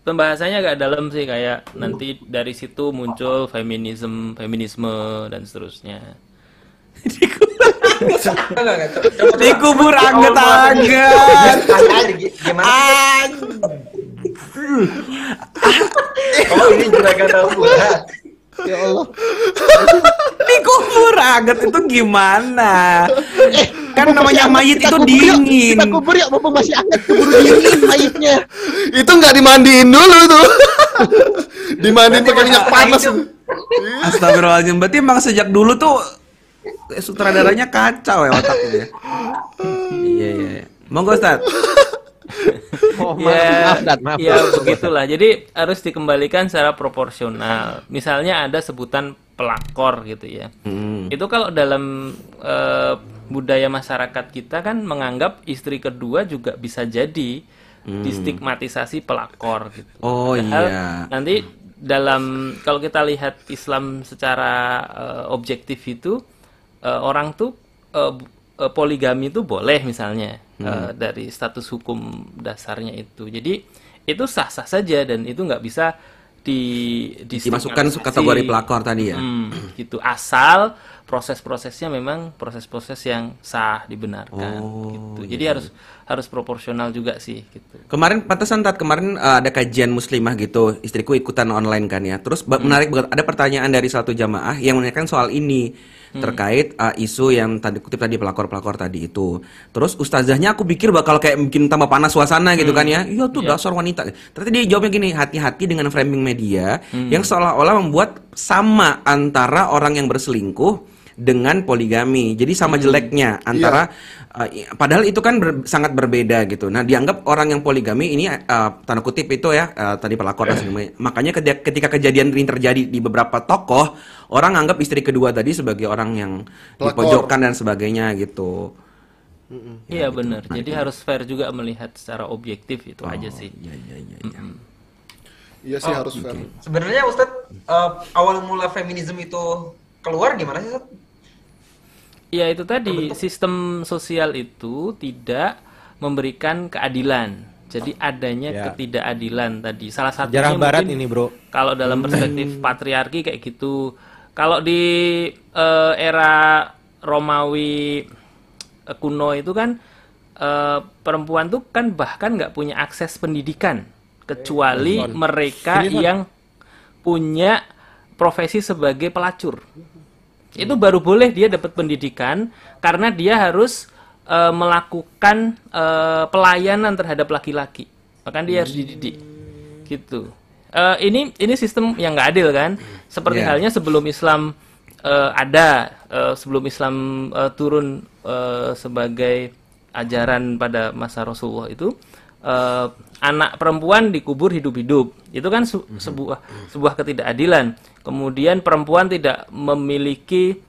pembahasannya agak dalam sih kayak nanti dari situ muncul feminisme, feminisme dan seterusnya. Dikubur anget-anget. Gimana? Oh, ini juragan tahu. Ya Allah. Dikubur anget itu gimana? kan namanya mayit itu kubur dingin. Kita kubur yuk, mumpung masih anget keburu dingin mayitnya. Itu nggak dimandiin dulu tuh. dimandiin pakai minyak panas. Itu Astagfirullahaladzim. Berarti emang sejak dulu tuh eh, sutradaranya kacau ya otaknya ya. Iya iya. iya. Monggo Ustaz. Oh, maaf, ya, maaf, ya begitulah. Jadi harus dikembalikan secara proporsional. Misalnya ada sebutan pelakor gitu ya. Hmm. Itu kalau dalam eh, budaya masyarakat kita kan menganggap istri kedua juga bisa jadi Hmm. distigmatisasi pelakor gitu. Oh Padahal iya. Nanti dalam kalau kita lihat Islam secara eh, objektif itu eh, orang tuh eh, poligami itu boleh misalnya Hmm. eh, dari status hukum dasarnya itu. Jadi itu sah-sah saja dan itu nggak bisa di Dimasukkan distigmatisasi. kategori pelakor tadi ya. Hmm, gitu. Asal proses-prosesnya memang proses-proses yang sah dibenarkan Oh, gitu. iya, Jadi harus harus proporsional juga sih gitu. Kemarin pantesan tat kemarin uh, ada kajian muslimah gitu. Istriku ikutan online kan ya. Terus ba- menarik banget ada pertanyaan dari satu jamaah yang menanyakan soal ini terkait uh, isu yang tadi kutip tadi pelakor-pelakor tadi itu. Terus ustazahnya aku pikir bakal kayak bikin tambah panas suasana gitu kan ya. Iya tuh dasar wanita. Ternyata dia jawabnya gini, hati-hati dengan framing media yang seolah-olah membuat sama antara orang yang berselingkuh dengan poligami. Jadi sama jeleknya antara uh, i- padahal itu kan ber- sangat berbeda gitu. Nah, dianggap orang yang poligami ini uh, tanda kutip itu ya uh, tadi pelakor dan sebagainya. Makanya ketika, ketika kejadian ini terjadi di beberapa tokoh, orang anggap istri kedua tadi sebagai orang yang Pelakor. dipojokkan dan sebagainya gitu. Iya benar. Jadi harus fair juga melihat secara objektif itu aja sih. Iya iya iya. iya. Iya sih Oh, harus fair. Sebenarnya Ustadz eh, awal mula feminisme itu keluar gimana sih Ustadz? Ya itu tadi sistem sosial itu tidak memberikan keadilan. Jadi adanya Ya. ketidakadilan tadi. Salah satunya Sejarah barat mungkin ini, Bro. Kalau dalam perspektif patriarki kayak gitu. Kalau di eh, era Romawi eh, kuno itu kan eh, perempuan tuh kan bahkan nggak punya akses pendidikan kecuali Son. mereka Son. yang punya profesi sebagai pelacur. Itu baru boleh dia dapat pendidikan karena dia harus eh, melakukan eh, pelayanan terhadap laki-laki. Bahkan dia harus dididik. Gitu. Eh, ini ini sistem yang nggak adil kan? Seperti Iya. halnya sebelum Islam eh, ada, eh, sebelum Islam eh, turun eh, sebagai ajaran pada masa Rasulullah itu eh, anak perempuan dikubur hidup-hidup. Itu kan su- sebuah sebuah ketidakadilan. Kemudian perempuan tidak memiliki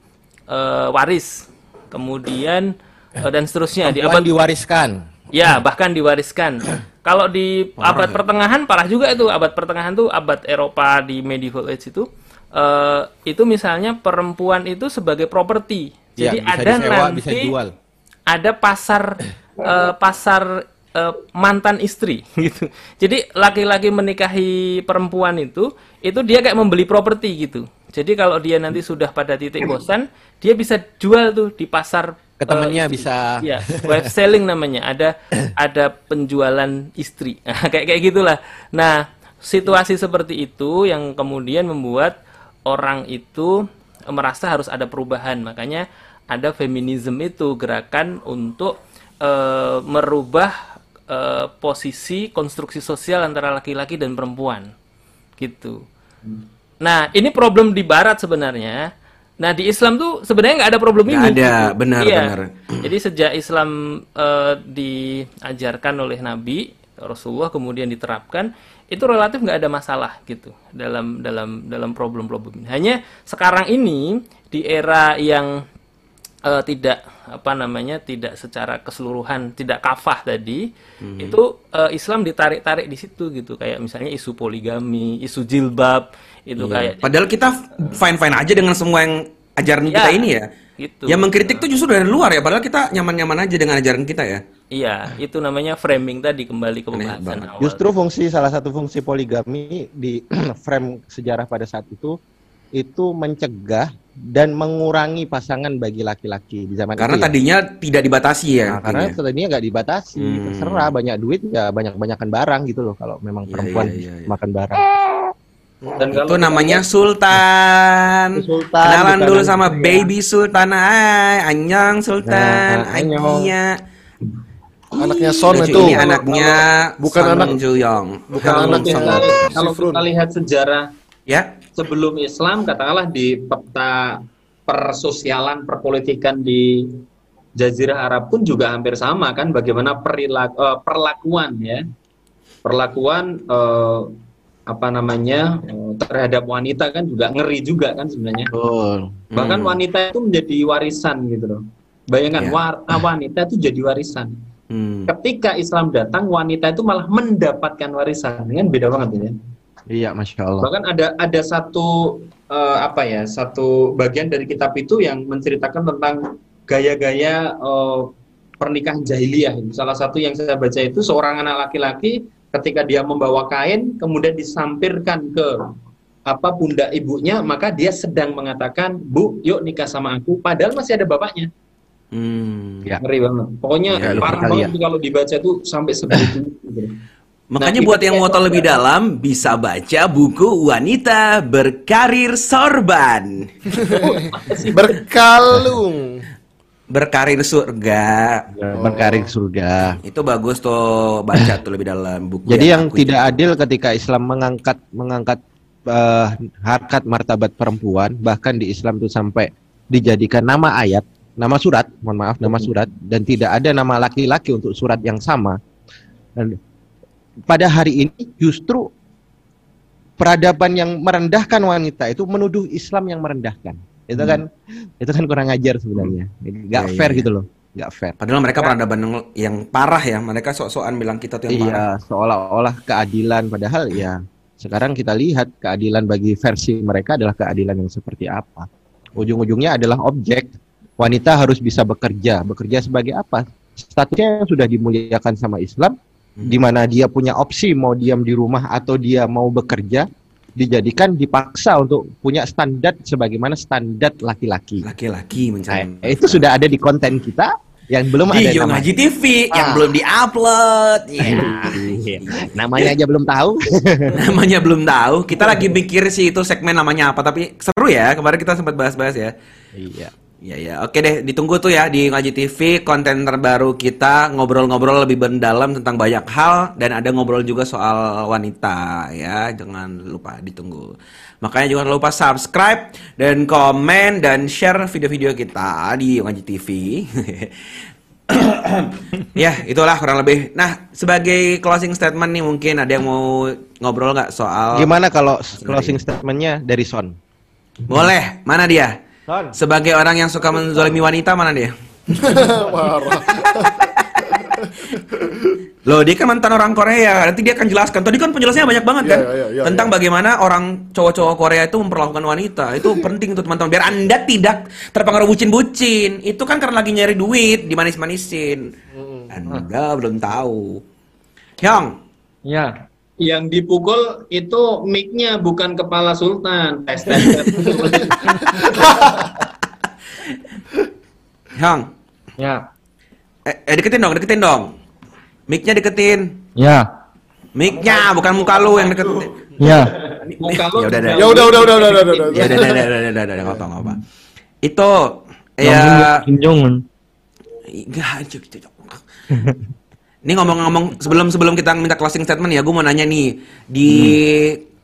eh, waris. Kemudian eh, dan seterusnya di abad diwariskan. Ya, bahkan diwariskan. Kalau di abad pertengahan parah juga itu. Abad pertengahan tuh abad Eropa di medieval age itu eh, itu misalnya perempuan itu sebagai properti. Iya, Jadi bisa ada disewa, nanti bisa dijual. ada pasar eh, pasar eh, mantan istri gitu. Jadi laki-laki menikahi perempuan itu itu dia kayak membeli properti gitu. Jadi kalau dia nanti sudah pada titik bosan, dia bisa jual tuh di pasar Ke temennya istri. bisa. Iya, wife selling namanya. Ada ada penjualan istri. kayak kayak gitulah. Nah, situasi seperti itu yang kemudian membuat orang itu merasa harus ada perubahan. Makanya ada feminisme itu gerakan untuk eh, merubah eh, posisi konstruksi sosial antara laki-laki dan perempuan. Gitu. Nah, ini problem di barat sebenarnya. Nah, di Islam tuh sebenarnya nggak ada problem Nggak ini. ada, gitu. benar, Iya. benar. Jadi sejak Islam eh, diajarkan oleh Nabi Rasulullah kemudian diterapkan itu relatif nggak ada masalah gitu dalam dalam dalam problem-problem ini. Hanya sekarang ini di era yang eh, tidak apa namanya tidak secara keseluruhan tidak kafah tadi itu eh, Islam ditarik-tarik di situ gitu kayak misalnya isu poligami, isu jilbab itu Iya. kayak Padahal kita fine-fine aja dengan semua yang ajaran Ya, kita ini ya. gitu. Yang mengkritik tuh justru dari luar ya, padahal kita nyaman-nyaman aja dengan ajaran kita ya. Iya, itu namanya framing tadi kembali ke pembahasan awal. Justru fungsi salah satu fungsi poligami di frame sejarah pada saat itu itu mencegah dan mengurangi pasangan bagi laki-laki di zaman Karena itu. ya. tadinya tidak dibatasi ya. Nah, karena artinya. tadinya nggak dibatasi, Hmm. terserah banyak duit ya banyak-banyakan barang gitu loh kalau memang Iya, perempuan iya, iya, iya. makan barang. Dan itu kalau namanya Sultan. Sultan, Kenalan dulu sama saya. baby Sultan. Ay, Anyang Sultan. Nah. Agia. Anaknya Son Lucu, itu. ini anaknya bukan Son anak Juyong. bukan kalau anaknya kita, kalau kita lihat sejarah Ya. Sebelum Islam katakanlah di peta persosialan perpolitikan di Jazirah Arab pun juga hampir sama kan bagaimana perilaku, eh, perlakuan ya. Perlakuan eh, apa namanya eh, terhadap wanita kan juga ngeri juga kan sebenarnya. Bahkan Hmm. wanita itu menjadi warisan gitu loh. Bayangkan Ya. war- wanita itu jadi warisan. Hmm. Ketika Islam datang, wanita itu malah mendapatkan warisan. Ini kan beda banget ya. Iya, masya Allah. Bahkan ada ada satu eh, apa ya, satu bagian dari kitab itu yang menceritakan tentang gaya-gaya eh, pernikahan jahiliyah. Salah satu yang saya baca itu seorang anak laki-laki ketika dia membawa kain kemudian disampirkan ke apa pundak ibunya, maka dia sedang mengatakan, "Bu, yuk nikah sama aku." Padahal masih ada bapaknya. Hmm. Ya. Ngeri banget. Pokoknya Ya, parah banget ya. kalau dibaca tuh sampai sebegitu. Makanya Nah, buat yang mau tahu lebih dalam bisa baca buku Wanita Berkarir Sorban. Berkalung. Berkarir surga. Berkarir surga. Itu bagus tuh baca tuh lebih dalam buku. Jadi yang aku tidak adil ketika Islam mengangkat mengangkat eh, harkat martabat perempuan, bahkan di Islam itu sampai dijadikan nama ayat, nama surat, mohon maaf, nama surat, dan tidak ada nama laki-laki untuk surat yang sama. Dan pada hari ini justru peradaban yang merendahkan wanita itu menuduh Islam yang merendahkan. Itu kan itu kan kurang ajar sebenarnya. Nggak Iya, fair iya. gitu loh. Nggak fair. Padahal mereka peradaban yang, yang parah ya. Mereka sok-sokan bilang kita tuh yang parah. Iya, seolah-olah keadilan padahal ya sekarang kita lihat keadilan bagi versi mereka adalah keadilan yang seperti apa. Ujung-ujungnya adalah objek. Wanita harus bisa bekerja. Bekerja sebagai apa? Statusnya yang sudah dimuliakan sama Islam di mana dia punya opsi mau diam di rumah atau dia mau bekerja dijadikan dipaksa untuk punya standar sebagaimana standar laki-laki. Laki-laki mencari. Nah, itu sudah ada di konten kita yang belum ada Di Yo nama- Ngaji TV yang Ah. belum diupload. Ya. namanya aja belum tahu. namanya belum tahu. Kita lagi mikir sih itu segmen namanya apa, tapi seru ya. Kemarin kita sempat bahas-bahas ya. Iya. Ya ya, oke deh, ditunggu tuh ya di Ngaji TV konten terbaru kita ngobrol-ngobrol lebih mendalam tentang banyak hal dan ada ngobrol juga soal wanita ya, jangan lupa ditunggu. Makanya jangan lupa subscribe dan komen dan share video-video kita di Ngaji TV. ya, itulah kurang lebih. Nah, sebagai closing statement nih mungkin ada yang mau ngobrol nggak soal Gimana kalau closing statementnya dari Son? Boleh, mana dia? Sebagai orang yang suka menzolimi wanita, mana dia? Loh, dia kan mantan orang Korea. Nanti dia akan jelaskan. Tadi kan penjelasannya banyak banget Iya, kan? iya, iya, Tentang iya. bagaimana orang cowok-cowok Korea itu memperlakukan wanita. Itu penting tuh teman-teman. Biar Anda tidak terpengaruh bucin-bucin. Itu kan karena lagi nyari duit, dimanis-manisin. Anda belum tahu. Hyong, Ya. Yang dipukul itu mic-nya bukan kepala sultan. Tes tes. tes. Hyong. Ya. Eh, eh, deketin dong, deketin dong. Mic-nya deketin. Ya. Mic-nya, bukan muka lu yang deketin. Ya. Muka lu Ya udah, udah. Ya udah udah udah udah udah udah. Ya udah, udah, udah, udah, udah, udah, nggak apa. Itu ya Kim Jong Un. Enggak, cuk. Ini ngomong-ngomong sebelum sebelum kita minta closing statement ya, gue mau nanya nih di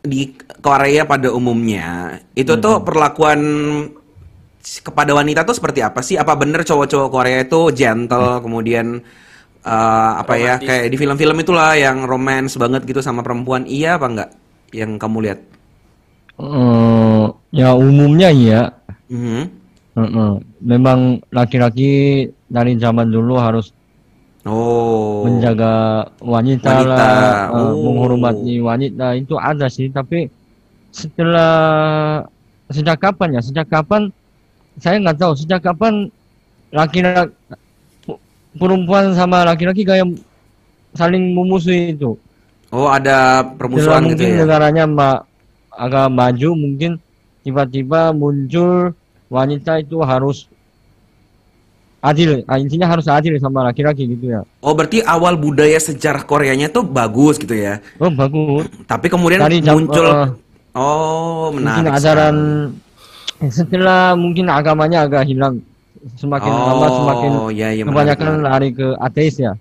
di Korea pada umumnya itu tuh perlakuan kepada wanita tuh seperti apa sih? Apa bener cowok-cowok Korea itu gentle kemudian eh, apa ya kayak di film-film itulah yang romance banget gitu sama perempuan? Iya apa enggak? Yang kamu lihat? Eh, ya umumnya iya. Mhm. Heeh. Memang laki-laki dari zaman dulu harus Oh. menjaga wanita, Wanita. lah, eh, Oh. menghormati wanita itu ada sih. Tapi setelah sejak kapan ya? Sejak kapan? Saya nggak tahu. Sejak kapan laki-laki perempuan sama laki-laki kayak saling memusuhi itu? Oh, ada Setelah permusuhan gitu mungkin ya. negaranya ma- agak maju, mungkin tiba-tiba muncul wanita itu harus adil. Ah, intinya harus adil sama laki-laki gitu ya. Oh, berarti awal budaya sejarah Koreanya tuh bagus gitu ya. Oh bagus. Tapi kemudian Dari jam- muncul eh, Oh, mungkin menarik. ajaran setelah mungkin agamanya agak hilang semakin lama semakin Oh, iya, iya, menarik, kebanyakan menarik. lari ke ateis ya.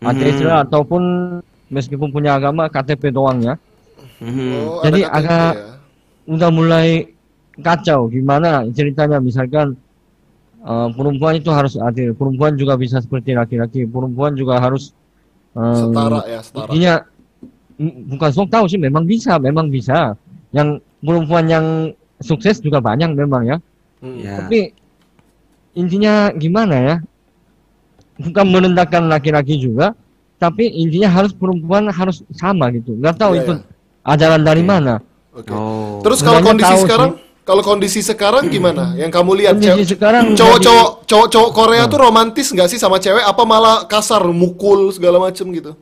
Ateis Mhm. lah ataupun meskipun punya agama KTP doang ya. Mhm. Oh, Jadi agak ya. udah mulai kacau gimana ceritanya misalkan eh, perempuan itu harus adil. Perempuan juga bisa seperti laki-laki. Perempuan juga harus eh, Setara ya, setara. intinya bukan sok tahu sih memang bisa memang bisa. Yang perempuan yang sukses juga banyak memang ya. Ya. tapi intinya gimana ya? Bukan merendahkan laki-laki juga tapi intinya harus perempuan harus sama gitu. Nggak tahu Iya, itu iya. ajaran dari mana. Oh. Terus kalau Sebenarnya kondisi tahu sekarang, sih. Kalau kondisi sekarang gimana? Yang kamu lihat Kondisi cewek- sekarang cowok-cowok jadi- cowok-cowok Korea tuh romantis nggak sih sama cewek? Apa malah kasar, mukul segala macem gitu?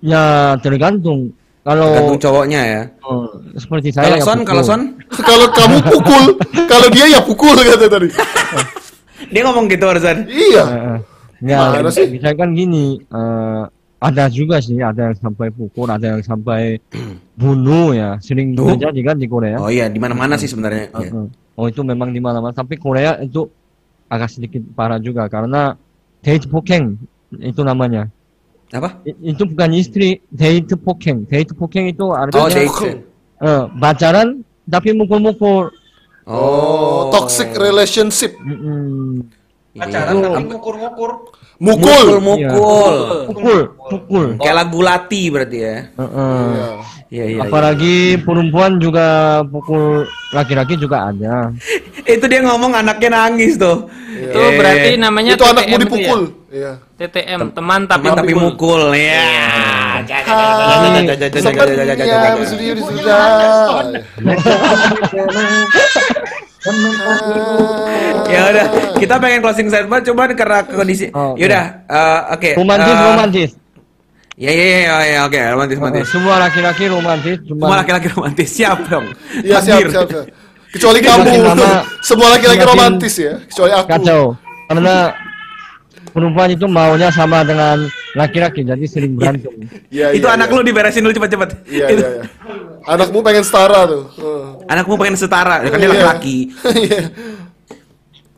ya tergantung kalau Tergantung cowoknya ya. Oh, seperti saya Kalau ya Son, kalau Son, kalau kamu pukul, kalau dia ya pukul kata tadi. dia ngomong gitu barusan. Iya. Eh, ya Mana sih? misalkan gini eh, ada juga sih ada yang sampai pukul ada yang sampai bunuh ya sering Tuh. terjadi kan di Korea Oh iya, di mana-mana sih sebenarnya. Ya. Heeh. Oh itu memang di mana-mana. Tapi Korea itu agak sedikit parah juga karena date pokeng itu namanya. Apa? I- itu bukan istri, date pokeng. Date pokeng itu artinya Oh, date. eh, pacaran tapi mukul-mukul. Oh, toxic relationship. Mm-mm. Pacaran Itu- tapi ngukur-ngukur. Mukul. mukul. Pukul, pukul. Kayak lagu Lati berarti ya. Heeh. Iya, iya. Apalagi perempuan juga pukul laki-laki juga ada. Itu dia ngomong anaknya nangis tuh. Itu berarti namanya Itu anakmu TTM dipukul. ya? Iya. TTM, teman tapi Teman tapi mukul. Ya. Sepertinya sudah sudah. Ya udah, kita pengen closing statement cuman karena kondisi. Oh, Ya udah, eh, oke. Romantis, eh, romantis. Ya ya ya ya oke, romantis romantis. Semua laki-laki romantis, cuma Semua laki-laki romantis. Siap dong. Iya siap siap. siap. Kecuali kamu. Semua laki-laki romantis ya, kecuali aku. kacau. Karena perempuan itu maunya sama dengan laki-laki, jadi sering berantem. Iya, Itu iya, anak iya. lu diberesin dulu cepet-cepet. Iya iya iya. Anakmu pengen setara tuh. Heeh. Anakmu pengen setara, ya kan dia Iya. laki-laki.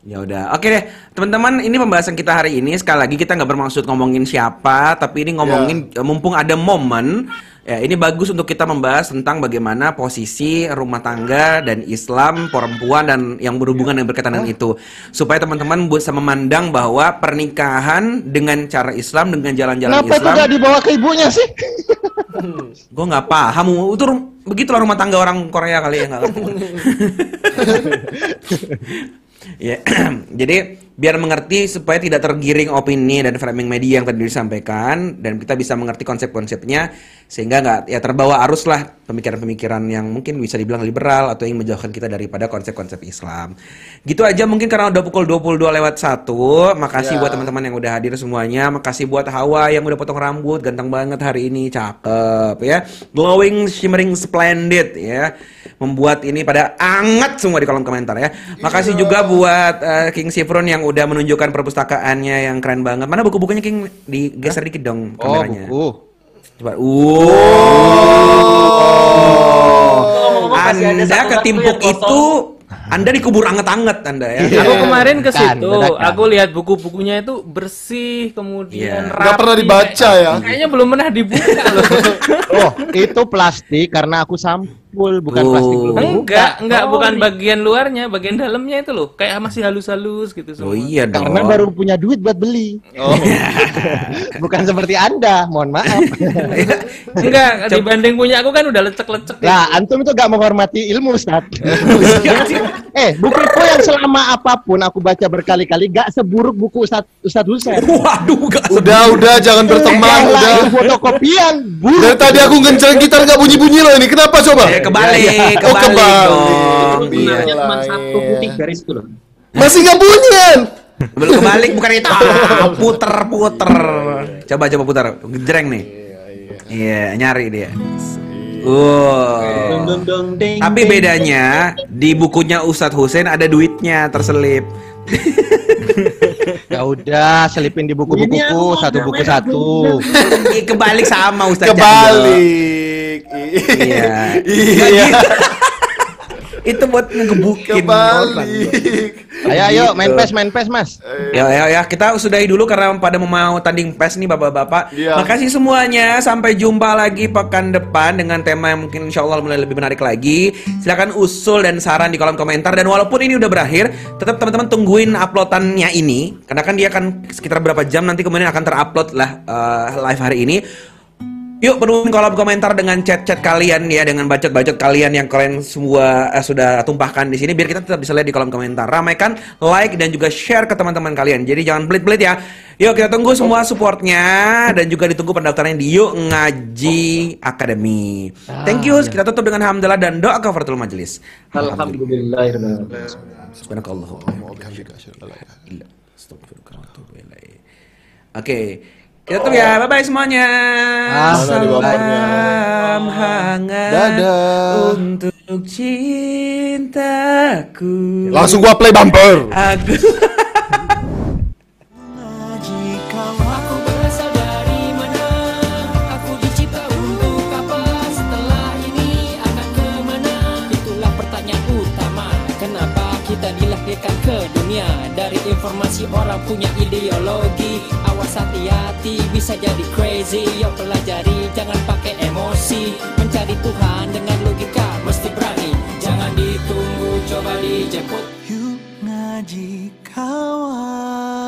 Ya udah, oke deh, teman-teman. Ini pembahasan kita hari ini. Sekali lagi kita nggak bermaksud ngomongin siapa, tapi ini ngomongin eh, mumpung ada momen. Ya, ini bagus untuk kita membahas tentang bagaimana posisi rumah tangga dan Islam, perempuan dan yang berhubungan yang berkaitan dengan itu, supaya teman-teman bisa memandang bahwa pernikahan dengan cara Islam dengan jalan-jalan Kenapa itu Islam. dibawa ke ibunya sih? Gue nggak paham. Itu begitulah rumah tangga orang Korea kali ya nggak. Ya, jadi biar mengerti supaya tidak tergiring opini dan framing media yang tadi disampaikan dan kita bisa mengerti konsep-konsepnya sehingga nggak ya terbawa arus lah pemikiran-pemikiran yang mungkin bisa dibilang liberal atau yang menjauhkan kita daripada konsep-konsep Islam. Gitu aja mungkin karena udah pukul 22 lewat 1. Makasih Ya. buat teman-teman yang udah hadir semuanya. Makasih buat Hawa yang udah potong rambut, ganteng banget hari ini, cakep ya. Glowing, shimmering, splendid ya. Membuat ini pada anget semua di kolom komentar ya. Makasih juga buat eh, King Sifron yang udah menunjukkan perpustakaannya yang keren banget. Mana buku-bukunya King? Digeser dikit dong Oh, kameranya. buku. Coba. Wow. masih ada Anda ketimpuk yang itu Anda dikubur anget-anget Anda ya. Aku kemarin ke situ, aku lihat buku-bukunya itu bersih, kemudian Iya. rapi. Nggak pernah dibaca ya? Kayaknya belum pernah dibuka loh. Oh, itu plastik karena aku sampul, bukan Oh. plastik dibuka. enggak, enggak, Oh, bukan iya. bagian luarnya, bagian dalamnya itu loh. Kayak masih halus-halus gitu semua. Oh iya dong. Karena baru punya duit buat beli. Oh. bukan seperti Anda, mohon maaf. enggak, dibanding punya aku kan udah lecek-lecek. Lah, antum itu gak menghormati ilmu, Ustaz. eh, bukuku yang selama apa pun aku baca berkali-kali gak seburuk buku Ustaz Ustaz Husain. Waduh, gak Udah udah jangan berteman Eh, udah. fotokopian. Buruk. Dari tadi aku ngenceng gitar nggak bunyi-bunyi loh ini. Kenapa coba? Ya, kebalik, Oh, kebalik kebalik. dong. Sebenarnya cuma Iya, satu iya. putih garis itu loh. Masih nggak bunyian. Belum kebalik bukan itu. Ah, puter puter. Coba coba putar. Jreng nih. Iya, nyari dia. Deng. Tapi bedanya di bukunya Ustadz Hussein ada duitnya terselip. Ya udah, selipin di buku-bukuku satu buku satu. Kebalik sama Ustadz Kebalik. Iya. Iya. Itu buat ngegebukin. Kebalik. Ayo ayo main Gitu. pes main pes mas. Ya, ya, ya, kita sudahi dulu karena pada mau tanding PES nih bapak-bapak. Iya. Makasih semuanya, sampai jumpa lagi pekan depan dengan tema yang mungkin insya Allah mulai lebih menarik lagi. Silakan usul dan saran di kolom komentar. Dan walaupun ini udah berakhir, tetap teman-teman tungguin uploadannya ini. Karena kan dia akan sekitar berapa jam nanti kemudian akan terupload lah eh, live hari ini. Yuk penuhin kolom komentar dengan chat-chat kalian ya, dengan bacot-bacot kalian yang kalian semua eh, sudah tumpahkan di sini biar kita tetap bisa lihat di kolom komentar. Ramaikan, like dan juga share ke teman-teman kalian. Jadi jangan pelit-pelit ya. Yuk kita tunggu semua supportnya dan juga ditunggu pendaftarannya di Yuk Ngaji Academy. Thank you. Kita tutup dengan hamdalah dan doa kafaratul majelis. Alhamdulillah. Subhanakallahumma wa bihamdika asyhadu an la ilaha illa anta astaghfiruka wa atubu ilaik. Oke. Kita tutup ya. Bye bye semuanya. Salam hangat Dadah. untuk cintaku. Langsung gua play bumper. Aku Aku berasal dari mana? Aku dicipta untuk apa? Setelah ini akan ke mana? Itulah pertanyaan utama. Kenapa kita dilahirkan ke dunia? Dari informasi orang punya ideologi. Awas hati-hati bisa jadi crazy. Yo pelajari jangan pakai emosi. Mencari Tuhan dengan logika mesti berani. Jangan ditunggu coba dijemput. Yuk ngaji kawan